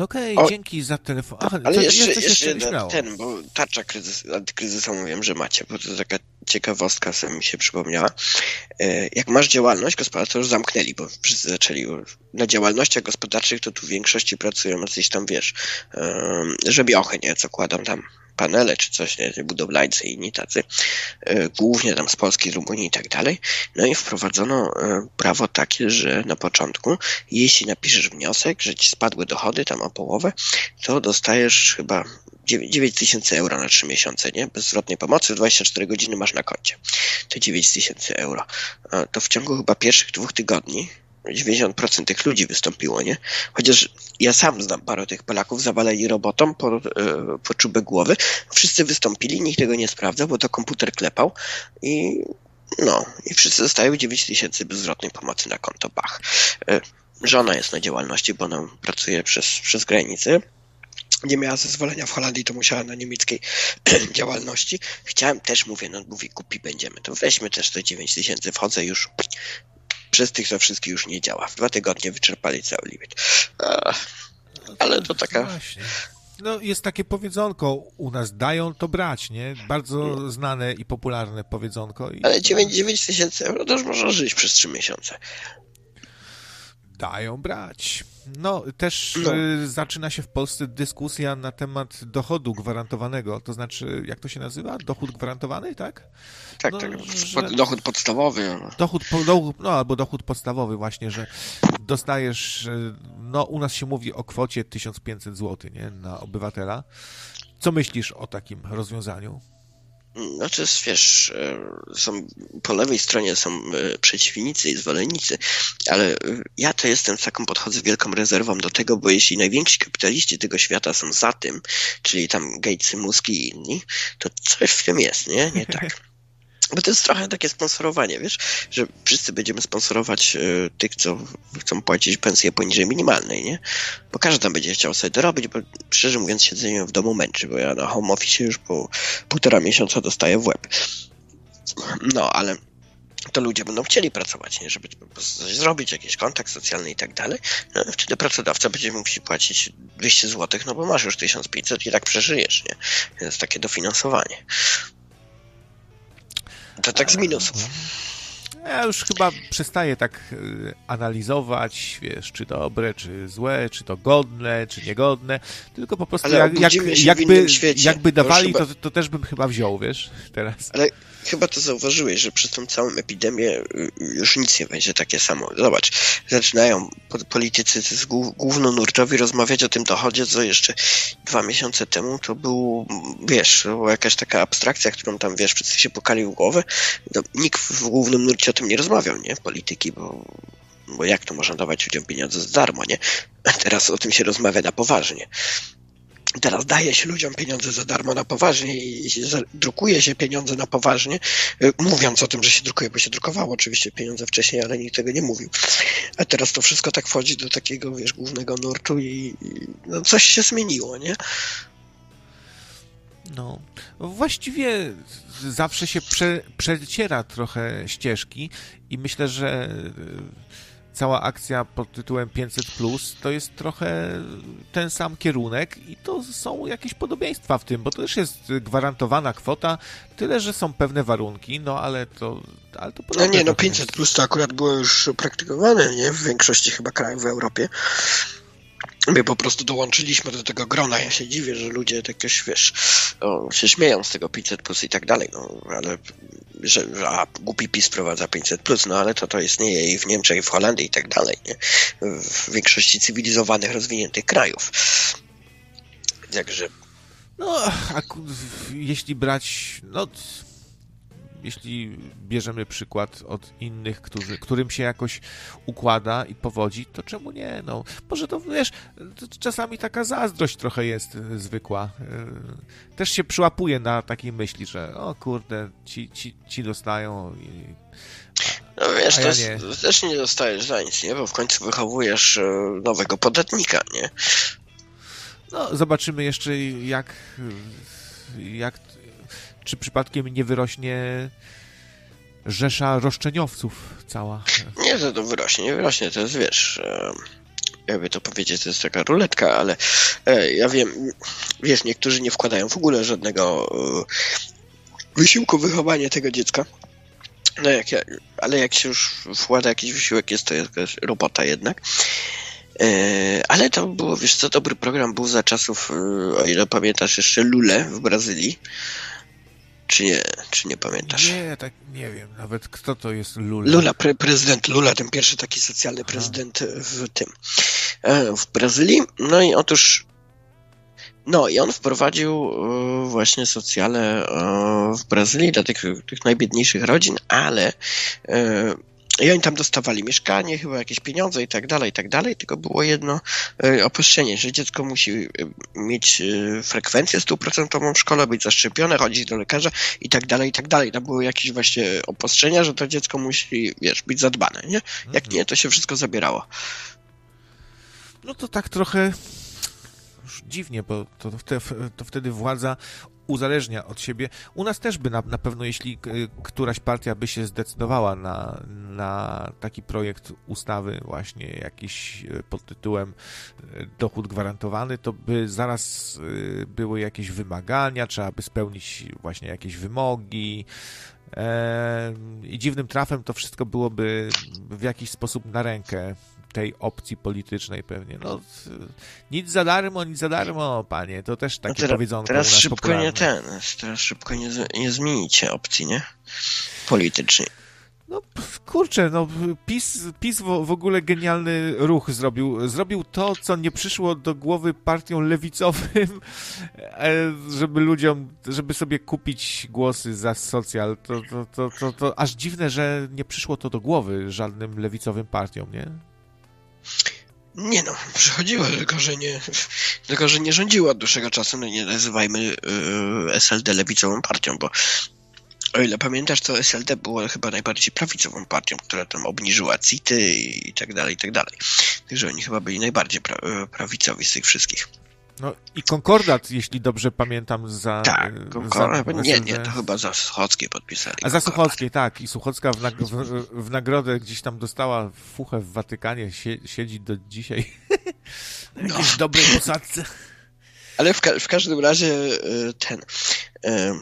Okej, okay, dzięki za telefon. Aha, ale co, jeszcze, jeszcze, jeszcze ten, bo tarcza kryzys, antykryzysa mówiłem, że macie, bo to taka ciekawostka sobie mi się przypomniała. E, jak masz działalność gospodarczą, to już zamknęli, bo wszyscy zaczęli na działalnościach gospodarczych, to tu w większości pracują jacyś tam, wiesz, żebiochy, nie, co kładą tam panele czy coś, nie, budowlańcy i inni tacy, e, głównie tam z Polski, z Rumunii i tak dalej. No i wprowadzono e, prawo takie, że na początku, jeśli napiszesz wniosek, że ci spadły dochody tam o połowę, to dostajesz chyba 9 tysięcy euro na 3 miesiące, nie? Bez zwrotnej pomocy, 24 godziny masz na koncie. To 9 tysięcy euro. To w ciągu chyba pierwszych dwóch tygodni 90% tych ludzi wystąpiło, nie? Chociaż ja sam znam parę tych Polaków, zawaleni robotą po, e, po czubek głowy. Wszyscy wystąpili, nikt tego nie sprawdza, bo to komputer klepał i no, i wszyscy dostają 9 tysięcy bezwzrotnej pomocy na konto Bach. E, żona jest na działalności, bo ona pracuje przez, przez granicę nie miała zezwolenia w Holandii, to musiała na niemieckiej działalności. Chciałem też, mówię, no mówi, kupi będziemy, to weźmy też te 9 tysięcy, wchodzę już przez tych to wszystkich już nie działa. W dwa tygodnie wyczerpali cały limit. Ale to taka... Właśnie. No, jest takie powiedzonko u nas, dają to brać, nie? Bardzo znane i popularne powiedzonko. I... Ale 9, 9 tysięcy euro to już można żyć przez 3 miesiące. Dają brać. No, też no. Y, zaczyna się w Polsce dyskusja na temat dochodu gwarantowanego. To znaczy, jak to się nazywa? Dochód gwarantowany, tak? Tak, no, tak. Że... Dochód podstawowy. No. Dochód, no, albo dochód podstawowy właśnie, że dostajesz, y, no u nas się mówi o kwocie 1500 zł, nie? Na obywatela. Co myślisz o takim rozwiązaniu? Znaczy, wiesz, e, są, po lewej stronie są e, przeciwnicy i zwolennicy, ale e, ja to jestem z taką podchodzę wielką rezerwą do tego, bo jeśli najwięksi kapitaliści tego świata są za tym, czyli tam Gatesy, Muski i inni, to coś w tym jest, nie? Nie tak. Bo to jest trochę takie sponsorowanie, wiesz, że wszyscy będziemy sponsorować y, tych, co chcą płacić pensję poniżej minimalnej, nie? Bo każdy tam będzie chciał sobie dorobić, bo szczerze mówiąc siedzenie w domu męczy, bo ja na home office już po półtora miesiąca dostaję w łeb. No, ale to ludzie będą chcieli pracować, nie? żeby coś zrobić, jakiś kontakt socjalny i tak dalej. No, wtedy pracodawca będzie mógł ci płacić 200 zł, no bo masz już 1500 i tak przeżyjesz, nie? Jest takie dofinansowanie. To tak z minusów. Ja już chyba przestaję tak y, analizować, wiesz, czy dobre, czy złe, czy to godne, czy niegodne, tylko po prostu jak, jak, jakby, jakby dawali, to, to też bym chyba wziął, wiesz, teraz. Ale chyba to zauważyłeś, że przez tą całą epidemię y, już nic nie będzie takie samo. Zobacz, zaczynają politycy z głównonurtowi rozmawiać o tym dochodzie, co jeszcze dwa miesiące temu to był, wiesz, była jakaś taka abstrakcja, którą tam, wiesz, wszyscy się pokali w głowę. No, nikt w głównym nurcie o tym nie rozmawiał, nie? Polityki, bo bo jak to można dawać ludziom pieniądze za darmo, nie? Teraz o tym się rozmawia na poważnie. Teraz daje się ludziom pieniądze za darmo na poważnie i drukuje się pieniądze na poważnie, y, mówiąc o tym, że się drukuje, bo się drukowało oczywiście pieniądze wcześniej, ale nikt tego nie mówił. A teraz to wszystko tak wchodzi do takiego, wiesz, głównego nurtu i, i no coś się zmieniło, nie? No, właściwie zawsze się prze, przeciera trochę ścieżki i myślę, że cała akcja pod tytułem 500 plus to jest trochę ten sam kierunek i to są jakieś podobieństwa w tym, bo to też jest gwarantowana kwota, tyle, że są pewne warunki, no ale to ale to No nie, no 500 plus to akurat było już praktykowane, nie? W większości chyba krajów w Europie. My po prostu dołączyliśmy do tego grona. Ja się dziwię, że ludzie tak jakoś, wiesz, o, się śmieją z tego 500 plus i tak dalej, no ale że a, głupi PiS prowadza 500 plus, no ale to to istnieje i w Niemczech, i w Holandii i tak dalej, nie? W większości cywilizowanych, rozwiniętych krajów. Także. No, a jeśli brać, no jeśli bierzemy przykład od innych, którzy, którym się jakoś układa i powodzi, to czemu nie? No, może to, wiesz, to czasami taka zazdrość trochę jest e, zwykła. E, też się przyłapuje na takiej myśli, że o kurde, ci, ci, ci dostają i... No wiesz, ja jest, nie. też nie dostajesz za nic, nie? Bo w końcu wychowujesz e, nowego podatnika, nie? No, zobaczymy jeszcze jak, jak czy przypadkiem nie wyrośnie rzesza roszczeniowców cała. Nie, to, to wyrośnie, nie wyrośnie, to jest, wiesz, e, jakby to powiedzieć, to jest taka ruletka, ale e, ja wiem, wiesz, niektórzy nie wkładają w ogóle żadnego e, wysiłku w wychowanie tego dziecka. No jak ja, ale jak się już wkłada jakiś wysiłek, jest to jakaś robota jednak. Ale to było, wiesz co, dobry program był za czasów, o ile pamiętasz, jeszcze Lule w Brazylii. Czy nie, czy nie pamiętasz? Nie, tak nie wiem nawet kto to jest Lula. Lula, pre, prezydent Lula, ten pierwszy taki socjalny Aha. prezydent w tym, e, w Brazylii. No i otóż, no i on wprowadził e, właśnie socjale e, w Brazylii dla tych, tych najbiedniejszych rodzin, ale i oni tam dostawali mieszkanie, chyba jakieś pieniądze i tak dalej, i tak dalej, tylko było jedno e, opuszczenie, że dziecko musi e, mieć e, frekwencję stuprocentową w szkole, być zaszczepione, chodzić do lekarza i tak dalej, i tak dalej. Tam były jakieś właśnie obostrzenia, że to dziecko musi, wiesz, być zadbane, nie? Jak Mhm. nie, to się wszystko zabierało. No to tak trochę dziwnie, bo to, to, to wtedy władza uzależnia od siebie. U nas też by na, na pewno, jeśli któraś partia by się zdecydowała na, na taki projekt ustawy właśnie jakiś e, pod tytułem e, dochód gwarantowany, to by zaraz e, były jakieś wymagania, trzeba by spełnić właśnie jakieś wymogi. I dziwnym trafem to wszystko byłoby w jakiś sposób na rękę tej opcji politycznej pewnie. No, nic za darmo, nic za darmo, panie. To też takie No teraz, powiedzonko teraz szybko popularne. nie ten, teraz szybko nie, nie zmienicie opcji, nie? Politycznej. No kurczę, no PiS, PiS w, ogóle genialny ruch zrobił. Zrobił to, co nie przyszło do głowy partiom lewicowym, e, żeby ludziom, żeby sobie kupić głosy za socjal. To, to, to, to, to aż dziwne, że nie przyszło to do głowy żadnym lewicowym partiom, nie? Nie no, przychodziło, tylko że nie, tylko że nie rządziło od dłuższego czasu, no nie nazywajmy yy, SLD lewicową partią, bo o ile pamiętasz, to SLD było chyba najbardziej prawicową partią, która tam obniżyła CIT-y i tak dalej, i tak dalej. Także oni chyba byli najbardziej pra, yy, prawicowi z tych wszystkich. No i Konkordat, jeśli dobrze pamiętam, za... Tak, e, Konkordat- za nie, nie, to chyba za Schockiej podpisali. A za. Suchockiej, tak. I Suchocka w, nag- w, w nagrodę gdzieś tam dostała fuchę w Watykanie, sie- siedzi do dzisiaj. No. jakiejś dobrej posadce. Ale w, ka- w każdym razie y, ten. Y,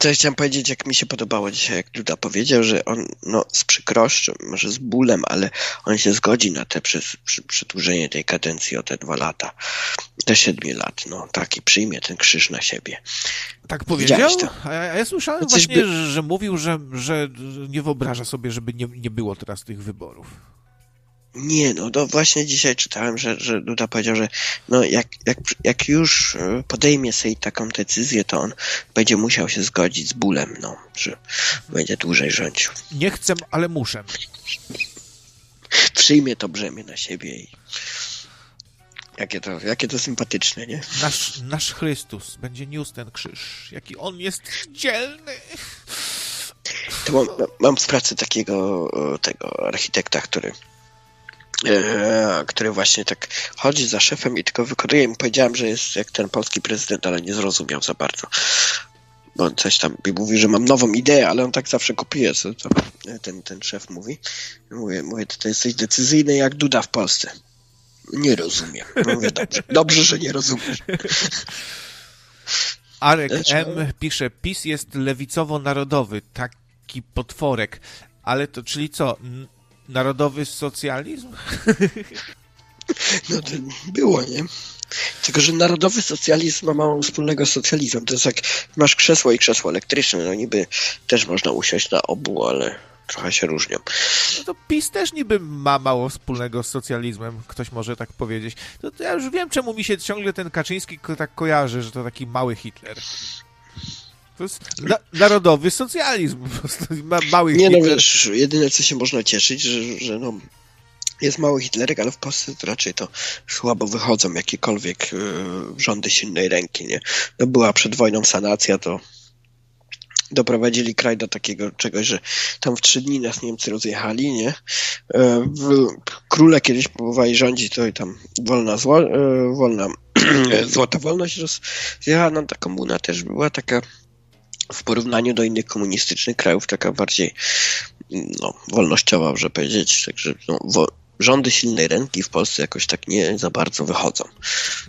co ja chciałem powiedzieć, jak mi się podobało dzisiaj, jak Duda powiedział, że on no, z przykrością, może z bólem, ale on się zgodzi na te przy, przedłużenie tej kadencji o te dwa lata, do siedmiu lat. No, taki przyjmie ten krzyż na siebie. Tak powiedział? A ja, ja słyszałem coś właśnie, by- że, mówił, że, że nie wyobraża sobie, żeby nie, nie było teraz tych wyborów. Nie, no to właśnie dzisiaj czytałem, że, że Duda powiedział, że no jak, jak, jak już y, podejmie sobie taką decyzję, to on będzie musiał się zgodzić z bólem, no, że będzie dłużej rządził. Nie chcę, ale muszę. przyjmie to brzemię na siebie i jakie to, jakie to sympatyczne, nie? Nasz, nasz Chrystus będzie niósł ten krzyż. Jaki on jest dzielny. To mam, mam w pracy takiego tego architekta, który e, który właśnie tak chodzi za szefem i tylko wykonuje. Mu powiedziałem, że jest jak ten polski prezydent, ale nie zrozumiał za bardzo. Bo on coś tam i mówi, że mam nową ideę, ale on tak zawsze kopiuje, co ten, ten szef mówi. Mówię, mówię, to jesteś decyzyjny jak Duda w Polsce. Nie rozumiem. Mówię, dobrze, dobrze, że nie rozumiesz. Arek M. pisze, PiS jest lewicowo-narodowy, taki potworek. Ale to, czyli co, narodowy socjalizm? No to było, nie? Tylko, że narodowy socjalizm ma mało wspólnego z socjalizmem. To jest jak masz krzesło i krzesło elektryczne. No niby też można usiąść na obu, ale trochę się różnią. No to PiS też niby ma mało wspólnego z socjalizmem, ktoś może tak powiedzieć. To, to ja już wiem, czemu mi się ciągle ten Kaczyński tak kojarzy, że to taki mały Hitler. To jest na, narodowy socjalizm, po prostu ma, mały Nie no, Hitler. wiesz, jedyne co się można cieszyć, że, że no, jest mały Hitlerek, ale w Polsce to raczej to słabo wychodzą jakiekolwiek yy, rządy silnej ręki, nie? No była przed wojną sanacja, to doprowadzili kraj do takiego czegoś, że tam w trzy dni nas Niemcy rozjechali, nie? E, króle kiedyś próbowali rządzić, to i tam wolna, zło, e, wolna złota wolność rozjechała nam ta komuna też była taka w porównaniu do innych komunistycznych krajów taka bardziej no, wolnościowa, może powiedzieć. Także no, rządy silnej ręki w Polsce jakoś tak nie za bardzo wychodzą.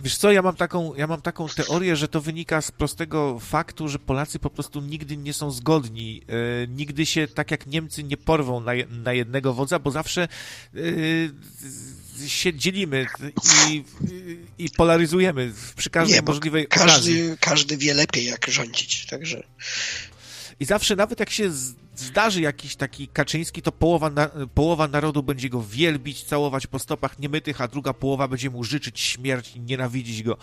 Wiesz co, ja mam taką, ja mam taką teorię, że to wynika z prostego faktu, że Polacy po prostu nigdy nie są zgodni. E, nigdy się tak jak Niemcy nie porwą na, na jednego wodza, bo zawsze e, się dzielimy i, i polaryzujemy przy każdej nie, możliwej każdy, okazji. Każdy wie lepiej, jak rządzić, także... I zawsze, nawet jak się zdarzy jakiś taki Kaczyński, to połowa, na, połowa narodu będzie go wielbić, całować po stopach niemytych, a druga połowa będzie mu życzyć śmierć i nienawidzić go.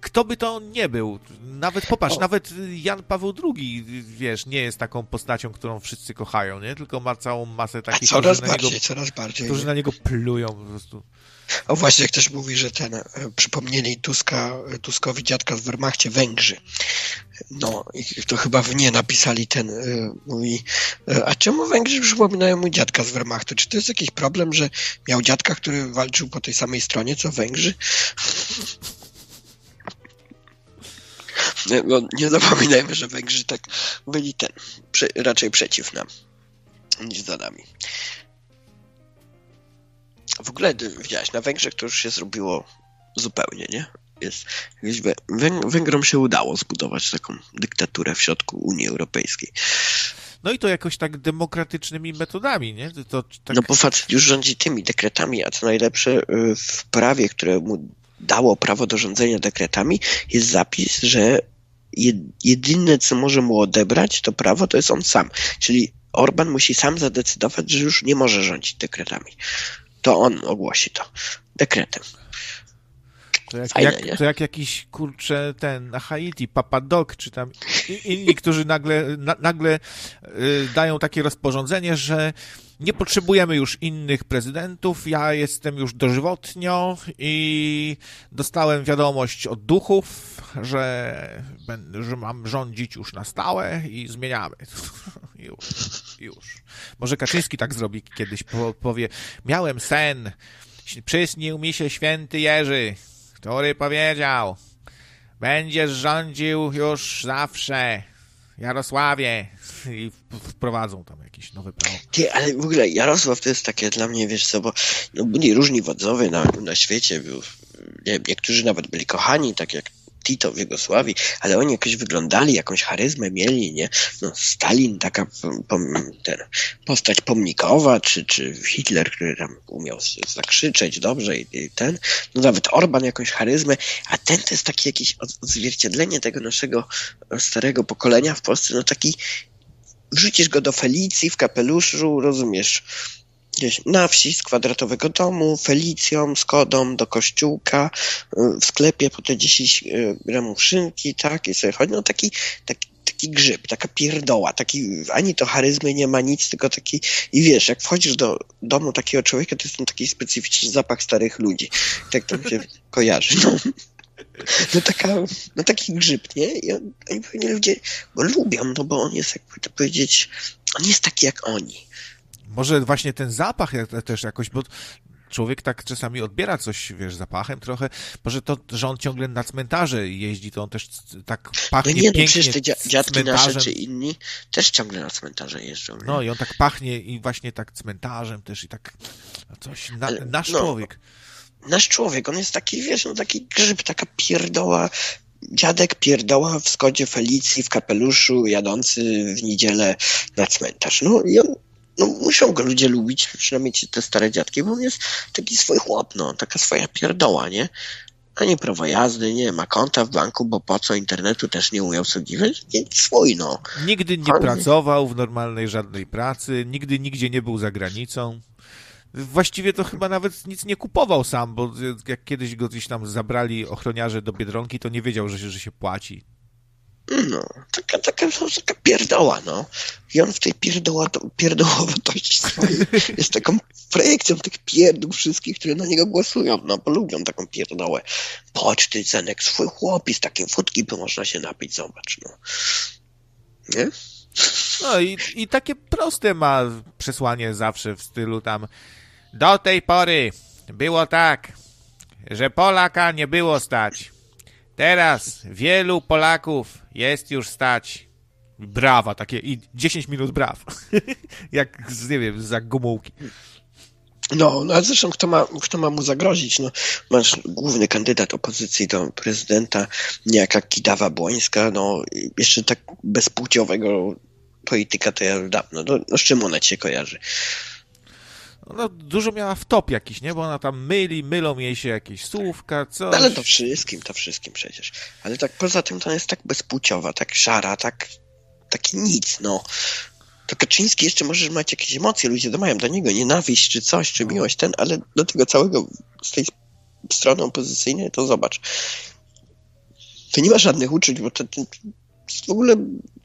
Kto by to nie był? Nawet, popatrz, o. nawet Jan Paweł II, wiesz, nie jest taką postacią, którą wszyscy kochają, nie? Tylko ma całą masę takich, coraz którzy, bardziej, na niego, coraz bardziej, którzy na niego plują po prostu. O właśnie, ktoś mówi, że ten, e, przypomnieli Tuska, Tuskowi dziadka w Wehrmachcie Węgrzy. No, i to chyba w nie napisali ten, e, mówi, e, a czemu Węgrzy przypominają mu dziadka z Wehrmachtu? Czy to jest jakiś problem, że miał dziadka, który walczył po tej samej stronie, co Węgrzy? No, nie zapominajmy, że Węgrzy tak byli ten, raczej przeciw nam niż za nami. W ogóle widziałeś, na Węgrzech to już się zrobiło zupełnie, nie? Jest, Węgrom się udało zbudować taką dyktaturę w środku Unii Europejskiej. No i to jakoś tak demokratycznymi metodami, nie? To, tak... No bo facet już rządzi tymi dekretami, a co najlepsze y, w prawie, które mu dało prawo do rządzenia dekretami, jest zapis, że jedyne, co może mu odebrać to prawo, to jest on sam. Czyli Orban musi sam zadecydować, że już nie może rządzić dekretami to on ogłosi to dekretem. To jak, Fajne, jak, to jak jakiś, kurczę, ten na Haiti, Papadok, czy tam inni, którzy nagle, na, nagle y, dają takie rozporządzenie, że nie potrzebujemy już innych prezydentów, ja jestem już dożywotnio i dostałem wiadomość od duchów, że, że mam rządzić już na stałe i zmieniamy. już, już. Może Kaczyński tak zrobi kiedyś, powie, miałem sen, przysnił mi się święty Jerzy, który powiedział, będziesz rządził już zawsze, Jarosławie i wprowadzą tam jakieś nowe prawo. Ty, ale w ogóle Jarosław to jest takie dla mnie, wiesz co, bo no, byli różni wodzowie na, na świecie, był, nie, niektórzy nawet byli kochani, tak jak Tito w Jugosławii, ale oni jakoś wyglądali, jakąś charyzmę mieli, nie? No, Stalin, taka pom, ten, postać pomnikowa, czy, czy Hitler, który tam umiał zakrzyczeć dobrze i, i, ten, no nawet Orban jakąś charyzmę, a ten to jest takie jakieś odzwierciedlenie tego naszego starego pokolenia w Polsce, no taki wrzucisz go do Felicji w kapeluszu, rozumiesz, gdzieś na wsi z kwadratowego domu, Felicją, z kodą do kościółka, y, w sklepie po te 10 y, gramów szynki, tak, i sobie chodzi, no taki, taki, taki grzyb, taka pierdoła, taki, ani to charyzmy nie ma nic, tylko taki, i wiesz, jak wchodzisz do domu takiego człowieka, to jest ten taki specyficzny zapach starych ludzi, tak to się kojarzy, no. No, taka, no taki grzyb, nie? I on, oni pewnie ludzie go lubią, no bo on jest, jakby to powiedzieć, on jest taki jak oni. Może właśnie ten zapach też jakoś, bo człowiek tak czasami odbiera coś, wiesz, zapachem trochę. Może to, że on ciągle na cmentarze jeździ, to on też tak pachnie no nie, no przecież te dziadki nasze czy inni też ciągle na cmentarze jeżdżą. Nie? No i on tak pachnie i właśnie tak cmentarzem też i tak coś, na, Ale, nasz no, człowiek. Nasz człowiek, on jest taki, wiesz, no taki grzyb, taka pierdoła, dziadek pierdoła w Skodzie Felicji w kapeluszu jadący w niedzielę na cmentarz. No i on no muszą go ludzie lubić, przynajmniej te stare dziadki, bo on jest taki swój chłop, no, taka swoja pierdoła, nie? Ani prawo jazdy, nie ma konta w banku, bo po co internetu też nie umiał obsługiwać, nie swój, no. Nigdy nie pracował w normalnej żadnej pracy, nigdy nigdzie nie był za granicą. Właściwie to chyba nawet nic nie kupował sam, bo jak kiedyś go gdzieś tam zabrali ochroniarze do Biedronki, to nie wiedział, że się, że się płaci. No, taka, taka, taka pierdoła, no. I on w tej pierdołowatości swojej jest taką projekcją tych pierdół wszystkich, które na niego głosują, no, bo lubią taką pierdołę. Chodź ty, Zenek, swój chłopis, takiej wódki by można się napić, zobacz, no. Nie? No i, i takie proste ma przesłanie zawsze w stylu tam do tej pory było tak, że Polaka nie było stać. Teraz wielu Polaków jest już stać. Brawa, takie i 10 minut braw. Jak, nie wiem, za gumułki. No, no ale zresztą kto ma, kto ma mu zagrozić? No, masz główny kandydat opozycji do prezydenta, niejaka Kidawa Błońska, no jeszcze tak bezpłciowego polityka to ja dawno. No, no z czym ona ci się kojarzy? No, dużo miała w top jakiś, nie? Bo ona tam myli, mylą jej się jakieś słówka, coś. No, ale to wszystkim, to wszystkim przecież. Ale tak poza tym to jest tak bezpłciowa, tak szara, tak taki nic, no. To Kaczyński jeszcze możesz mieć jakieś emocje, ludzie to mają do niego nienawiść, czy coś, czy miłość, ten, ale do tego całego z tej strony opozycyjnej to zobacz. To nie ma żadnych uczuć, bo to, to w ogóle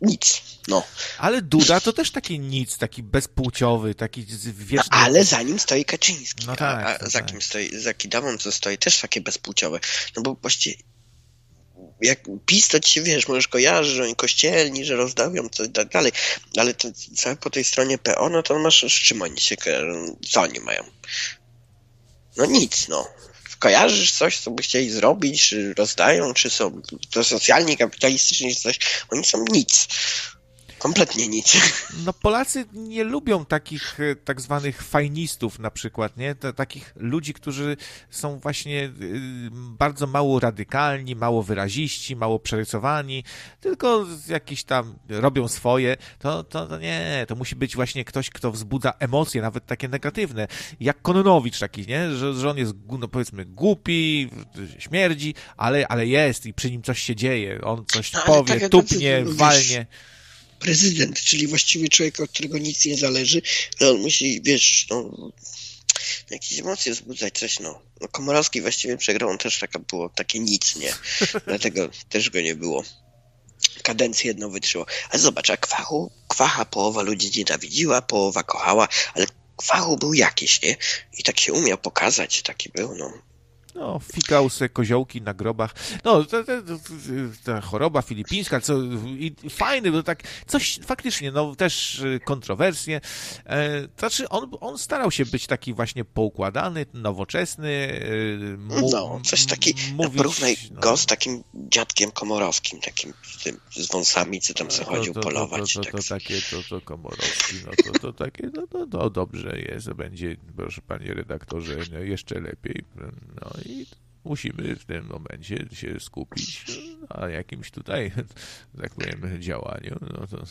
nic, no. Ale Duda to też taki nic, taki bezpłciowy, taki wieczny... No, ale za nim stoi Kaczyński, No tak, a, a no za tak. kim stoi, za Kidawą co stoi, też takie bezpłciowe. No bo właściwie jak PiS to ci się, wiesz, możesz kojarzyć, że oni kościelni, że rozdawią coś i tak dalej, ale to całe po tej stronie PO, no to masz, z czym oni się kojarzą, co oni mają? No nic, no. Kojarzysz coś, co by chcieli zrobić, czy rozdają, czy są to socjalni, kapitalistyczni, czy coś, oni są nic. Kompletnie nic. No Polacy nie lubią takich e, tak zwanych fajnistów na przykład, nie? Takich ludzi, którzy są właśnie y, bardzo mało radykalni, mało wyraziści, mało przerysowani, tylko jakieś tam robią swoje, to, to, to nie, to musi być właśnie ktoś, kto wzbudza emocje, nawet takie negatywne, jak Kononowicz taki, nie? Że, że on jest, no powiedzmy, głupi, śmierdzi, ale, ale jest i przy nim coś się dzieje, on coś No, powie, tak tupnie, wiesz, walnie. Prezydent, czyli właściwie człowiek, od którego nic nie zależy, ale on musi, wiesz, no, jakieś emocje wzbudzać, coś, no. no Komorowski właściwie przegrał, on też taka było, takie nic, nie? Dlatego też go nie było. Kadencję jedną wytrzymał. Ale zobacz, a Kwachu, Kwacha połowa ludzi nienawidziła, połowa kochała, ale Kwachu był jakiś, nie? I tak się umiał pokazać, taki był, no. No, fikał se koziołki na grobach. No, ta, ta, ta, choroba filipińska, co i fajny, bo tak coś faktycznie, no też y, kontrowersje. E, to znaczy, on, on starał się być taki właśnie poukładany, nowoczesny. y, Mu, No, coś taki, no, mówić, porównaj no, go z takim dziadkiem komorowskim, takim z, tym, z wąsami, co tam sobie chodził to, to, polować. To, to, tak. to, takie, to, to Komorowski, no to, to takie, no, no, no dobrze jest, będzie, proszę panie redaktorze, no, jeszcze lepiej. No i musimy w tym momencie się skupić na jakimś tutaj, tak powiem, działaniu. No to,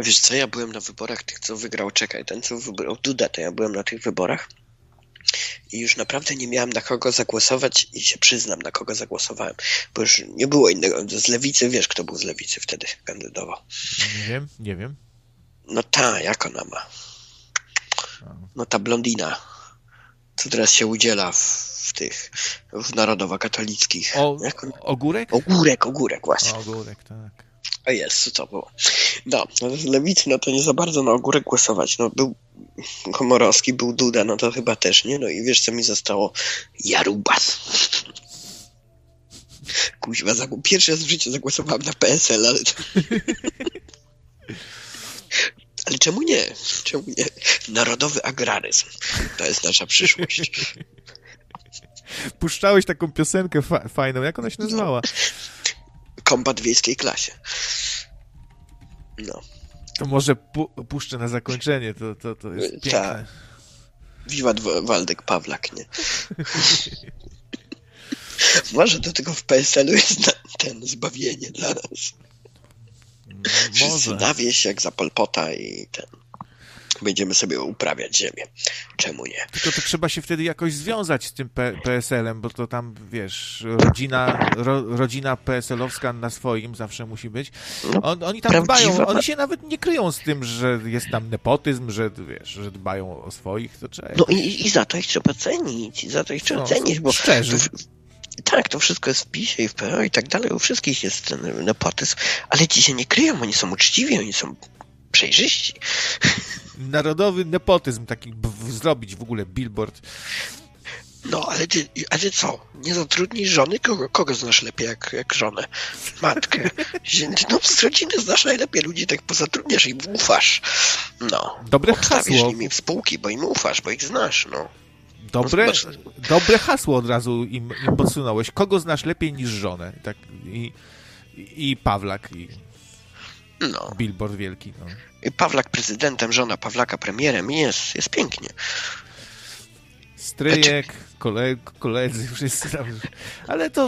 Wiesz co, ja byłem na wyborach tych, co wygrał, czekaj, ten co wybrał Duda, to ja byłem na tych wyborach i już naprawdę nie miałem na kogo zagłosować i się przyznam, na kogo zagłosowałem, bo już nie było innego. Z lewicy, wiesz kto był z lewicy wtedy kandydował. nie wiem, nie wiem. No ta, jak ona ma? No ta blondina, co teraz się udziela w, w tych, w narodowo-katolickich. O, ogórek? Ogórek, ogórek właśnie. O, ogórek, tak. O jest, co to było. No, z lewicy, no to nie za bardzo na ogórek głosować. No był Komorowski, był Duda, no to chyba też, nie? No i wiesz, co mi zostało? Jarubas. Kuźwa, zagł- pierwszy raz w życiu zagłosowałem na PSL, ale to... Ale czemu nie? Czemu nie? Narodowy agraryzm. To jest nasza przyszłość. Puszczałeś taką piosenkę fa fajną, jak ona się nazywała? Kombat w wiejskiej klasie. No. To może pu puszczę na zakończenie, to, to, to jest Tak. piękne. Wiwat Wa- Waldek Pawlak, nie? Może do tego w PSL-u jest ten zbawienie dla nas. Wszyscy na wieś jak za Polpota i ten. Będziemy sobie uprawiać ziemię. Czemu nie? Tylko to trzeba się wtedy jakoś związać z tym PSL-em, bo to tam, wiesz, rodzina, ro, rodzina PSL-owska na swoim zawsze musi być. No, On, oni tam prawdziwa- dbają, oni się nawet nie kryją z tym, że jest tam nepotyzm, że wiesz, że dbają o swoich, to trzeba... No i, i za to ich trzeba cenić. I za to ich trzeba No, cenić, bo. szczerzy. To, tak, to wszystko jest w PiSie i w PO i tak dalej. U wszystkich jest ten nepotyzm. Ale ci się nie kryją, oni są uczciwi, oni są przejrzyści. Narodowy nepotyzm taki zrobić w ogóle billboard. No, ale ty, ale co? Nie zatrudnisz żony? Kogo, kogo znasz lepiej jak, jak żonę? Matkę. No, z rodziny znasz najlepiej ludzi, tak pozatrudniasz i im ufasz. No. Dobre Obstawisz hasło. nimi w spółki, bo im ufasz, bo ich znasz, no. Dobre, No, dobre hasło od razu im, im podsunąłeś. Kogo znasz lepiej niż żonę? Tak, i, i Pawlak, i No. billboard wielki. No. I Pawlak prezydentem, żona Pawlaka premierem jest, jest pięknie. Stryjek, kole, koledzy, wszyscy tam. Ale to,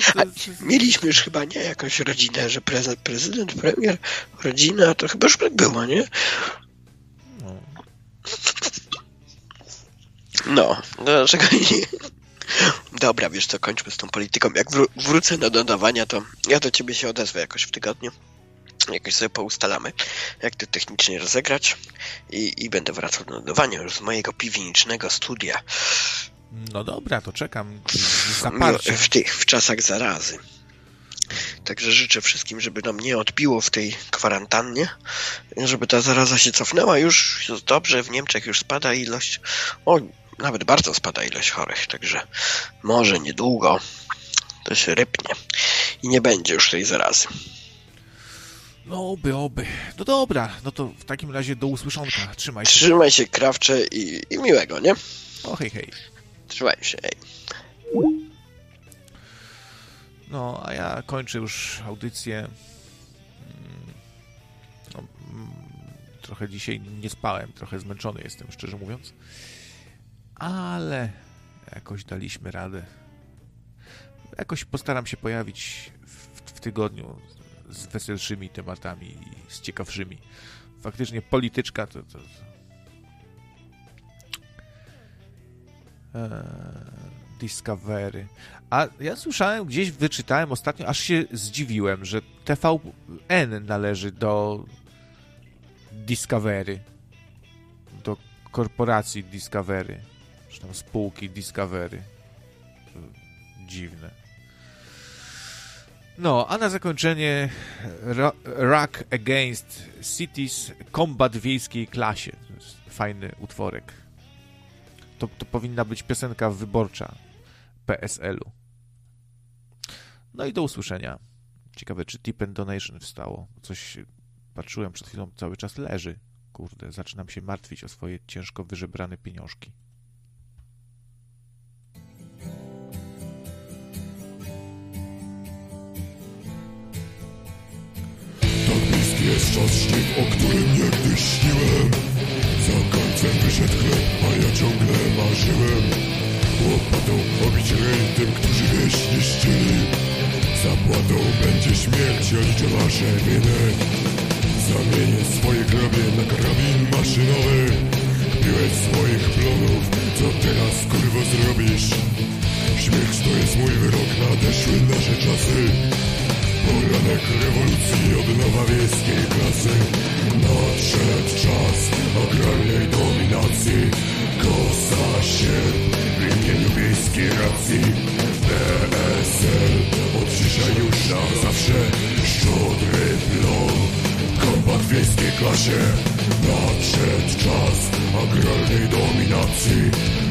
mieliśmy już chyba, nie, jakąś rodzinę, że prezydent, prezydent premier, rodzina, to chyba już tak było, nie? no. No, dlaczego nie? Dobra, wiesz co, kończmy z tą polityką. Jak wró- wrócę do dodawania, to ja do ciebie się odezwę jakoś w tygodniu. Jakoś sobie poustalamy, jak to technicznie rozegrać i, i będę wracał do dodawania już z mojego piwnicznego studia no dobra, to czekam z no, w tych, w czasach zarazy. Także życzę wszystkim, żeby nam nie odbiło w tej kwarantannie, żeby ta zaraza się cofnęła. Już dobrze, w Niemczech już spada ilość, o, nawet bardzo spada ilość chorych, także może niedługo to się rypnie i nie będzie już tej zarazy. No oby, oby. No dobra, no to w takim razie do usłyszonka. Trzymaj się. Trzymaj się krawcze i, i miłego, nie? O hej, hej. Trzymaj się, ej. No, a ja kończę już audycję. Mm, No, mm, trochę dzisiaj nie spałem, trochę zmęczony jestem, szczerze mówiąc. Ale jakoś daliśmy radę. Jakoś postaram się pojawić w, w tygodniu z weselszymi tematami i z ciekawszymi. Faktycznie polityczka to... to. Eee, Discovery. A ja słyszałem, gdzieś wyczytałem ostatnio, aż się zdziwiłem, że TVN należy do Discovery. Do korporacji Discovery. Czy tam spółki Discovery. Dziwne. No, a na zakończenie Ro- Rock Against Cities Combat w wiejskiej klasie. Fajny utworek. To, to powinna być piosenka wyborcza PSL-u. No i do usłyszenia. Ciekawe, czy Tip and Donation wstało. Coś patrzyłem przed chwilą, cały czas leży. Kurde, zaczynam się martwić o swoje ciężko wyżebrane pieniążki. Bliski jest czas śnieg, o którym niegdyś śniłem Za końcem wyszedł chleb, a ja ciągle marzyłem. Łopatą obić ryj tym, którzy wieś niszczyli Zapłatą będzie śmierć, ja liczę wasze winy Zamienię swoje grabie na karabin maszynowy. Piłeś swoich plonów, co teraz kurwo zrobisz? Śmierć to jest mój wyrok, nadeszły nasze czasy Poranek rewolucji od nowa wiejskiej klasy. Nadszedł czas agrarnej dominacji. Kosa się w imieniu wiejskiej racji. PSL od dzisiaj już na zawsze Szczodry plon. Kombat wiejskiej klasie. Nadszedł czas agrarnej dominacji.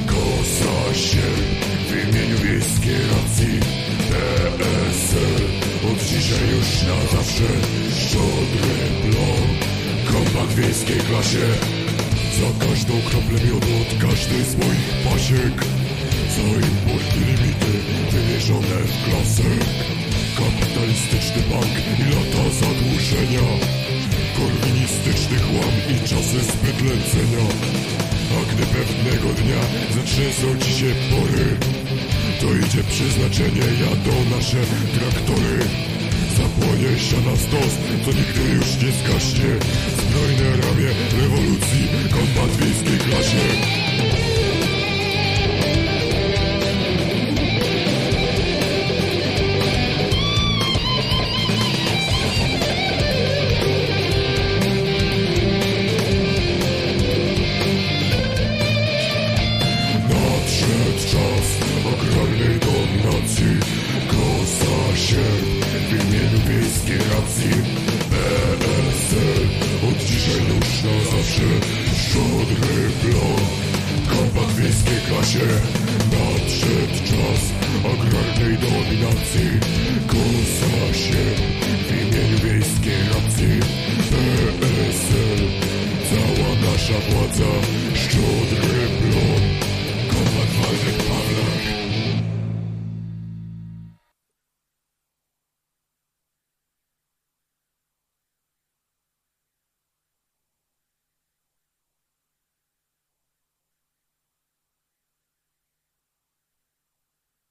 Kosa się w imieniu wiejskiej racji. PSL od dzisiaj już na zawsze Szczodry plon Kombat wiejskiej klasie. Za każdą kroplę miodu od każdej z moich pasiek. Za importy limity wymierzone w klasę Kapitalistyczny bank i lata zadłużenia. Korwinistyczny chłam i czasy zbyt lecenia A gdy pewnego dnia zatrzęsą ci się pory To idzie przeznaczenie, jadą nasze traktory. Zapłonie siana stos, co nigdy już nie zgaśnie Zbrojne ramię rewolucji, kombat w wiejskiej klasie